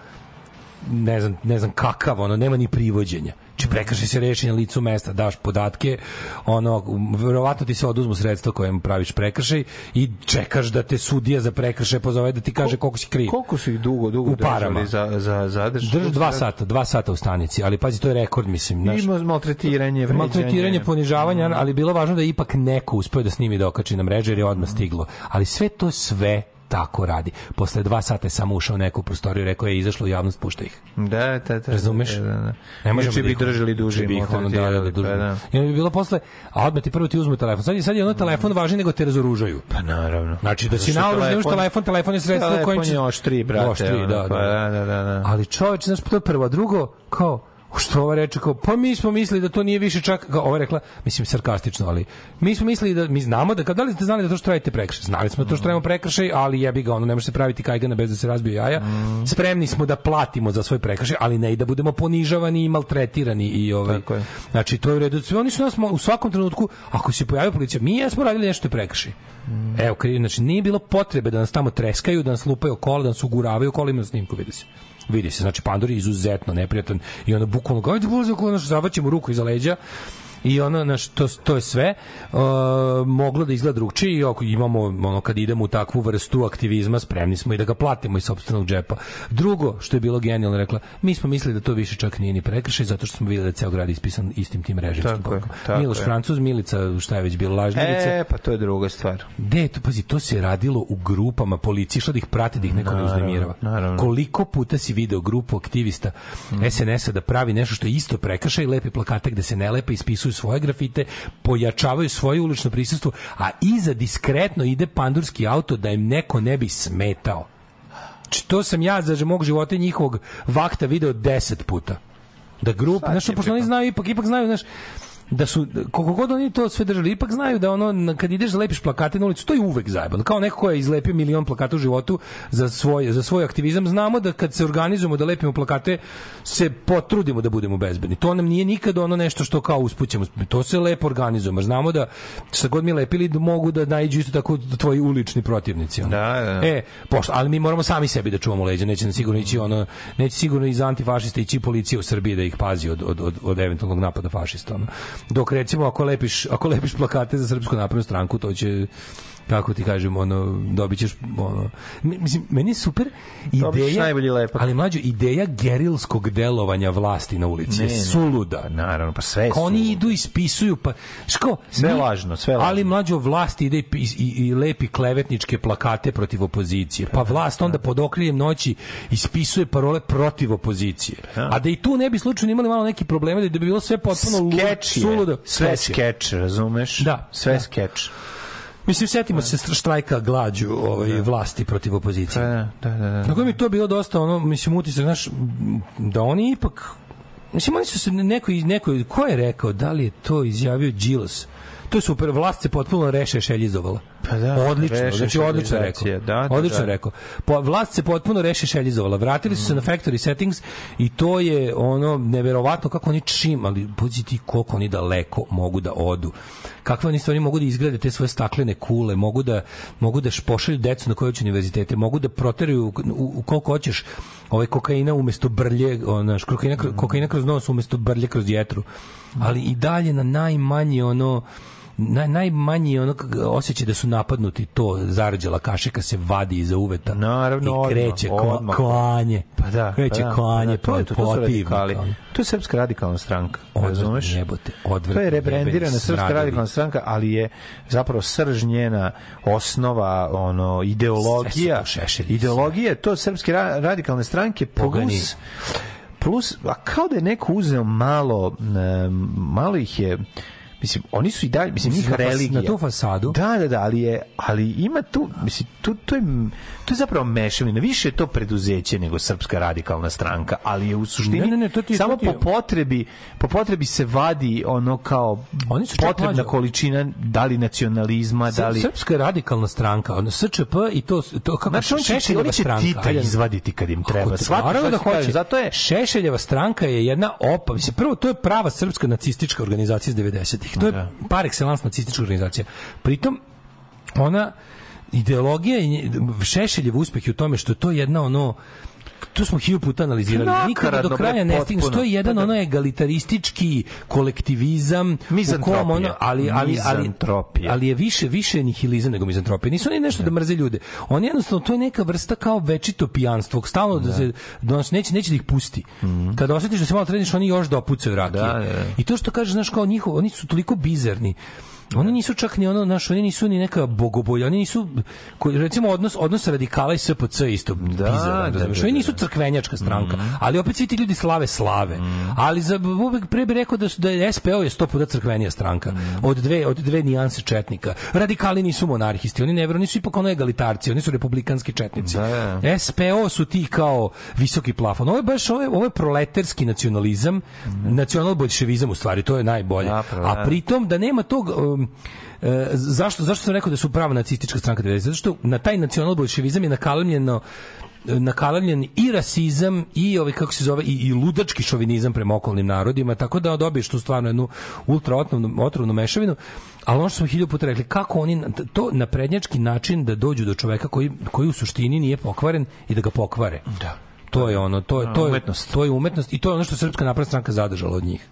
ne znam, ne znam kakav, ono, nema ni privođenja. Znači prekršaj se reši na licu mesta, daš podatke, ono, verovatno ti se oduzmu sredstva kojim praviš prekršaj i čekaš da te sudija za prekršaj pozove da ti kaže koliko si kriv. Koliko su ih dugo, dugo U parama. držali za, za zadrž? Drž dva sata, dva sata u stanici, ali pazi, to je rekord, mislim. Znaš, Ima maltretiranje, vređanje. maltretiranje, ponižavanje, ali bilo važno da ipak neko uspeo da snimi da okači na mreže jer je odmah stiglo. Ali sve to sve tako radi. Posle dva sata je samo ušao neko u prostoriju i rekao je izašlo u javnost, pušta ih. Da, da, da. Razumeš? Da, da, da. Ne možemo da bi ih- držali duže bi ih ono dalje duže. Pa, da. I onda bi bilo posle, a odmah ti prvo ti uzmu telefon. Sad je, sad je ono telefon važniji nego te razoružaju. Pa naravno. Znači da si naoružan, nemaš telefon- telefon, telefon je sredstvo Telefon kojim će... je oštriji, brate, Oštriji, ono, da, pa da. da, da, da, da. Ali čoveč, znaš, to je prvo. Drugo, kao, što ova reče kao pa mi smo mislili da to nije više čak kao ova rekla mislim sarkastično ali mi smo mislili da mi znamo da da li ste znali da to što radite prekršaj znali smo da to što radimo prekršaj ali jebi ga ono ne može se praviti kajgana bez da se razbije jaja Mm. spremni smo da platimo za svoj prekršaj ali ne i da budemo ponižavani i maltretirani i ovaj Tako je. znači to je u redu oni su nas u svakom trenutku ako se pojavi policija mi jesmo radili nešto prekršaj Mm. Evo, krivi, znači nije bilo potrebe da nas tamo treskaju, da nas lupaju kola, da nas uguravaju kola, ima snimku, vidi se. Vidi se, znači Pandor je izuzetno neprijatan i ono bukvalno ga, ajde bulazi okolo, znači zavaćemo ruku iza leđa i ono naš to to je sve uh, moglo da izgleda drugčije i ako imamo ono kad idemo u takvu vrstu aktivizma spremni smo i da ga platimo iz sopstvenog džepa drugo što je bilo genijalno rekla mi smo mislili da to više čak nije ni prekršaj zato što smo videli da je ceo grad ispisan istim tim režimskim porukom. Miloš je. Francuz Milica šta je već bilo lažljivica E, pa to je druga stvar. Gde je to, pazi, to se radilo u grupama policije, išla da ih prati, da ih neko ne Naravno, uznemirava. naravno. Koliko puta si video grupu aktivista SNS-a da pravi nešto što je isto prekršaj i lepi plakate gde se ne lepe, ispisuju svoje grafite, pojačavaju svoje ulično prisustvo, a iza diskretno ide pandurski auto da im neko ne bi smetao. Znači, to sam ja za mog života i njihovog vakta video 10 puta. Da grupa, znaš, pošto oni znaju, ipak, ipak znaju, znaš, da su koliko god oni to sve držali ipak znaju da ono kad ideš da lepiš plakate na ulicu to je uvek zajebano kao neko ko je izlepio milion plakata u životu za svoj za svoj aktivizam znamo da kad se organizujemo da lepimo plakate se potrudimo da budemo bezbedni to nam nije nikad ono nešto što kao uspućemo to se lepo organizujemo znamo da šta god mi lepili da mogu da naiđu isto tako tvoji ulični protivnici ono. Da, da. E, pošto, ali mi moramo sami sebi da čuvamo leđa, neće nam sigurno ići ono, neće sigurno iz antifašista ići policija u Srbiji da ih pazi od, od, od, od eventualnog napada fašista. Ono. Dok recimo ako lepiš, ako lepiš plakate za Srpsku naprednu stranku, to će kako ti kažem, ono, dobit ćeš, ono, mi- mislim, meni je super ideja, najbolji lepak. ali mlađo, ideja gerilskog delovanja vlasti na ulici je Ne, ne. suluda. Naravno, pa sve Kao oni idu i spisuju, pa, ško, Sve mi- lažno, sve lažno. Ali mlađo vlast ide i, i, i lepi klevetničke plakate protiv opozicije. Pa vlast onda pod okriljem noći ispisuje parole protiv opozicije. A da i tu ne bi slučajno imali malo neki probleme, da bi bilo sve potpuno Skeč je. suludo. Sve je. skeč, razumeš? Da, Sve da. skeč. Mislim, setimo se štrajka glađu ovaj, vlasti protiv opozicije. Da, da, da. da. Tako mi to bilo dosta, ono, mislim, utisak, znaš, da oni ipak, mislim, oni su se neko, neko, ko je rekao, da li je to izjavio Đilas? To je super, vlast se potpuno reše šeljizovala. Pa da, odlično, reše znači odlično rekao. da, da, odlično da. rekao. Po, vlast se potpuno reše šeljizovala. Vratili su se na factory settings i to je ono neverovatno kako oni čim, ali buđi ti koliko oni daleko mogu da odu. Kakve oni stvari mogu da izgrade te svoje staklene kule, mogu da mogu da pošalju decu na koje hoće univerzitete, mogu da proteraju u, u koliko hoćeš ovaj kokaina umesto brlje, onaš kokaina, kokaina kroz nos umesto brlje kroz jetru. Ali i dalje na najmanje ono naj, najmanji ono osjećaj da su napadnuti to zarđala kašika se vadi iza uveta Naravno, i kreće odmah. klanje Pa da, kreće pa da, klanje pa da, to to, to radikali. To je srpska radikalna stranka, razumeš? jebote, odvratno, To je rebrendirana srpska radikalna stranka, ali je zapravo srž njena osnova, ono ideologija. Su to Ideologija srpske ra- radikalne stranke Pogani. plus plus a kao da je neko uzeo malo malo ih je mislim oni su i dalje mislim njih religija na tu fasadu? da da da ali je ali ima tu mislim tu to je to je zapravo mešavina više je to preduzeće nego srpska radikalna stranka ali je u suštini Ne, ne, ne, to ti samo to ti po potrebi po potrebi se vadi ono kao Oni su potrebna mlađe- količina da li nacionalizma da li Srpska radikalna stranka, ono SČP i to to kako Znači, on će- Šešeljeva oni će stranka, Tita ajde, izvaditi kad im treba. Naravno da kažem? hoće. Zato je- Šešeljeva stranka je jedna opa, mislim prvo to je prava srpska nacistička organizacija iz 90-ih. To je Da. par excellence nacistička organizacija. Pritom ona ideologija i Šešeljev uspeh je u tome što je to jedna ono to smo hilju puta analizirali. Nikada do kraja ne stigneš. To je jedan da. ono egalitaristički kolektivizam u kom Mizantropija. ono, ali, ali, ali, ali je više više nihilizam nego mizantropija. Nisu oni nešto da mrze ljude. Oni jednostavno to je neka vrsta kao večito pijanstvo, stalno da, se da nas neće neće da ih pusti. Kada osjetiš da se malo treniš, oni još dopucaju rakije. Mhm. Da, da, da. I to što kažeš, znaš, kao njihov, oni su toliko bizarni. Oni nisu čak ni ono, znaš, oni nisu ni neka bogobolja, oni nisu, koji, recimo, odnos, odnos radikala i SPC isto bizaran, da, razumeš? da, Oni da, nisu da. crkvenjačka stranka, Mhm. ali opet svi ti ljudi slave slave. Ali za uvek pre bi rekao da su da je SPO je sto puta crkvenija stranka. Mhm. Od dve od dve nijanse četnika. Radikali nisu monarhisti, oni ne veruju, oni su ipak ono egalitarci, oni su republikanski četnici. Da, SPO su ti kao visoki plafon. Ovo je baš ovo je, ovo je proletarski nacionalizam, nacionalbolševizam u stvari, to je najbolje. A da. pritom da nema tog um, e, zašto zašto sam rekao da su prava nacistička stranka 90 zato što na taj nacionalbolševizam je nakalamljeno nakalamljen i rasizam i ovaj kako se zove i, i ludački šovinizam prema okolnim narodima tako da dobiješ tu stvarno jednu ultra otrovnu, otrovnu mešavinu ali ono što smo hiljadu puta rekli kako oni to na prednjački način da dođu do čoveka koji koji u suštini nije pokvaren i da ga pokvare Da. to je ono to je to je Umetnost. to je umetnost i to je ono što srpska napredna stranka zadržala od njih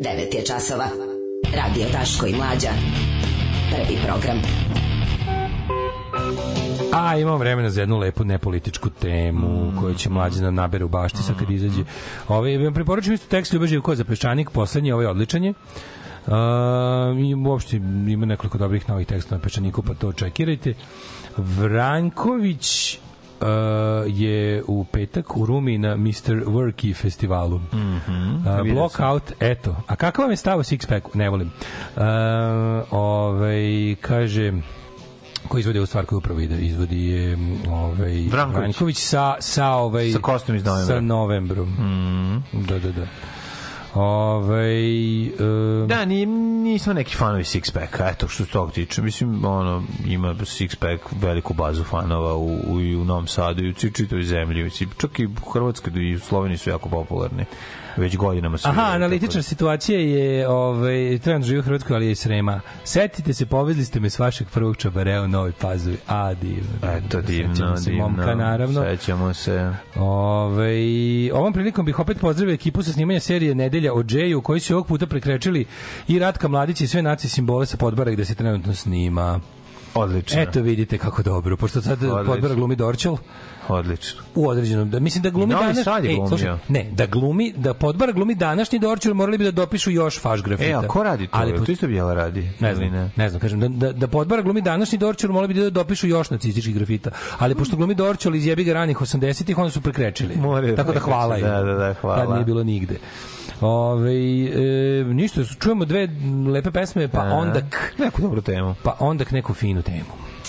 9 je časova. Radio Taško i Mlađa. Prvi program. A imamo vremena za jednu lepu nepolitičku temu mm. koju će mlađina da nabere u bašti mm. sad kad mm. izađe. Ovaj vam preporučujem isto tekst Ljubeži Živko za peščanik, poslednji ovaj odličan je. Uh, i uopšte ima nekoliko dobrih novih tekstova na peščaniku, pa to očekirajte. Vranković je u petak u Rumi na Mr. Worky festivalu. Mm Mhm. Uh, Blockout, eto. A kakav vam je stav o Sixpacku? Ne volim. Uh, ovaj, kaže ko izvodi ovu stvar koju upravo ide, izvodi je ovaj. Vranković sa, sa, ovaj, Sa kostom iz novembra. Sa novembrom. Mhm. Da, da, da. Ovaj, um, Da, ni, nismo neki fanovi Sixpacka, eto što se tog tiče. Mislim, ono, ima Sixpack veliku bazu fanova u, u, u Novom Sadu i u čitavoj zemlji. Čak i u Hrvatskoj i u Sloveniji su jako popularni. Već godinama su. Aha, analitična da- situacija je ovaj trenutno živi u Hrvatskoj, ali je Srema. Setite se, povezli ste me s vašeg prvog čabarea u Novoj Pazovi. A, divno. Eto, divno, Sećamo se divno. momka, naravno. Sećamo se. Ove, ovom prilikom bih opet pozdravio ekipu sa snimanja serije Nedelja o Džeju, koji su ovog puta prekrečili i Ratka Mladić i sve nacije simbole sa podbara gde se trenutno snima. Odlično. Eto vidite kako dobro, pošto sad Odlično. podbara glumi Dorčel Odlično. u određenom, da mislim da glumi Novi danas, Sad je Ej, glumio. slušaj, ne, da glumi, da podbara glumi današnji Dorčel, morali bi da dopišu još faš grafita. E, a ko radi to? Ali posto- to isto Bijela radi? Ne znam, ne? znam, kažem, da, da, da podbara glumi današnji Dorčel, morali bi da dopišu još nacističkih grafita. Ali pošto glumi Dorčel iz jebi ga ranih 80-ih, onda su prekrečili. Moraju Tako da hvala im. Da, da, da, hvala. Tad nije bilo nigde. Ove, e, ništa, čujemo dve lepe pesme, pa A, ondak, Neku dobru temu. pa ondak neku finu temu.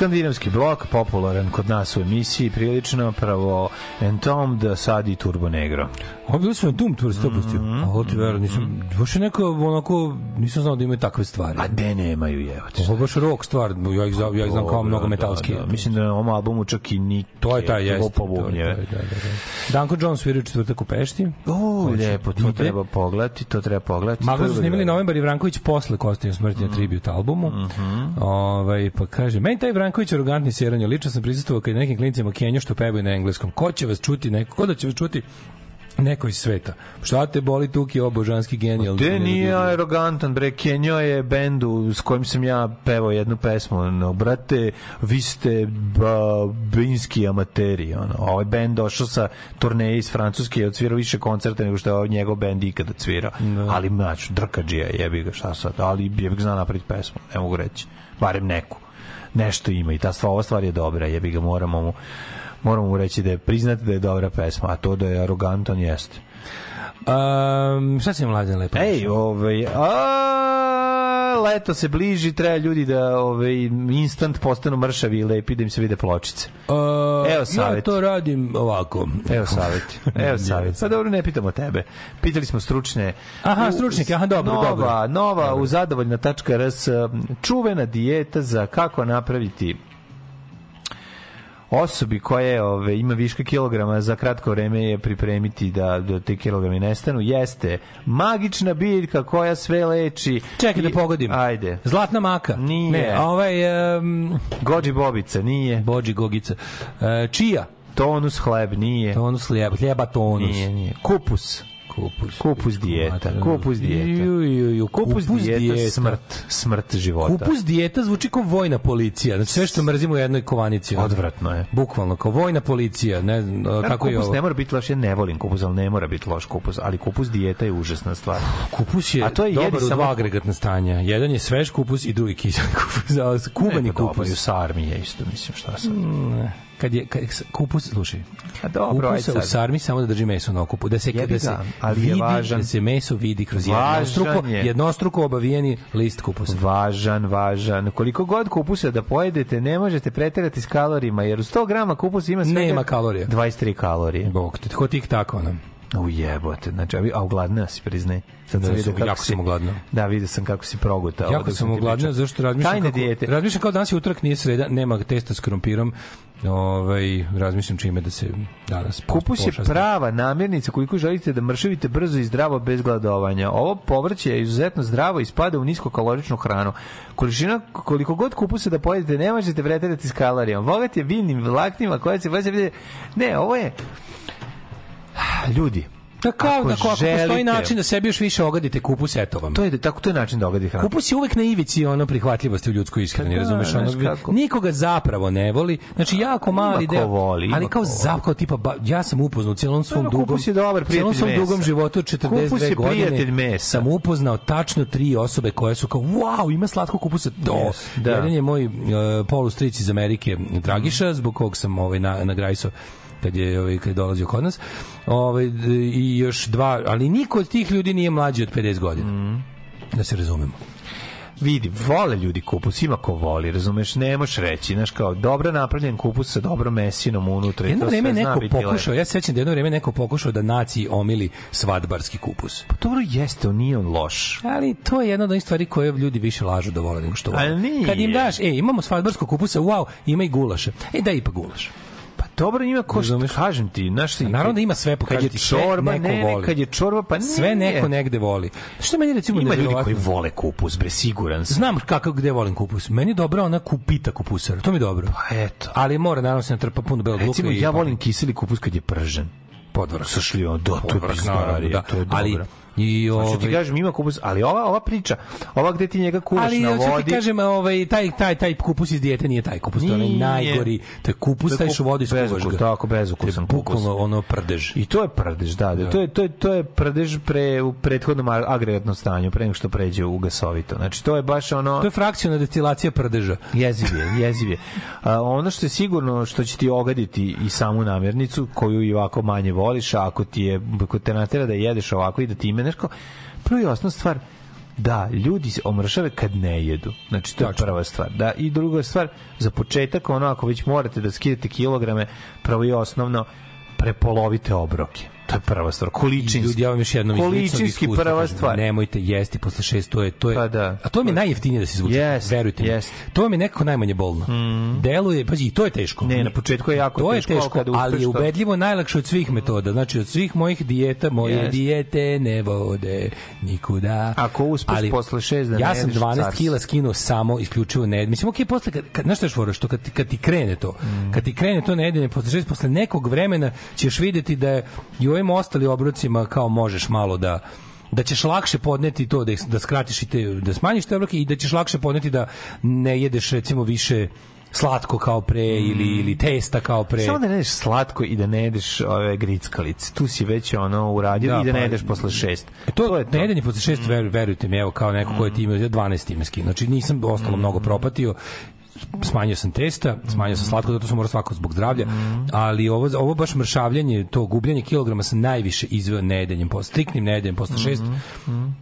Skandinavski blok, popularan kod nas u emisiji, prilično pravo Entombed, sad i Turbo Negro. Ovo bili su Tour, to pustio. Mhm. Ovo ti verujem, nisam, baš je neko, onako, nisam znao da imaju takve stvari. A de nemaju, jevati. Ovo je baš rock stvar, ja ih, znam- ja ih znam kao mnogo metalski. Da, da. Mislim da na ovom albumu čak i ni To je taj, jeste. je taj, da, da, da. Danko Jones svira u četvrtak u Pešti. O, Hoće, lijepo, to treba pogledati, to treba pogledati. Magla su snimili novembar i Vranković posle Kostinja smrti na tribute albumu. ovaj, pa kaže, meni taj Vranković arogantni sjeranje, lično sam prisustvovao kad je nekim klincima Kenju što pevaju na engleskom. Ko će vas čuti, neko, ko da će vas čuti Neko iz sveta. Šta te boli tuki o božanski genijalni? Te nije arogantan, bre, Kenjo je bendu s kojim sam ja pevao jednu pesmu, no, brate, vi ste ba, binski amateri, ono, ovaj bend došao sa turneje iz Francuske i odsvirao više koncerta nego što je ovaj njegov bend ikada cvirao, ali, znači, drkađija, jebi ga, šta sad, ali jebi ga zna napraviti pesmu, ne mogu reći, barem neku, nešto ima i ta stvar, ova stvar je dobra, jebi ga, moramo mu moramo mu reći da je priznati da je dobra pesma, a to da je arogantan jeste. Um, šta si mlađan lepo? Ej, ovaj, a, leto se bliži, treba ljudi da ovaj, instant postanu mršavi i lepi da im se vide pločice. Uh, Evo savjet. Ja to radim ovako. Evo savjet. Evo savjet. Pa dobro, ne pitamo tebe. Pitali smo stručne. Aha, stručnjake, aha, dobro, nova, dobro. Nova u zadovoljna.rs čuvena dijeta za kako napraviti osobi koja ove, ima viška kilograma za kratko vreme je pripremiti da, da te kilogrami nestanu jeste magična biljka koja sve leči Čekaj da I- pogodim. ajde Zlatna maka. Nije. Ne, ovaj... Um, gođi bobica nije Bođi gogica. Uh, čija? tonus hleb nije Tonus hljeba tonus. nije nije kupus Kupus. kupus dijeta kupus dijeta Ju, ju, ju, kupus, dijeta, smrt smrt života Kupus dijeta zvuči kao vojna policija. Znači sve što mrzimo u jednoj kovanici. odvratno je Bukvalno, kao vojna policija. Ne, znam, uh, kako je kupus ovo? ne mora biti loš, ja ne volim kupus, ali ne mora biti loš kupus, ali kupus dijeta je užasna stvar. Kupus je, A to je dobar samo- dva agregatna stanja. Jedan je svež kupus i drugi kiseli kupus. Ali Kuvani Ne, pa dobro, i u kupus. sarmi je isto, mislim, šta sam. Kad je kad, kupus, slušaj. A dobro, ajde Kupusa u sarmi samo da drži meso na okupu, da se Jebi da se ali je vidi, važan. da se meso vidi kroz jednostruko, je. jednostruko obavijeni list kupusa. Važan, važan. Koliko god kupusa da pojedete, ne možete preterati s kalorijima, jer u 100 grama kupusa ima svega Nema kalorija. 23 kalorije. Bog ko tik tako nam. Ujebote, znači, a, ugladneo si, priznaj. Sad Da, sam vidio kako jako si, sam ugladneo. Da, vidio sam kako si progutao. Jako sam pričao. zašto razmišljam Tajne kako, dijete. razmišljam kao danas je utorak, nije sreda, nema testa s krompirom, ovaj, razmišljam čime da se danas Kupus je prava namirnica koliko želite da mršavite brzo i zdravo bez gladovanja. Ovo povrće je izuzetno zdravo i spada u niskokaloričnu hranu. Količina, koliko god kupusa da pojedete, ne možete vretirati s kalorijama. Bogat je biljnim vlaknima koje se Ne, ovo je... Ljudi, Da kao Ako da ako, ako postoji želite- način da sebi još više ogadite kupus, eto vam. to je, tako, to je način da ogadi hranu. Kupus je uvek na ivici ono prihvatljivosti u ljudskoj ishrani, Pa da, razumeš? Ono, kako. nikoga zapravo ne voli. Znači jako mali deo. voli, ali kao voli. zapravo tipa ba, ja sam upoznao u celom svom Dobro, dugom kupus je dobar prijatelj svom mesa. dugom životu od 42 Kupus je godine. prijatelj mesa. Sam upoznao tačno tri osobe koje su kao wow, ima slatko kupusa. To. Yes, da. Jedan je moj uh, polustric iz Amerike, Dragiša, zbog kog sam ovaj na nagrajso kad je ovaj kad je dolazio kod nas. Ovaj i još dva, ali niko od tih ljudi nije mlađi od 50 godina. Mhm. Da se razumemo. Vidi, vole ljudi kupus, ima ko voli, razumeš, ne možeš reći, znaš kao, dobro napravljen kupus sa dobrom mesinom unutra Jedno vreme zna neko pokušao, ja se sećam da jedno vreme neko pokušao da naciji omili svadbarski kupus. Pa dobro jeste, on nije on loš. Ali to je jedna od onih stvari koje ljudi više lažu da vole nego što vole. Ali nije. Kad im daš, e, imamo svadbarskog kupusa, wow, ima i gulaša. E, da ipak gulaš. Pa dobro ima ko što kažem ti, znaš ti. Naravno da ima sve, kad je čorba, neko ne, ne, voli. kad je čorba, pa nije. Sve neko negde voli. Što meni recimo Ima ljudi koji vole kupus, bre, siguran sam. Znam kako gde volim kupus. Meni je dobra ona kupita kupusara. To mi je dobro. Pa eto. Ali mora naravno se natrpa puno belog luka Recimo, ja volim kiseli kupus kad je pržen. podvrh. Sa šljivom, da, to je pizdarija, da. to je Ali i Hoću ti ovaj kažem, ima kupus, ali ova, ova priča, ova gde ti njega kuvaš Ali na vodi... ti kažem, ovaj taj taj taj kupus iz dijete nije taj kupus, to je najgori. To je kupus taj što vodi skuvaš ga. Tako, bezukusan kupus. Ono prdež. I to je prdež, da, da. To je to je to je prdež pre u prethodnom agregatnom stanju, pre nego što pređe u gasovito. Znači to je baš ono To je frakciona destilacija prdeža. jeziv je, jeziv je. A, ono što je sigurno što će ti ogaditi i samu namirnicu koju i ovako manje voliš, a ako ti je ako te natera da jedeš ovako i da ime nešto, prvo i osnovna stvar da, ljudi se omršave kad ne jedu. Znači, to je Tačno. prva stvar. Da, I druga stvar, za početak, ono, ako već morate da skidate kilograme, prvo i osnovno, prepolovite obroke. To je prva stvar. Količinski. Ljudi, ja vam još jednom Količinski prva stvar. Nemojte jesti posle šest, to je to je. Pa da. A to mi je najjeftinije da se izvuče. Jest, verujte mi. jest. To mi je nekako najmanje bolno. Deluje, pazi, i to je teško. Ne, na početku je jako to je teško, ali teško, kada ali je to- ubedljivo najlakše od svih metoda. Znači od svih mojih dijeta, moje Jest. dijete ne vode nikuda. Ako uspeš posle šest da ne Ja sam jedeš, 12 car si. kila skinuo samo isključivo ne. Mislim, okej, posle kad, kad znaš šta je fora, što kad, kad ti krene to, Mm. kad ti krene to nejedenje posle šest, posle nekog vremena ćeš videti da je ovim ostali obrocima kao možeš malo da da ćeš lakše podneti to da, da skratiš i te, da smanjiš te obroke i da ćeš lakše podneti da ne jedeš recimo više slatko kao pre ili ili testa kao pre. Samo da ne jedeš slatko i da ne jedeš ove grickalice. Tu si već ono uradio i da ne pa, jedeš posle šest. E, To, to je to. Ne jedenje posle šest, ver, verujte mi, evo kao neko ko je time 12 time skinuo. Znači nisam ostalo mnogo propatio smanjio sam testa, smanjio sam slatko, zato sam morao svako zbog zdravlja, ali ovo, ovo baš mršavljanje, to gubljenje kilograma sam najviše izveo nedeljem, po striktnim nedeljem, posle šest,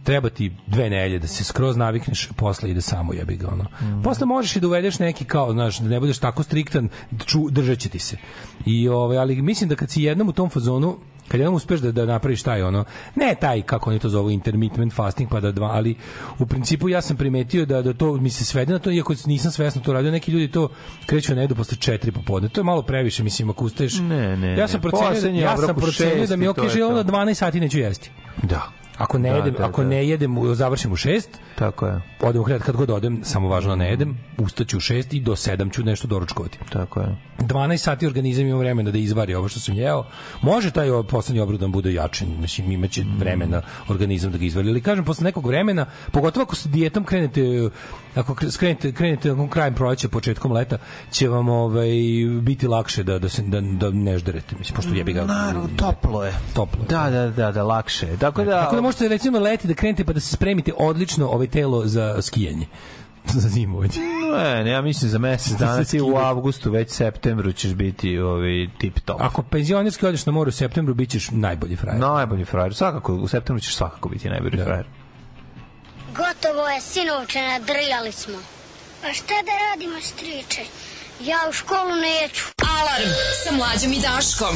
treba ti dve nedelje da se skroz navikneš, posle ide samo jebi ga, ono. Posle možeš i da uvedeš neki kao, znaš, da ne budeš tako striktan, ču, držat će ti se. I, ovaj, ali mislim da kad si jednom u tom fazonu, kad jednom uspeš da, da napraviš taj ono, ne taj kako oni to zovu intermittent fasting pa da dva, ali u principu ja sam primetio da da to mi se svede na to iako nisam svesno to radio, neki ljudi to kreću na jedu posle 4 popodne. To je malo previše, mislim ako ustaješ. Ne, ne, ja sam procenio, ja sam procenio da mi okej, je že to. onda 12 sati neću jesti. Da. Ako ne Da, jedem, da, ako da. ne jedem, završim u 6, Tako je. odem u krevet kad god odem, samo važno da ne jedem, ustaću u 6 i do 7 ću nešto doručkovati. Tako je. 12 sati organizam ima vremena da izvari ovo što sam jeo. Može taj poslednji obrok da bude jači, mislim imaće vremena organizam da ga izvari. Ali kažem posle nekog vremena, pogotovo ako sa dijetom krenete ako kre- skrenete krenete krajem proleća, početkom leta, će vam ovaj biti lakše da da se da, da ne žderete, mislim pošto jebi ga. Naravno, toplo je. Toplo. je. Da, da, da, da, lakše. je. Tako da, Tako da možete recimo leti da krenete pa da se spremite odlično ovaj telo za skijanje. za zimovanje. Ne, ne, ja mislim za mesec dana ti u avgustu, već septembru ćeš biti ovaj, tip top. Ako penzionerski odeš na more u septembru, bit ćeš najbolji frajer. Najbolji frajer. Svakako, u septembru ćeš svakako biti najbolji frajer. Gotovo je, sinovče, nadrijali smo. A šta da radimo, striče? Ja u školu neću. Alarm sa mlađom i Daškom.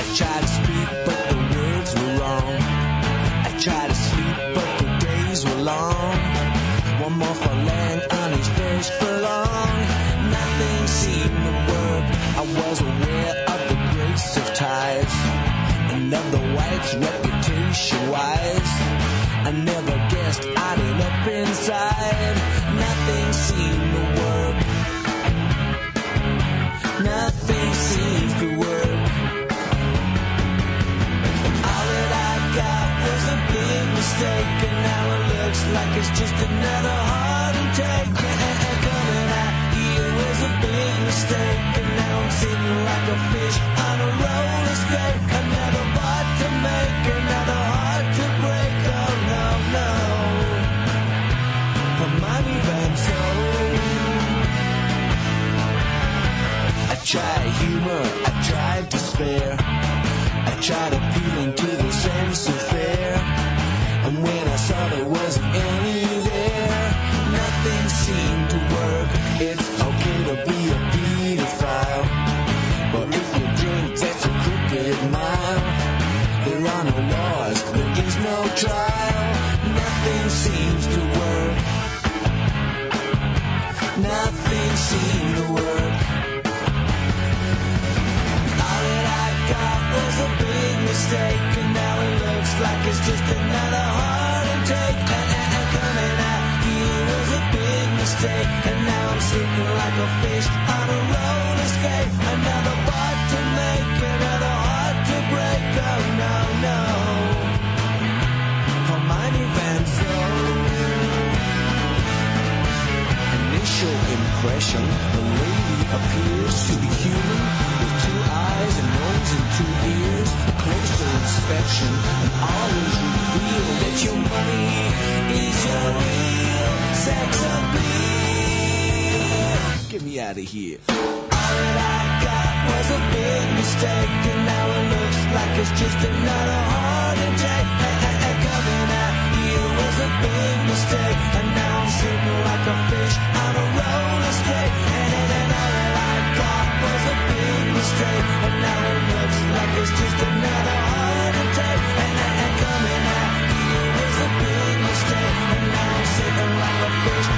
I tried white's reputation wise. I never guessed I'd end up inside. Nothing seemed to work. Nothing seems to work. All that I got was a big mistake, and now it looks like it's just another heart attack. Coming out here was a big mistake, and now I'm sitting like a fish on a roller skate. I tried humor, I tried despair. I tried appealing to the sense of fair. And when I saw there wasn't any there, nothing seemed to work. It's okay to be a pedophile. But if you drink, that's a crooked mile. There are no laws, there is no trial. I'm sitting like a fish on a roller skate. Another to make, another heart to break. Oh no, no. Initial impression, the lady appears to be with two eyes, a nose, and two ears. Inspection, and that your money is your real sex appeal. Get me out of here. All that I got was a big mistake, and now it looks like it's just another heart attack. Coming out here was a big mistake, and now I'm sitting like a fish on a roller skate. And, and, and all that I got was a big mistake, and now it looks like it's just another heart attack. And, and, and coming out here was a big mistake, and now I'm sitting like a fish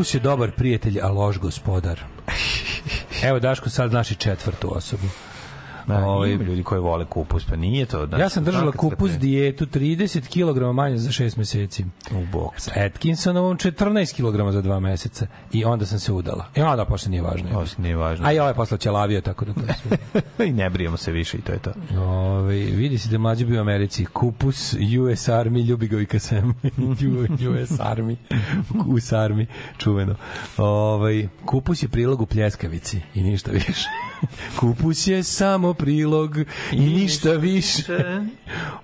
Kupus je dobar prijatelj, a loš gospodar. Evo Daško sad znaš i četvrtu osobu. Ma, Ovaj- ima ljudi koji vole kupus, pa nije to. Da, Ja sam držala kupus se- dijetu 30 kg manje za 6 meseci. U bok. S Atkinsonovom 14 kg za 2 meseca. I onda sam se udala. I onda posle nije važno. Ovo nije važno. A i ovaj posle ćelavio, tako da to je sve. I ne brijemo se više i to je to. Ove, vidi se da je mlađi bio u Americi. Kupus, US Army, ljubi ga i kasem. US Army. US Army, čuveno. Ove, kupus je prilog u pljeskavici i ništa više. kupus je samo prilog i, ništa više.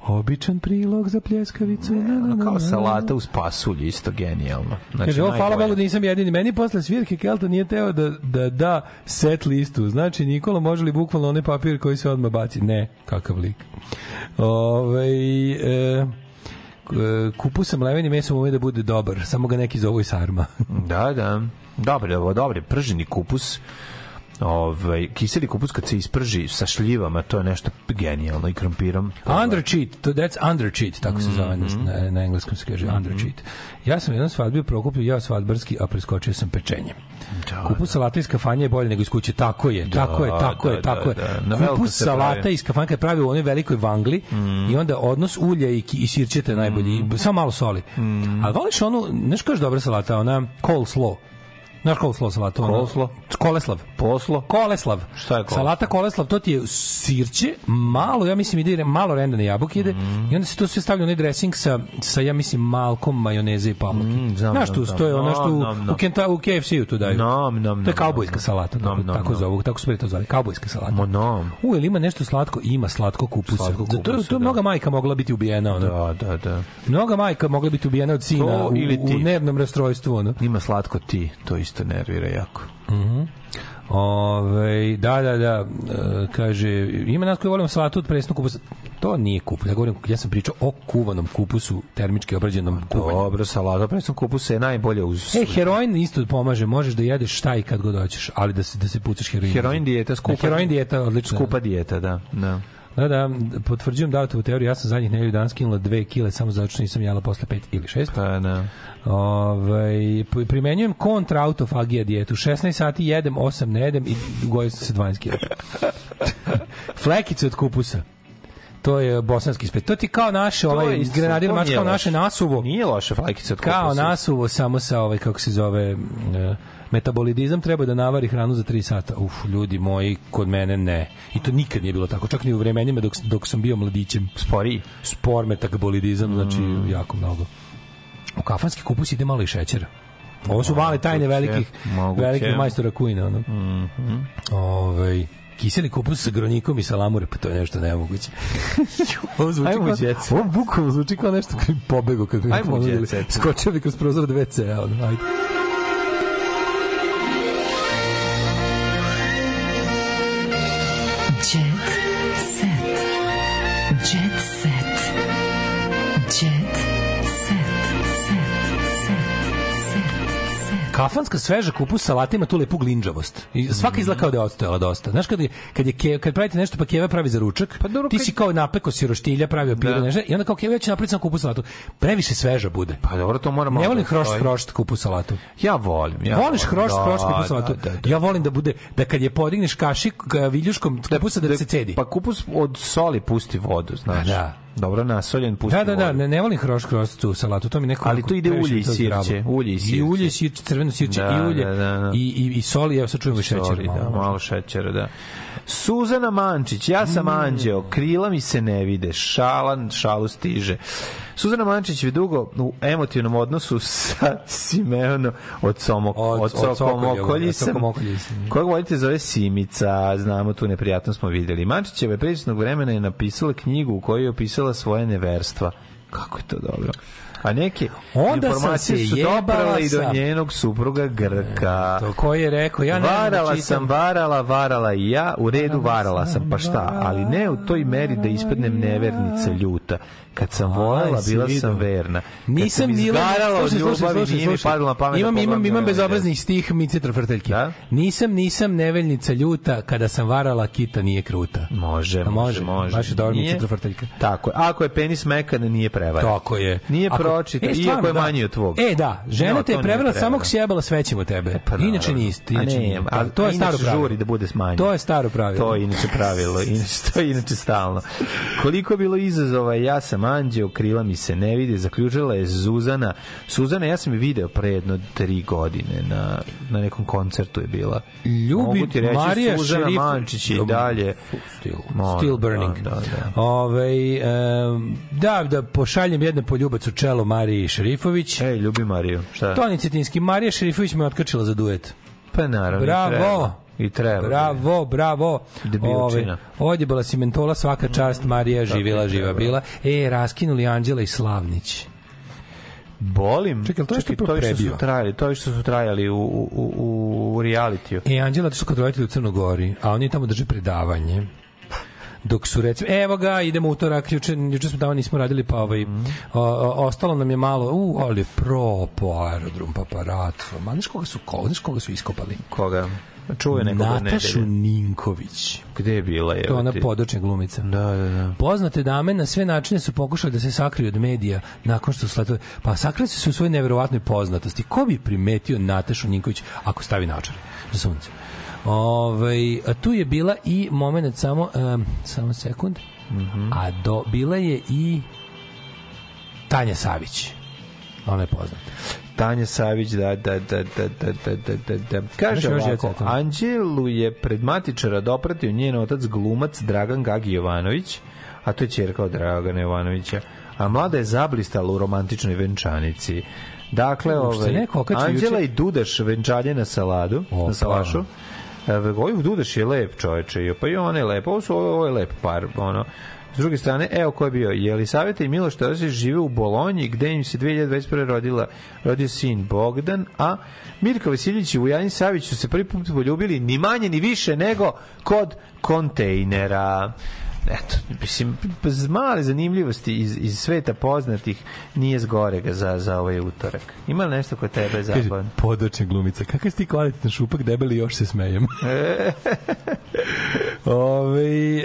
Običan prilog za pljeskavicu. Na, na, na, Kao salata uz pasulj, isto genijalno. Znači, Kaže, o, hvala. Bogu da nisam jedini. Meni posle svirke Kelta nije teo da, da da set listu. Znači, Nikola, može li bukvalno onaj papir koji se odmah baci? Ne, kakav lik. Ove, e, e, kupusam leveni mesom ume da bude dobar, samo ga neki zovu i sarma. Da, da. Dobar je prženi kupus. Ovaj kiseli kupus kad se isprži sa šljivama, to je nešto genijalno i krompirom. Under cheat, to that's under cheat, tako se zove Mhm. na, na, na engleskom se kaže under cheat. Ja sam jedan svadbio prokupio, ja svadbarski, a preskočio sam pečenje. Kupus salata iz kafanje je bolje nego iz kuće. Tako je, tako je, tako da, je, tako da, je. da. Veliko Kupus salata pravi. iz kafanje kad pravi u onoj velikoj vangli i onda odnos ulja i, i sirćete najbolji. i Samo malo soli. Ali voliš onu, znaš koja je dobra salata, ona coleslaw. Znaš coleslaw salatu? ono? Koleslav. Poslo? Koleslav. Šta je koleslav? Salata koleslav, to ti je sirće, malo, ja mislim ide malo rendane jabuke ide Mhm. i onda se to sve stavlja u onaj dressing sa, sa ja mislim malkom majoneze i pamuke. Mm, znam, Znaš tu, znam. to je ono što u, Kenta, u KFC-u tu daju. Nom, nom, to je kaubojska salata, tako, nom, tako nom. zovu, tako su pre to zvali, kaubojska salata. Mo nom. U, ili ima nešto slatko? Ima slatko kupusa. Slatko to, to, kupusa, to je da. mnoga majka mogla biti ubijena. Ono. Da, da, da. Mnoga majka mogla biti ubijena od sina To u, u nervnom rastrojstvu. Ono. Ima slatko ti, to isto nervira jako. Ove, da, da, da, e, kaže, ima nas koji volimo salatu od presnog kupusa. To nije kupus, ja govorim, ja sam pričao o kuvanom kupusu, termički obrađenom kuvanju. Dobro, salata presno kupusa je najbolje uz... E, heroin isto pomaže, možeš da jedeš šta i kad god hoćeš, ali da se, da se pucaš heroin. Heroin dijeta, skupa. Da, heroin dijeta, odlično. Skupa dijeta, da. da. Da, da, potvrđujem da u teoriju, ja sam zadnjih nedelju danas skinula dve kile samo zato što nisam jela posle pet ili šest. Pa, da. Ovaj p- primenjujem kontra autofagija dijetu. 16 sati jedem, 8 ne jedem i gojio sam se 12 kg. Flekice od kupusa. To je bosanski spet. To ti kao naše, ovaj isto, grenadir to mač nije kao naše nasuvo. Nije loše flakica od Kao kupusa. nasuvo samo sa ovaj kako se zove e, metabolizam treba da navari hranu za 3 sata. Uf, ljudi moji, kod mene ne. I to nikad nije bilo tako. Čak ni u vremenima dok, dok sam bio mladićem. Spori. Spor metabolizam, znači jako mnogo. U kafanski kupus ide malo i šećera. Ovo su male tajne velikih, moguće. velikih majstora kujna. Ono. Mhm. Ovaj, kiseli kupus sa gronikom i salamure, pa to je nešto nemoguće. ovo zvuči Ajmo kao, set. ovo bukvalno zvuči kao nešto bi pobego kad bi mi ponudili. Skočio bi kroz prozor WC-a. Ajde. Kafanska sveža kupus salata ima tu lepu glinđavost. I svaka izgleda kao da je odstojala dosta. Znaš kad je, kad je ke, kad pravite nešto pa keva pravi za ručak, Pa dobro, ti si kao napeko siroštilja, pravio pire, Da. nešto, i onda kao keva će napraviti samo kupus salatu. Previše sveža bude. Pa dobro, to moramo... Ne volim hrošt hrošt kupus salatu. Ja volim. Ja Voliš hrošt Da, hrošt kupus salatu? Da, da, da. Ja volim da bude da kad je podigneš kašik ka viljuškom kupusa da, se cedi. Pa kupus od soli pusti vodu, znaš. Da. Dobro nasoljen pusti Da, da, da, ne, ne volim hrošt hrošt tu salatu, to mi neko Ali tu ide ulje i sirće, ulje i sirće. I ulje, i sirće, crveno sirće, Da, i ulje, da, da, da. I, i, i soli, evo sad čujemo i šećer. Da, malo. šećera, da. Suzana Mančić, ja Mm. sam anđeo, krila mi se ne vide, šalan, šalu stiže. Suzana Mančić je dugo u emotivnom odnosu sa Simeonom od Somok, Od- od, od Sokomokoljisem, Sokomokoljisem. kojeg volite zove Simica, znamo tu neprijatnost smo videli. Mančićeva je prisutnog vremena je napisala knjigu u kojoj je opisala svoje neverstva. Kako je to dobro. A neke Onda sam informacije se su doprale i do njenog supruga Grka. To koji je rekao, ja ne da varala čitam. sam, varala, varala i ja, u redu varala sam, pa šta, ali ne u toj meri da ispadnem nevernica ljuta. Kad sam volela, bila sam verna. Kad Nisam sam bila od ljubavi, nije mi padalo na pamet. da Imam, imam, imam ove bezobrazni stih Mice Trofrteljke. Da? Nisam, nisam neveljnica ljuta, kada sam varala, kita nije kruta. Može, može, može, baš je dobro Mice Trofrteljka. Tako je. Ako je penis mekan, nije prevara. Tako je. Nije Pročitao, E, stvarno, iako je da. manji od tvog. E, da, žena No, te je prevara. samo ako si jebala svećemo tebe. Pa, inače nisi. A Inače nije. a- to je staro pravilo. žuri da bude smanjeno. To je staro pravilo. To je inače pravilo, inače, to je inače stalno. Koliko je bilo izazova, ja sam anđeo, krila mi se ne vide, zaključila je Zuzana. Suzana, ja sam je video pre jedno tri godine, na, na nekom koncertu je bila. Ljubi Mogu ti reći, Marija Suzana Šerif- Mančić i dalje. Still, still burning. Da, da, da. Ovaj, em, da, da pošaljem jedne poljubac u čelo Mariji Šerifović. Ej, ljubi Mariju, šta? Toni Cetinski, Marija Šerifović me otkačila za duet. Pa naravno, Bravo. I treba. Bravo, bravo. Ove, odjebala si mentola svaka čast, Marija živjela, je, živa bila. E, raskinuli Anđela i Slavnić. Bolim. Čekaj, to je što to što su trajali, to je što su trajali u, u, u, u realitiju. E, Anđela otišla kod roditelja u Crnogori, a oni tamo drže predavanje. Dok su recimo, evo ga, idemo utorak, juče, juče smo tamo nismo radili, pa ovaj, o, o, ostalo nam je malo, u, ali pro po aerodrom, paparazzo. Ma, znaš koga su, ko, znaš koga su iskopali? Koga? Čuje nekog Natašu Ninković. Gde je bila? Je, To je ona podočna glumica. Da, da, da. Poznate dame na sve načine su pokušali da se sakriju od medija nakon što su sletove. Pa sakrili su se u svojoj neverovatnoj poznatosti. Ko bi primetio Natašu Ninković ako stavi naočare za sunce? Ove, a tu je bila i moment samo um, samo sekund. A do bila je i Tanja Savić. Ona je poznata. Tanja Savić, da, da, da, da, da, da, da, da, da. Kaže ovako. Anđelu je pred matičara dopratio njen otac glumac Dragan Gagi Jovanović, a to je čerka od Dragana Jovanovića, a mlada je zablistala u romantičnoj venčanici. Dakle, ovaj, Anđela i Dudaš venčanje na saladu, Opa. na salašu. Evo, Ovaj Dudaš je lep čoveče, pa i on je lep, ovo, su, ovo je lep par, ono, S druge strane, evo ko je bio. Jelisaveta i Miloš Teodosić žive u Bolonji, gde im se 2021. rodila, rodio sin Bogdan, a Mirka Vasiljić i Vujanin Savić su se prvi put poljubili ni manje ni više nego kod kontejnera. Eto, mislim, male zanimljivosti iz, iz sveta poznatih nije zgorega za, za ovaj utorak. Ima li nešto kod tebe zabavno? podočna glumica. Kakav si ti kvalitetan šupak, debeli, još se smejem. Ove, e,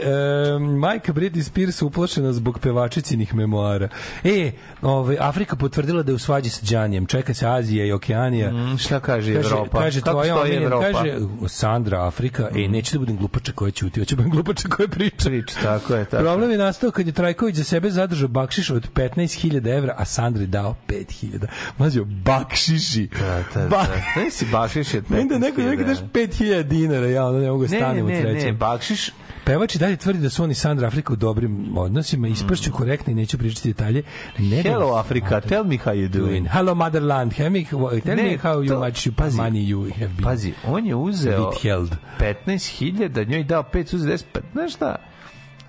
majka Britney Spears uplašena zbog pevačicinih memoara. E, ove, Afrika potvrdila da je u svađi sa Đanijem. Čeka se Azija i Okeanija. Mm, šta kaže Kaže, Evropa? kaže Kako tvoja stoji Evropa? Mm. kaže Sandra Afrika, e, neće da budem glupača koja ćuti, hoće da budem glupača koja priča. Priča, tako je, tako. Problem je nastao kad je Trajković za sebe zadržao bakšiš od 15.000 evra, a Sandri dao 5.000. Mlađo, bakšiši. Da, da, Ba- da. Ne si bakšiš je Meni da neko neko daš 5000 dinara, ja onda ne mogu Ne, stanem ne, od ne, sreće. ne, bakšiš Pevač i dalje tvrdi da su oni Sandra Afrika u dobrim odnosima, ispršću korektno i neću pričati detalje. Ne Hello Africa, tell me how you doing. Hello motherland, tell me, tell Ne, me how you much you, pazi, money you have been. Pazi, on je uzeo Withheld. 15.000, njoj dao 5, uzeo 10, pa, znaš šta?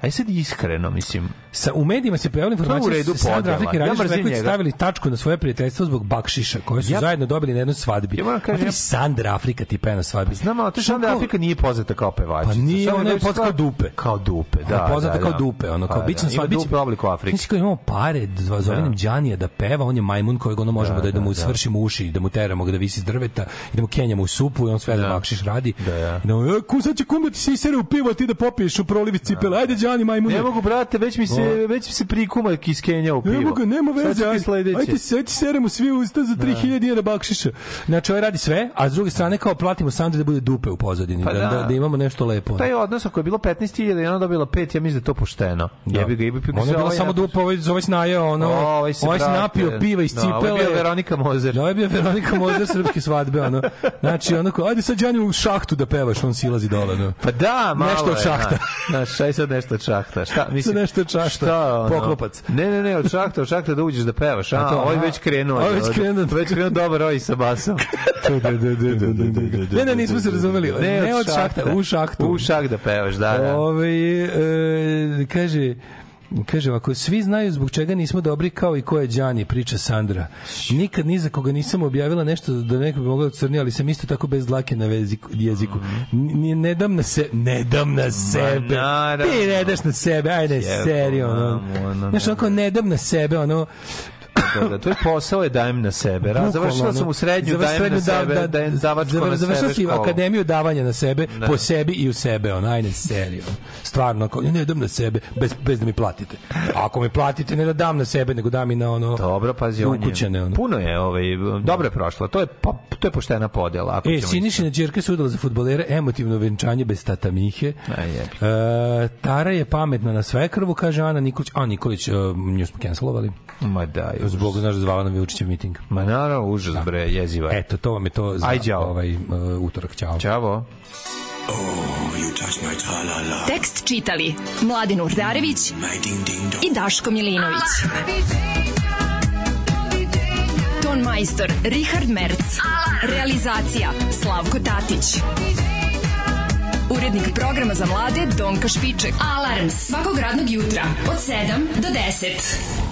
Aj sad iskreno, mislim. Sa, u medijima se pojavila informacija da su Sandra podela. Afrika i Ja njega. stavili tačku na svoje prijateljstvo zbog bakšiša koje su Ja- zajedno dobili na jednoj svadbi. Ja moram kažem, Matri, ja- Sandra Afrika ti pe na svadbi. Znam, ali to Sandra Kao- Afrika nije poznata kao pevačica. Pa nije, ona je poznata kao dupe. Kao dupe, da. Ona je poznata da, kao da. dupe, ono kao Pa, biće na da, ima svadbi. dupe u obliku Afrike. Znači kao imamo pare, zva- zovem Đanija da peva, on je majmun kojeg ono možemo da, da, mu svršimo uši, da mu teramo ga da visi drveta da mu kenjamo u supu i on sve da, bakšiš radi. Da, ja. Da, e, ku sad će kumba ti se isere u pivo, a ti da popiješ u prolivi cipele. Ajde Đani majmune. Ne mogu, brate, već mi se, već mi se prikuma kiskenja u pivo. Ne mogu, nema veze. Ajde, sledeće. ajde, se- ajde seremo svi usta za 3000 dinara bakšiša. Znači, ovaj radi sve, a s druge strane kao platimo Sandri da bude dupe u pozadini, Pa da, da. da, da imamo nešto lepo. Taj odnos ako je bilo 15.000 i ona dobila 5, ja mislim da je to pošteno. Da. Jebi ga, ibi Ono je bilo samo dupe, ovaj, ovaj se najeo, ono, Ovaj se, brate, napio piva iz da, cipele. ovo je bio Veronika Mozer. Da, ovo je bio Veronika Mozer srpske svadbe, ono. Znači, ono, kao, ajde sad Đani u šahtu da pevaš, on silazi dole, ono. Pa da, malo Nešto od šahta. Znaš, je sad nešto od šahta? Šta, mislim, nešto od šahta. Šta, ono? Poklopac. Ne, ne, ne, od šahta, od šahta da uđeš da pevaš. A, A to, aha. već krenuo. Ovo je već krenuo. Već krenuo dobar oj sa basom. Ne, ne, nismo se razumeli. Ne, od šahta, u šahtu. U šah da pevaš, da, da. Ove, e, kaže, Kaže ovako, svi znaju zbog čega nismo dobri kao i ko je Đani, priča Sandra. Nikad ni za koga nisam objavila nešto da neko bi mogao da crni, ali sam isto tako bez dlake na veziku, jeziku. N- ne dam na se, ne dam na sebe. Ti ne daš na sebe, ajde, serio, ono. Znaš, onako, ne dam na sebe, ono, da, da, tvoj posao je dajem na sebe. Ra, završila sam u srednju, Završila dajem na srednju, da- sebe, da- dajem davačko na završila sebe si školu. akademiju davanja na sebe, Da. po sebi i u sebe, on, ajne, serio. Stvarno, ako, ne dam na sebe, bez, bez da mi platite. A ako mi platite, ne da dam na sebe, nego dam i na ono... Dobro, pazi, on je, ono. puno je, ovaj, dobro je prošlo. To je, pa, to je poštena podjela. Ako E, Sinišina Đerka se udala za futbolere, emotivno venčanje bez tata Mihe. A, jebi. E, Tara je pametna na sve krvu, kaže Ana Nikolić. A, Nikolić, uh, nju smo cancelovali. Ma da, je Zbog, znaš, da zvala nam Vučićev miting. Ma naravno, užas, bre, jeziva. je. Eto, to vam je to za Aj, ovaj uh, utorak. Ćao. Ćavo. Tekst čitali Mladin Urdarević i Daško Milinović. Ton majstor Richard Merc. Realizacija Slavko Tatić. Urednik programa za mlade Donka Špiček. Alarms svakog radnog jutra od 7 do 10.